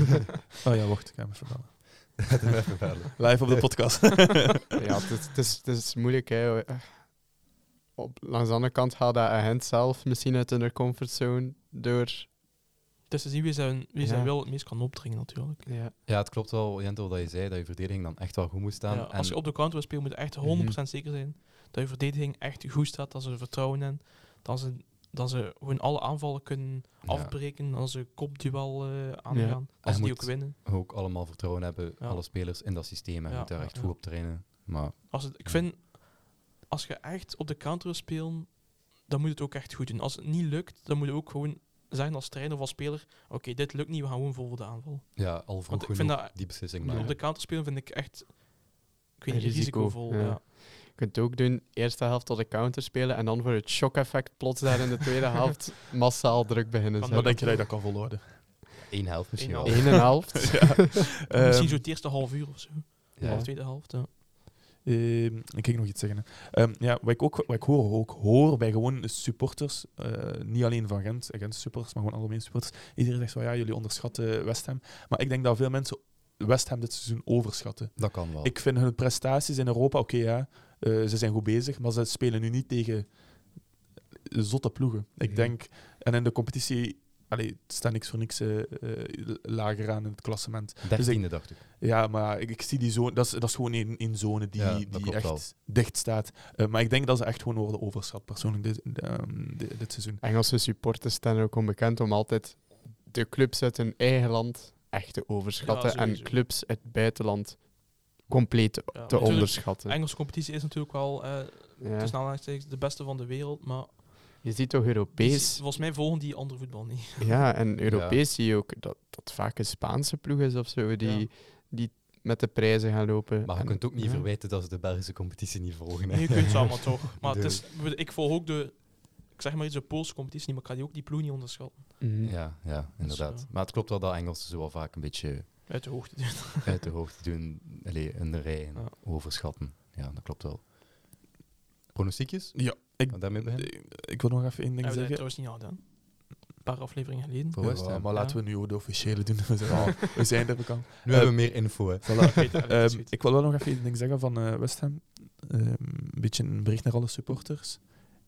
[SPEAKER 3] Oh ja, wacht, ik ga hem even bellen.
[SPEAKER 1] Laat hem even bellen.
[SPEAKER 3] Live op de podcast.
[SPEAKER 4] ja, het is, het, is, het is moeilijk. Hè. Op, langs de andere kant haalt dat agent zelf misschien uit hun comfortzone door...
[SPEAKER 2] Is te zien wie zijn, wie zijn
[SPEAKER 4] Ja.
[SPEAKER 2] wil het meest kan opdringen, natuurlijk.
[SPEAKER 4] Ja.
[SPEAKER 1] Ja, het klopt wel, Jentel, dat je zei dat je verdediging dan echt wel goed moet staan.
[SPEAKER 2] Ja, als je op de counter wil spelen, moet je echt 100% zeker zijn dat je verdediging echt goed staat, dat ze er vertrouwen in, dat ze, dat ze gewoon alle aanvallen kunnen
[SPEAKER 1] Ja.
[SPEAKER 2] afbreken, als ze kopduel eh
[SPEAKER 4] Ja.
[SPEAKER 2] aangaan,
[SPEAKER 1] En
[SPEAKER 2] als
[SPEAKER 1] je
[SPEAKER 2] die ook winnen.
[SPEAKER 1] ook allemaal vertrouwen hebben,
[SPEAKER 2] Ja.
[SPEAKER 1] alle spelers in dat systeem. En
[SPEAKER 2] Ja,
[SPEAKER 1] moet daar
[SPEAKER 2] ja,
[SPEAKER 1] echt
[SPEAKER 2] ja.
[SPEAKER 1] goed op trainen. Maar
[SPEAKER 2] Als het, ik
[SPEAKER 1] Ja.
[SPEAKER 2] vind, als je echt op de counter wil spelen, dan moet je het ook echt goed doen. Als het niet lukt, dan moet je ook gewoon zeggen als trainer of als speler, oké, dit lukt niet, we gaan gewoon vol voor de aanval.
[SPEAKER 1] ja, al vroeg
[SPEAKER 2] ik vind dat-
[SPEAKER 1] die beslissing
[SPEAKER 2] Op de counter spelen vind ik echt, ik weet niet,
[SPEAKER 4] risico,
[SPEAKER 2] risicovol.
[SPEAKER 4] ja.
[SPEAKER 2] Ja.
[SPEAKER 4] Je kunt het ook doen, eerste helft tot de counter spelen en dan voor het shock-effect plots daar in de tweede helft massaal druk beginnen
[SPEAKER 3] Wat
[SPEAKER 4] zetten.
[SPEAKER 3] denk je dat je dat kan volhouden?
[SPEAKER 1] Eén helft misschien
[SPEAKER 2] Eén
[SPEAKER 1] wel.
[SPEAKER 4] Eén en een helft.
[SPEAKER 3] ja.
[SPEAKER 2] Misschien
[SPEAKER 3] Ehm,
[SPEAKER 2] zo het eerste half uur of zo.
[SPEAKER 1] Ja.
[SPEAKER 2] Of de tweede helft. Ja.
[SPEAKER 3] Ehm, ik ging nog iets zeggen. Ehm, ja, wat ik ook wat ik hoor, ook hoor bij gewoon supporters, eh, niet alleen van Gent, Gent supporters, maar gewoon algemeen supporters. Iedereen zegt van ja, jullie onderschatten West Ham. Maar ik denk dat veel mensen West Ham dit seizoen overschatten.
[SPEAKER 1] Dat kan wel.
[SPEAKER 3] Ik vind hun prestaties in Europa, oké ja, eh, ze zijn goed bezig, maar ze spelen nu niet tegen zotte ploegen. Ik denk, en in de competitie, allee, het staat niks voor niks eh, eh, lager aan in het klassement.
[SPEAKER 1] Dertiende, dacht ik.
[SPEAKER 3] Ja, maar ik, ik zie die zone, dat is, dat is gewoon één één zone die,
[SPEAKER 1] Ja,
[SPEAKER 3] die echt dicht staat. Eh, maar ik denk dat ze echt gewoon worden overschat, persoonlijk, dit, ehm, dit, dit seizoen.
[SPEAKER 4] Engelse supporters staan ook onbekend om altijd de clubs uit hun eigen land echt te overschatten
[SPEAKER 2] Ja,
[SPEAKER 4] en clubs uit het buitenland compleet te-
[SPEAKER 2] Ja,
[SPEAKER 4] te
[SPEAKER 2] natuurlijk,
[SPEAKER 4] onderschatten.
[SPEAKER 2] De Engelse competitie is natuurlijk wel eh
[SPEAKER 4] Ja.
[SPEAKER 2] tussen de beste van de wereld, maar
[SPEAKER 4] Je ziet toch
[SPEAKER 2] die-
[SPEAKER 4] Europees,
[SPEAKER 2] volgens mij volgen die andere voetbal niet.
[SPEAKER 4] ja, en Europees zie je ook dat dat vaak een Spaanse ploeg is of zo, die,
[SPEAKER 2] Ja.
[SPEAKER 4] die met de prijzen gaan lopen.
[SPEAKER 1] Maar je
[SPEAKER 4] En-
[SPEAKER 1] kunt ook niet
[SPEAKER 4] ja.
[SPEAKER 1] verwijten dat ze de Belgische competitie niet volgen. hè.
[SPEAKER 2] Nee, je kunt ze allemaal toch. Maar het is, ik volg ook de, ik zeg maar iets, de Poolse competitie niet, maar ik ga die ook die ploeg niet onderschatten.
[SPEAKER 4] Mhm.
[SPEAKER 1] Ja, ja, inderdaad.
[SPEAKER 2] eh,
[SPEAKER 1] Maar het klopt wel dat Engelsen zo wel vaak een beetje
[SPEAKER 2] Uit de hoogte doen.
[SPEAKER 1] uit de hoogte doen, allee, in de rij overschatten. Ja, dat klopt wel. pronostiekjes?
[SPEAKER 3] Ja, ik,
[SPEAKER 1] daarmee beginnen?
[SPEAKER 3] ik, ik wil nog even één ding
[SPEAKER 2] we dat
[SPEAKER 3] zeggen.
[SPEAKER 2] trouwens niet gedaan? Een paar afleveringen geleden.
[SPEAKER 1] Voor West
[SPEAKER 3] Ja,
[SPEAKER 1] Ham.
[SPEAKER 3] maar
[SPEAKER 2] Ja.
[SPEAKER 3] laten we nu de officiële doen. We zijn, al- we zijn er bekend.
[SPEAKER 1] Nu hebben we meer info, hè.
[SPEAKER 3] Voilà.
[SPEAKER 2] Ik
[SPEAKER 3] Ehm, wil wel nog even één ding zeggen van eh West Ham. Ehm, een beetje een bericht naar alle supporters.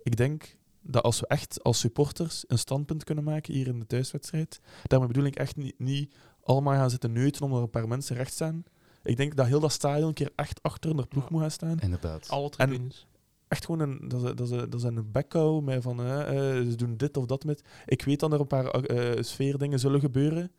[SPEAKER 3] Ik denk dat als we echt als supporters een standpunt kunnen maken hier in de thuiswedstrijd, daarmee bedoel ik echt niet, niet allemaal gaan zitten neuten omdat er een paar mensen recht staan. Ik denk dat heel dat stadion een keer echt achter de ploeg
[SPEAKER 2] Ja.
[SPEAKER 3] moet gaan staan.
[SPEAKER 1] Inderdaad.
[SPEAKER 2] Alle
[SPEAKER 3] en-
[SPEAKER 2] tribunes.
[SPEAKER 3] Echt gewoon een, dat, ze, dat, ze, dat een houden met van eh, eh, ze doen dit of dat met. Ik weet dat er een paar eh sfeerdingen zullen gebeuren.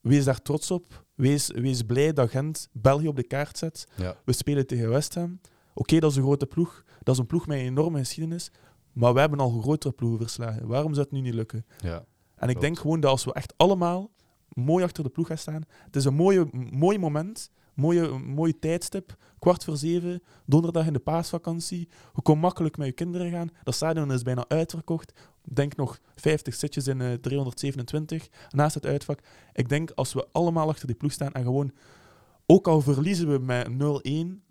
[SPEAKER 3] Wees daar trots op. Wees, wees blij dat Gent België op de kaart zet.
[SPEAKER 1] Ja.
[SPEAKER 3] We spelen tegen West Ham. Oké, dat is een grote ploeg. Dat is een ploeg met een enorme geschiedenis. Maar we hebben al grotere ploegen verslagen. Waarom zou het nu niet lukken?
[SPEAKER 1] Ja.
[SPEAKER 3] En ik
[SPEAKER 1] Klopt.
[SPEAKER 3] denk gewoon dat als we echt allemaal mooi achter de ploeg gaan staan. Het is een mooie, mooi moment. Mooie, mooie tijdstip. Kwart voor zeven. Donderdag in de paasvakantie. Je kon makkelijk met je kinderen gaan. Dat stadion is bijna uitverkocht. Denk nog 50 zitjes in eh, 327 naast het uitvak. Ik denk als we allemaal achter die ploeg staan en gewoon, ook al verliezen we met 0-1,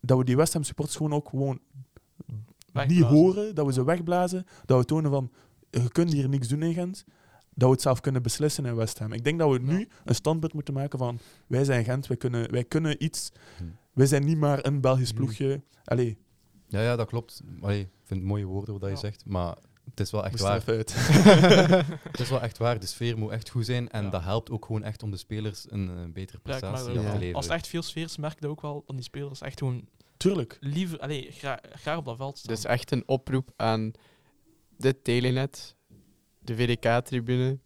[SPEAKER 3] dat we die West Ham supporters gewoon ook gewoon niet horen, dat we ze wegblazen, dat we tonen van, je kunt hier niks doen in Gent, dat we het zelf kunnen beslissen in West Ham. Ik denk dat we nu een standpunt moeten maken van, wij zijn Gent, wij kunnen, wij kunnen iets,
[SPEAKER 1] Hm.
[SPEAKER 3] wij zijn niet maar een Belgisch
[SPEAKER 1] Hm.
[SPEAKER 3] ploegje. Allee,
[SPEAKER 1] Ja, ja, dat klopt. Allee, ik vind het mooie woorden wat je
[SPEAKER 2] Ja.
[SPEAKER 1] zegt, maar het is wel echt waar. Het is wel echt waar. De sfeer moet echt goed zijn en
[SPEAKER 2] Ja.
[SPEAKER 1] dat helpt ook gewoon echt om de spelers een, eh, betere
[SPEAKER 2] ik
[SPEAKER 1] prestatie te leveren.
[SPEAKER 2] Als het echt veel sfeer is, merk je dat ook wel. Dat die spelers echt gewoon
[SPEAKER 3] Tuurlijk.
[SPEAKER 2] liever, allee, gra- graag op dat veld staan.
[SPEAKER 4] Dus echt een oproep aan dit telenet, de VDK-tribune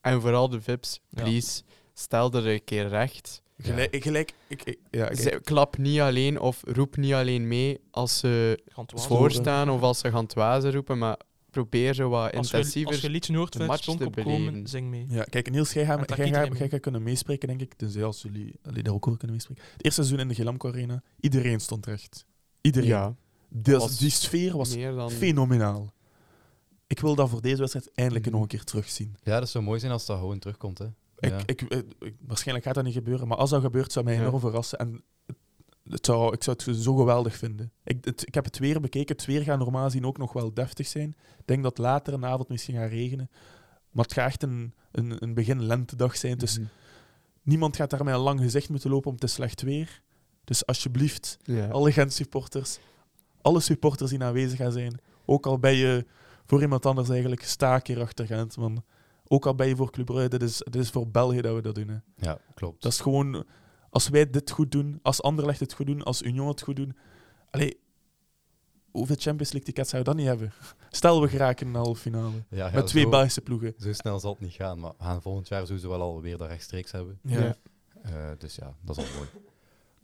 [SPEAKER 4] en vooral de VIP's.
[SPEAKER 2] Ja.
[SPEAKER 4] Please, stel er een keer recht.
[SPEAKER 3] Gelijk, gelijk ik, ik- ja,
[SPEAKER 4] klap niet alleen of roep niet alleen mee als ze voorstaan of als ze gaan twazen roepen, maar probeer zo wat
[SPEAKER 2] Als je, als
[SPEAKER 4] intensiever.
[SPEAKER 2] je liedje hoort van het opkomen, zing mee.
[SPEAKER 3] Ja, kijk, Niels, jij gaat, jij, gaat,
[SPEAKER 2] iedereen
[SPEAKER 3] jij gaat kunnen meespreken, denk ik. Tenzij als jullie allee, daar ook over kunnen meespreken. Het eerste seizoen in de Gelamco Arena, iedereen stond recht. Iedereen.
[SPEAKER 4] ja,
[SPEAKER 3] Dus die sfeer was
[SPEAKER 4] meer dan...
[SPEAKER 3] fenomenaal. Ik wil dat voor deze wedstrijd eindelijk
[SPEAKER 4] Mhm.
[SPEAKER 3] nog een keer terugzien.
[SPEAKER 1] Ja, dat zou mooi zijn als dat gewoon terugkomt. Hè.
[SPEAKER 3] Ik,
[SPEAKER 1] Ja.
[SPEAKER 3] ik, ik- ik- waarschijnlijk gaat dat niet gebeuren, maar als dat gebeurt, zou mij
[SPEAKER 4] Ja.
[SPEAKER 3] enorm verrassen. En het, zou, ik zou het zo geweldig vinden. Ik, het, ik heb het weer bekeken. Het weer gaat normaal gezien ook nog wel deftig zijn. Ik denk dat later in de avond misschien gaat regenen. Maar het gaat echt een, een, een begin lentedag zijn. Dus
[SPEAKER 4] Mhm.
[SPEAKER 3] niemand gaat daar met een lang gezicht moeten lopen om het is slecht weer. Dus alsjeblieft,
[SPEAKER 4] Ja.
[SPEAKER 3] alle Gent-supporters, alle supporters die aanwezig gaan zijn, ook al ben je voor iemand anders eigenlijk, sta een keer achter Gent, man. Ook al ben je voor Club Brugge, dit is, dit is voor België dat we dat doen. Hè.
[SPEAKER 1] Ja, klopt.
[SPEAKER 3] Dat is gewoon, als wij dit goed doen, als Anderlecht het goed doen, als Union het goed doen, allee, hoeveel Champions League tickets zou je dan niet hebben? Stel, we geraken in de halve finale.
[SPEAKER 1] ja, ja,
[SPEAKER 3] met twee
[SPEAKER 1] zo,
[SPEAKER 3] Belgische ploegen.
[SPEAKER 1] Zo snel zal het niet gaan, maar we gaan volgend jaar sowieso wel alweer dat rechtstreeks hebben.
[SPEAKER 3] Ja.
[SPEAKER 4] Ja.
[SPEAKER 1] Eh, dus ja, dat is al mooi.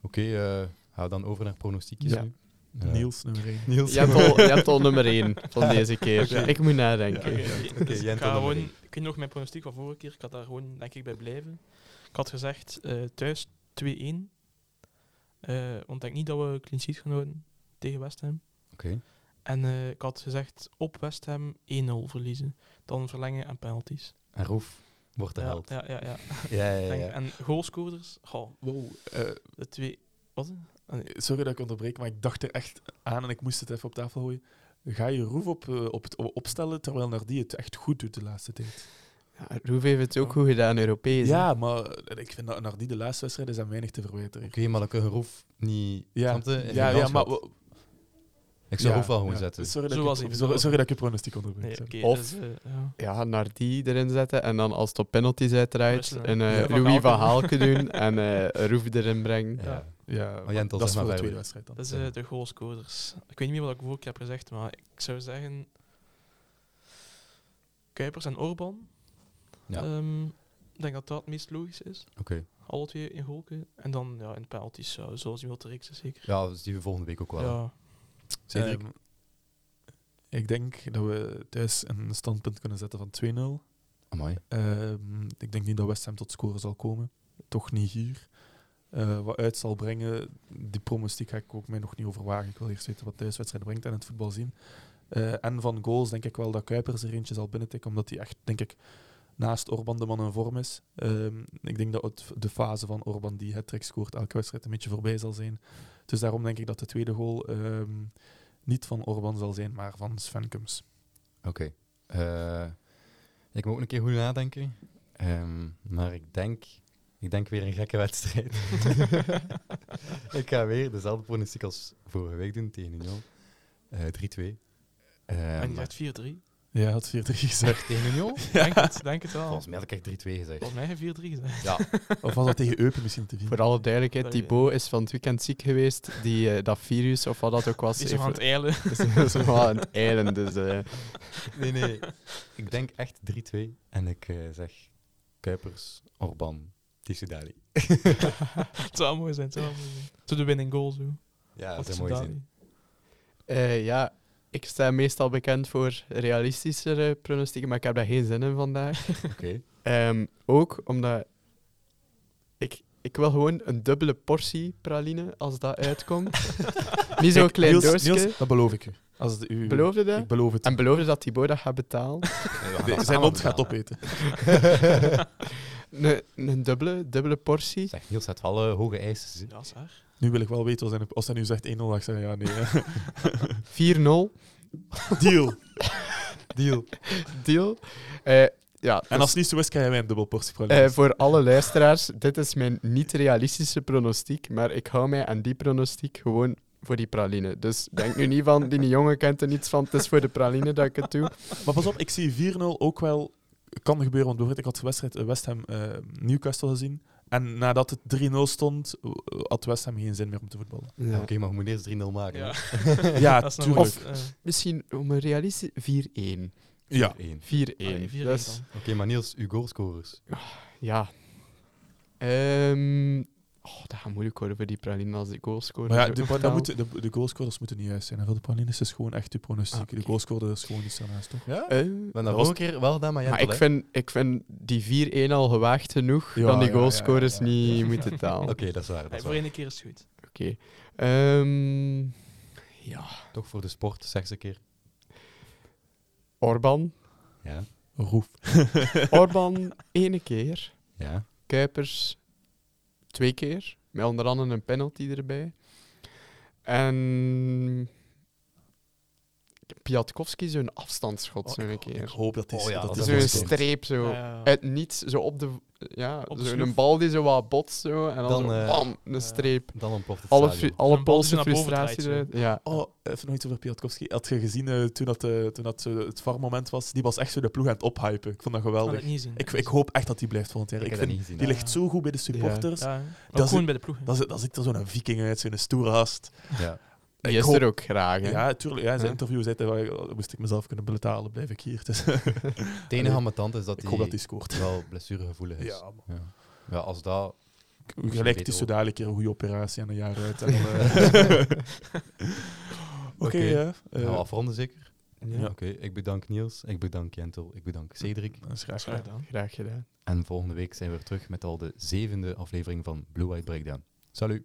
[SPEAKER 1] Oké, eh gaan we dan over naar pronostiekjes
[SPEAKER 3] Ja.
[SPEAKER 1] nu?
[SPEAKER 3] Niels, nummer 1.
[SPEAKER 1] Niels.
[SPEAKER 4] Je hebt al, je hebt al nummer 1 van deze keer. Ik moet nadenken.
[SPEAKER 2] Oké,
[SPEAKER 1] Oké,
[SPEAKER 2] dus ik ga gewoon, ik weet nog mijn pronostiek van vorige keer, ik had daar gewoon denk ik bij blijven. Ik had gezegd eh, thuis 2-1. Eh, want ik denk niet dat we clean sheet gaan houden tegen West Ham.
[SPEAKER 1] Oké.
[SPEAKER 2] En eh, ik had gezegd op West Ham 1-0 verliezen. Dan verlengen en penalties.
[SPEAKER 1] En Roef wordt de
[SPEAKER 2] ja,
[SPEAKER 1] held.
[SPEAKER 2] Ja, ja, ja.
[SPEAKER 1] Ja, ja, ja.
[SPEAKER 2] En goalscorers, goh,
[SPEAKER 3] Wow, eh,
[SPEAKER 2] de twee... Wat? Ah,
[SPEAKER 3] sorry dat ik onderbreek, maar ik dacht er echt aan en ik moest het even op tafel gooien. Ga je Roef op, eh, op opstellen terwijl Nardi het echt goed doet de laatste tijd?
[SPEAKER 4] Ja, Roef heeft het ook goed gedaan, Europees. hè?
[SPEAKER 3] Ja, maar eh, ik vind dat Nardi de laatste wedstrijd is aan weinig te verwijteren.
[SPEAKER 1] Oké, maar dan kun je Roef niet...
[SPEAKER 3] Ja, ja, ja, maar...
[SPEAKER 1] Ik zou
[SPEAKER 3] ja,
[SPEAKER 1] Roef wel gewoon
[SPEAKER 3] ja.
[SPEAKER 1] zetten.
[SPEAKER 3] Sorry dat, ik, sorry, dat ik je pronostiek onderbreek.
[SPEAKER 2] Nee,
[SPEAKER 4] Of-
[SPEAKER 2] dus, eh, ja.
[SPEAKER 4] Ja, naar die erin zetten en dan als het op penalties uitdraait, een eh,
[SPEAKER 3] Ja.
[SPEAKER 4] Louis van Haalke doen en eh Roef erin brengen.
[SPEAKER 1] Ja.
[SPEAKER 3] Ja,
[SPEAKER 1] Maar Jentel,
[SPEAKER 3] dat is voor de tweede wedstrijd dan.
[SPEAKER 2] Dat is eh, de goalscorers. Ik weet niet meer wat ik vorige keer heb gezegd, maar ik zou zeggen... Kuipers en Orban.
[SPEAKER 1] Ja.
[SPEAKER 2] Ehm, ik denk dat dat het meest logisch is.
[SPEAKER 1] Oké.
[SPEAKER 2] Alle twee in golken. En dan ja, in penalties, zo, zoals je wilt te reeksen, zeker.
[SPEAKER 1] Ja, dus die volgende week ook wel.
[SPEAKER 2] Ja,
[SPEAKER 1] Cedric?
[SPEAKER 3] Ehm, ik denk dat we thuis een standpunt kunnen zetten van 2-0.
[SPEAKER 1] Amai.
[SPEAKER 3] Ehm, ik denk niet dat West Ham tot scoren zal komen. Toch niet hier. Eh, wat uit zal brengen, die pronostiek ga ik ook mij nog niet over wagen. Ik wil eerst weten wat de thuiswedstrijd brengt en het voetbal zien. Eh, en van goals denk ik wel dat Kuipers er eentje zal binnentikken, omdat hij echt, denk ik, naast Orban de man in vorm is. Ehm, ik denk dat de fase van Orban die het scoort elke wedstrijd een beetje voorbij zal zijn. Dus daarom denk ik dat de tweede goal ehm, niet van Orban zal zijn, maar van Sven Kums.
[SPEAKER 1] Oké. Eh, ik moet ook een keer goed nadenken. Ehm, maar ik denk, ik denk weer een gekke wedstrijd. ik ga weer dezelfde pronostiek als vorige week doen tegen Union. Eh 3-2. Eh,
[SPEAKER 2] en je
[SPEAKER 1] maar-
[SPEAKER 2] zegt 4-3.
[SPEAKER 3] Ja, had 4-3 gezegd.
[SPEAKER 1] tegen Union?
[SPEAKER 2] Denk het, denk het wel.
[SPEAKER 1] Volgens mij had ik echt 3-2 gezegd.
[SPEAKER 2] Volgens mij heb je 4-3 gezegd.
[SPEAKER 1] Ja,
[SPEAKER 3] Of was dat tegen Eupen misschien te vinden?
[SPEAKER 4] Voor alle duidelijkheid. Thibaut is van het weekend ziek geweest. Die, eh, dat virus, of wat dat ook was,
[SPEAKER 2] Die is nog aan het eilen.
[SPEAKER 4] is nog wel aan het eilen. Dus, eh,
[SPEAKER 1] nee, nee. Ik denk echt 3-2. En ik eh, zeg Kuipers, Orban, Tissoudali.
[SPEAKER 2] Het zou mooi zijn, het zou mooi zijn. Zo de winning goal, zo.
[SPEAKER 1] Ja, dat
[SPEAKER 2] is
[SPEAKER 1] zou mooi zijn.
[SPEAKER 4] eh, ja, ik sta meestal bekend voor realistischere pronostieken, maar ik heb daar geen zin in vandaag.
[SPEAKER 1] Oké.
[SPEAKER 4] Ehm, ook omdat ik, ik wil gewoon een dubbele portie praline als dat uitkomt. Niet zo'n klein
[SPEAKER 3] Niels,
[SPEAKER 4] doosje.
[SPEAKER 3] Niels, dat beloof ik u. Als het u
[SPEAKER 4] Beloofde dat?
[SPEAKER 3] Ik beloof het.
[SPEAKER 4] En beloofde dat Thibaut dat gaat betalen.
[SPEAKER 3] Zijn mond gaat opeten.
[SPEAKER 4] Een, een dubbele, dubbele portie.
[SPEAKER 1] Zeg, Niels had wel eh, hoge eisen.
[SPEAKER 2] Ja, dat is waar.
[SPEAKER 3] Nu wil ik wel weten, als hij, als hij nu zegt 1-0, dan zeg ik ja, nee. hè.
[SPEAKER 4] 4-0.
[SPEAKER 3] Deal.
[SPEAKER 1] Deal.
[SPEAKER 4] Deal. Eh, ja,
[SPEAKER 3] En
[SPEAKER 4] dus,
[SPEAKER 3] als het niet zo is, krijgen wij een dubbel portie
[SPEAKER 4] eh,
[SPEAKER 3] pralines.
[SPEAKER 4] voor alle luisteraars, dit is mijn niet-realistische pronostiek, maar ik hou mij aan die pronostiek gewoon voor die praline. Dus denk nu niet van, die jongen kent er niets van, het is voor de praline dat ik het doe.
[SPEAKER 3] Maar pas op, ik zie 4-0 ook wel kan gebeuren. Want bijvoorbeeld, ik had de wedstrijd eh, West Ham eh, Newcastle gezien. En nadat het 3-0 stond, eh, had West Ham geen zin meer om te voetballen.
[SPEAKER 1] Ja, Oké, maar je moet eerst 3-0 maken.
[SPEAKER 2] Ja, dat is eh,
[SPEAKER 4] Misschien om een realistisch 4-1. 4-1.
[SPEAKER 3] Ja.
[SPEAKER 1] 4-1.
[SPEAKER 2] allee, 4-1
[SPEAKER 4] Dat is-
[SPEAKER 2] dan.
[SPEAKER 1] Oké, maar Niels, uw goalscorers.
[SPEAKER 4] Ja. Ehm oh, dat gaat moeilijk worden voor die praline als ik goals score.
[SPEAKER 3] Maar ja, de,
[SPEAKER 4] vertaal.
[SPEAKER 3] dat moet, de, de goalscorers moeten niet juist zijn. En voor de pralines is gewoon echt de pronostiek.
[SPEAKER 4] Ah.
[SPEAKER 3] De goalscorer is gewoon iets daarnaast, toch?
[SPEAKER 1] Ja?
[SPEAKER 4] Eh,
[SPEAKER 1] dat
[SPEAKER 3] was-
[SPEAKER 1] vorige keer wel gedaan, maar
[SPEAKER 4] maar ik vind, ik vind die 4-1 al gewaagd genoeg
[SPEAKER 3] Ja,
[SPEAKER 4] dan die
[SPEAKER 3] ja,
[SPEAKER 4] goalscorers
[SPEAKER 3] ja, ja, ja.
[SPEAKER 4] niet moeten talen.
[SPEAKER 1] Oké, dat is waar. Dat is
[SPEAKER 2] voor één keer is het goed.
[SPEAKER 4] Oké. Ehm, ja.
[SPEAKER 1] Toch voor de sport, zeg ze een keer.
[SPEAKER 4] Orban.
[SPEAKER 1] Ja.
[SPEAKER 3] Roef.
[SPEAKER 4] Orban ene keer.
[SPEAKER 1] Ja.
[SPEAKER 4] Kuipers twee keer. Met onder andere een penalty erbij. En Piatkowski zo'n afstandsschot
[SPEAKER 3] Oh,
[SPEAKER 4] zo'n
[SPEAKER 3] ik,
[SPEAKER 4] keer.
[SPEAKER 3] ik hoop dat die
[SPEAKER 1] Oh ja,
[SPEAKER 3] dat
[SPEAKER 1] is
[SPEAKER 4] Zo'n streep zo.
[SPEAKER 2] Ja.
[SPEAKER 4] Uit niets, zo op de... Ja, zo'n
[SPEAKER 2] schroef.
[SPEAKER 4] bal die zo wat botst zo. En dan,
[SPEAKER 1] Dan,
[SPEAKER 4] zo,
[SPEAKER 1] eh,
[SPEAKER 4] bam, een
[SPEAKER 2] ja.
[SPEAKER 4] streep.
[SPEAKER 1] Dan ontploft het
[SPEAKER 4] Alle,
[SPEAKER 1] stadion.
[SPEAKER 4] alle
[SPEAKER 2] Een
[SPEAKER 4] Poolse frustratie eruit. Ja.
[SPEAKER 3] Oh, even nog iets over Piatkowski. Had je gezien eh, toen, dat, eh, toen dat, het VAR-moment was? Die was echt zo de ploeg aan het ophypen. Ik vond dat
[SPEAKER 2] Ik kan
[SPEAKER 3] geweldig.
[SPEAKER 2] het niet zien.
[SPEAKER 3] Ik, ik hoop echt dat die blijft volgend jaar.
[SPEAKER 1] Ik
[SPEAKER 3] Ik vind,
[SPEAKER 1] niet gezien.
[SPEAKER 3] die
[SPEAKER 2] Ja.
[SPEAKER 3] ligt zo goed bij de supporters.
[SPEAKER 2] Ja, ook
[SPEAKER 3] Dat is-
[SPEAKER 2] gewoon bij de ploeg.
[SPEAKER 3] Dat, zit- dat zit er zo'n viking uit, zo'n stoere gast.
[SPEAKER 1] Ja.
[SPEAKER 4] Die
[SPEAKER 3] Ik
[SPEAKER 4] is er ook graag. Hè.
[SPEAKER 3] Ja, tuurlijk. Ja, in zijn interview zei hij, wel, "Oh, moest ik mezelf kunnen betalen, blijf ik hier. Dus,
[SPEAKER 1] Het enige aan mijn tante is dat
[SPEAKER 3] ik
[SPEAKER 1] hij
[SPEAKER 3] hoop dat hij scoort.
[SPEAKER 1] wel blessuregevoelig is.
[SPEAKER 3] Ja,
[SPEAKER 1] Ja. Ja, als dat...
[SPEAKER 3] Gelijk, het is zo dadelijk een keer een goede operatie en een jaar uit. eh. Oké, ja.
[SPEAKER 1] Gaan we
[SPEAKER 3] eh,
[SPEAKER 1] afronden zeker?
[SPEAKER 3] Ja.
[SPEAKER 1] Oké, ik bedank Niels, ik bedank Jentel, ik bedank Cedric.
[SPEAKER 3] dat is graag
[SPEAKER 2] gedaan.
[SPEAKER 4] Graag gedaan.
[SPEAKER 1] En volgende week zijn we weer terug met al de zevende aflevering van Blue White Breakdown. Salut!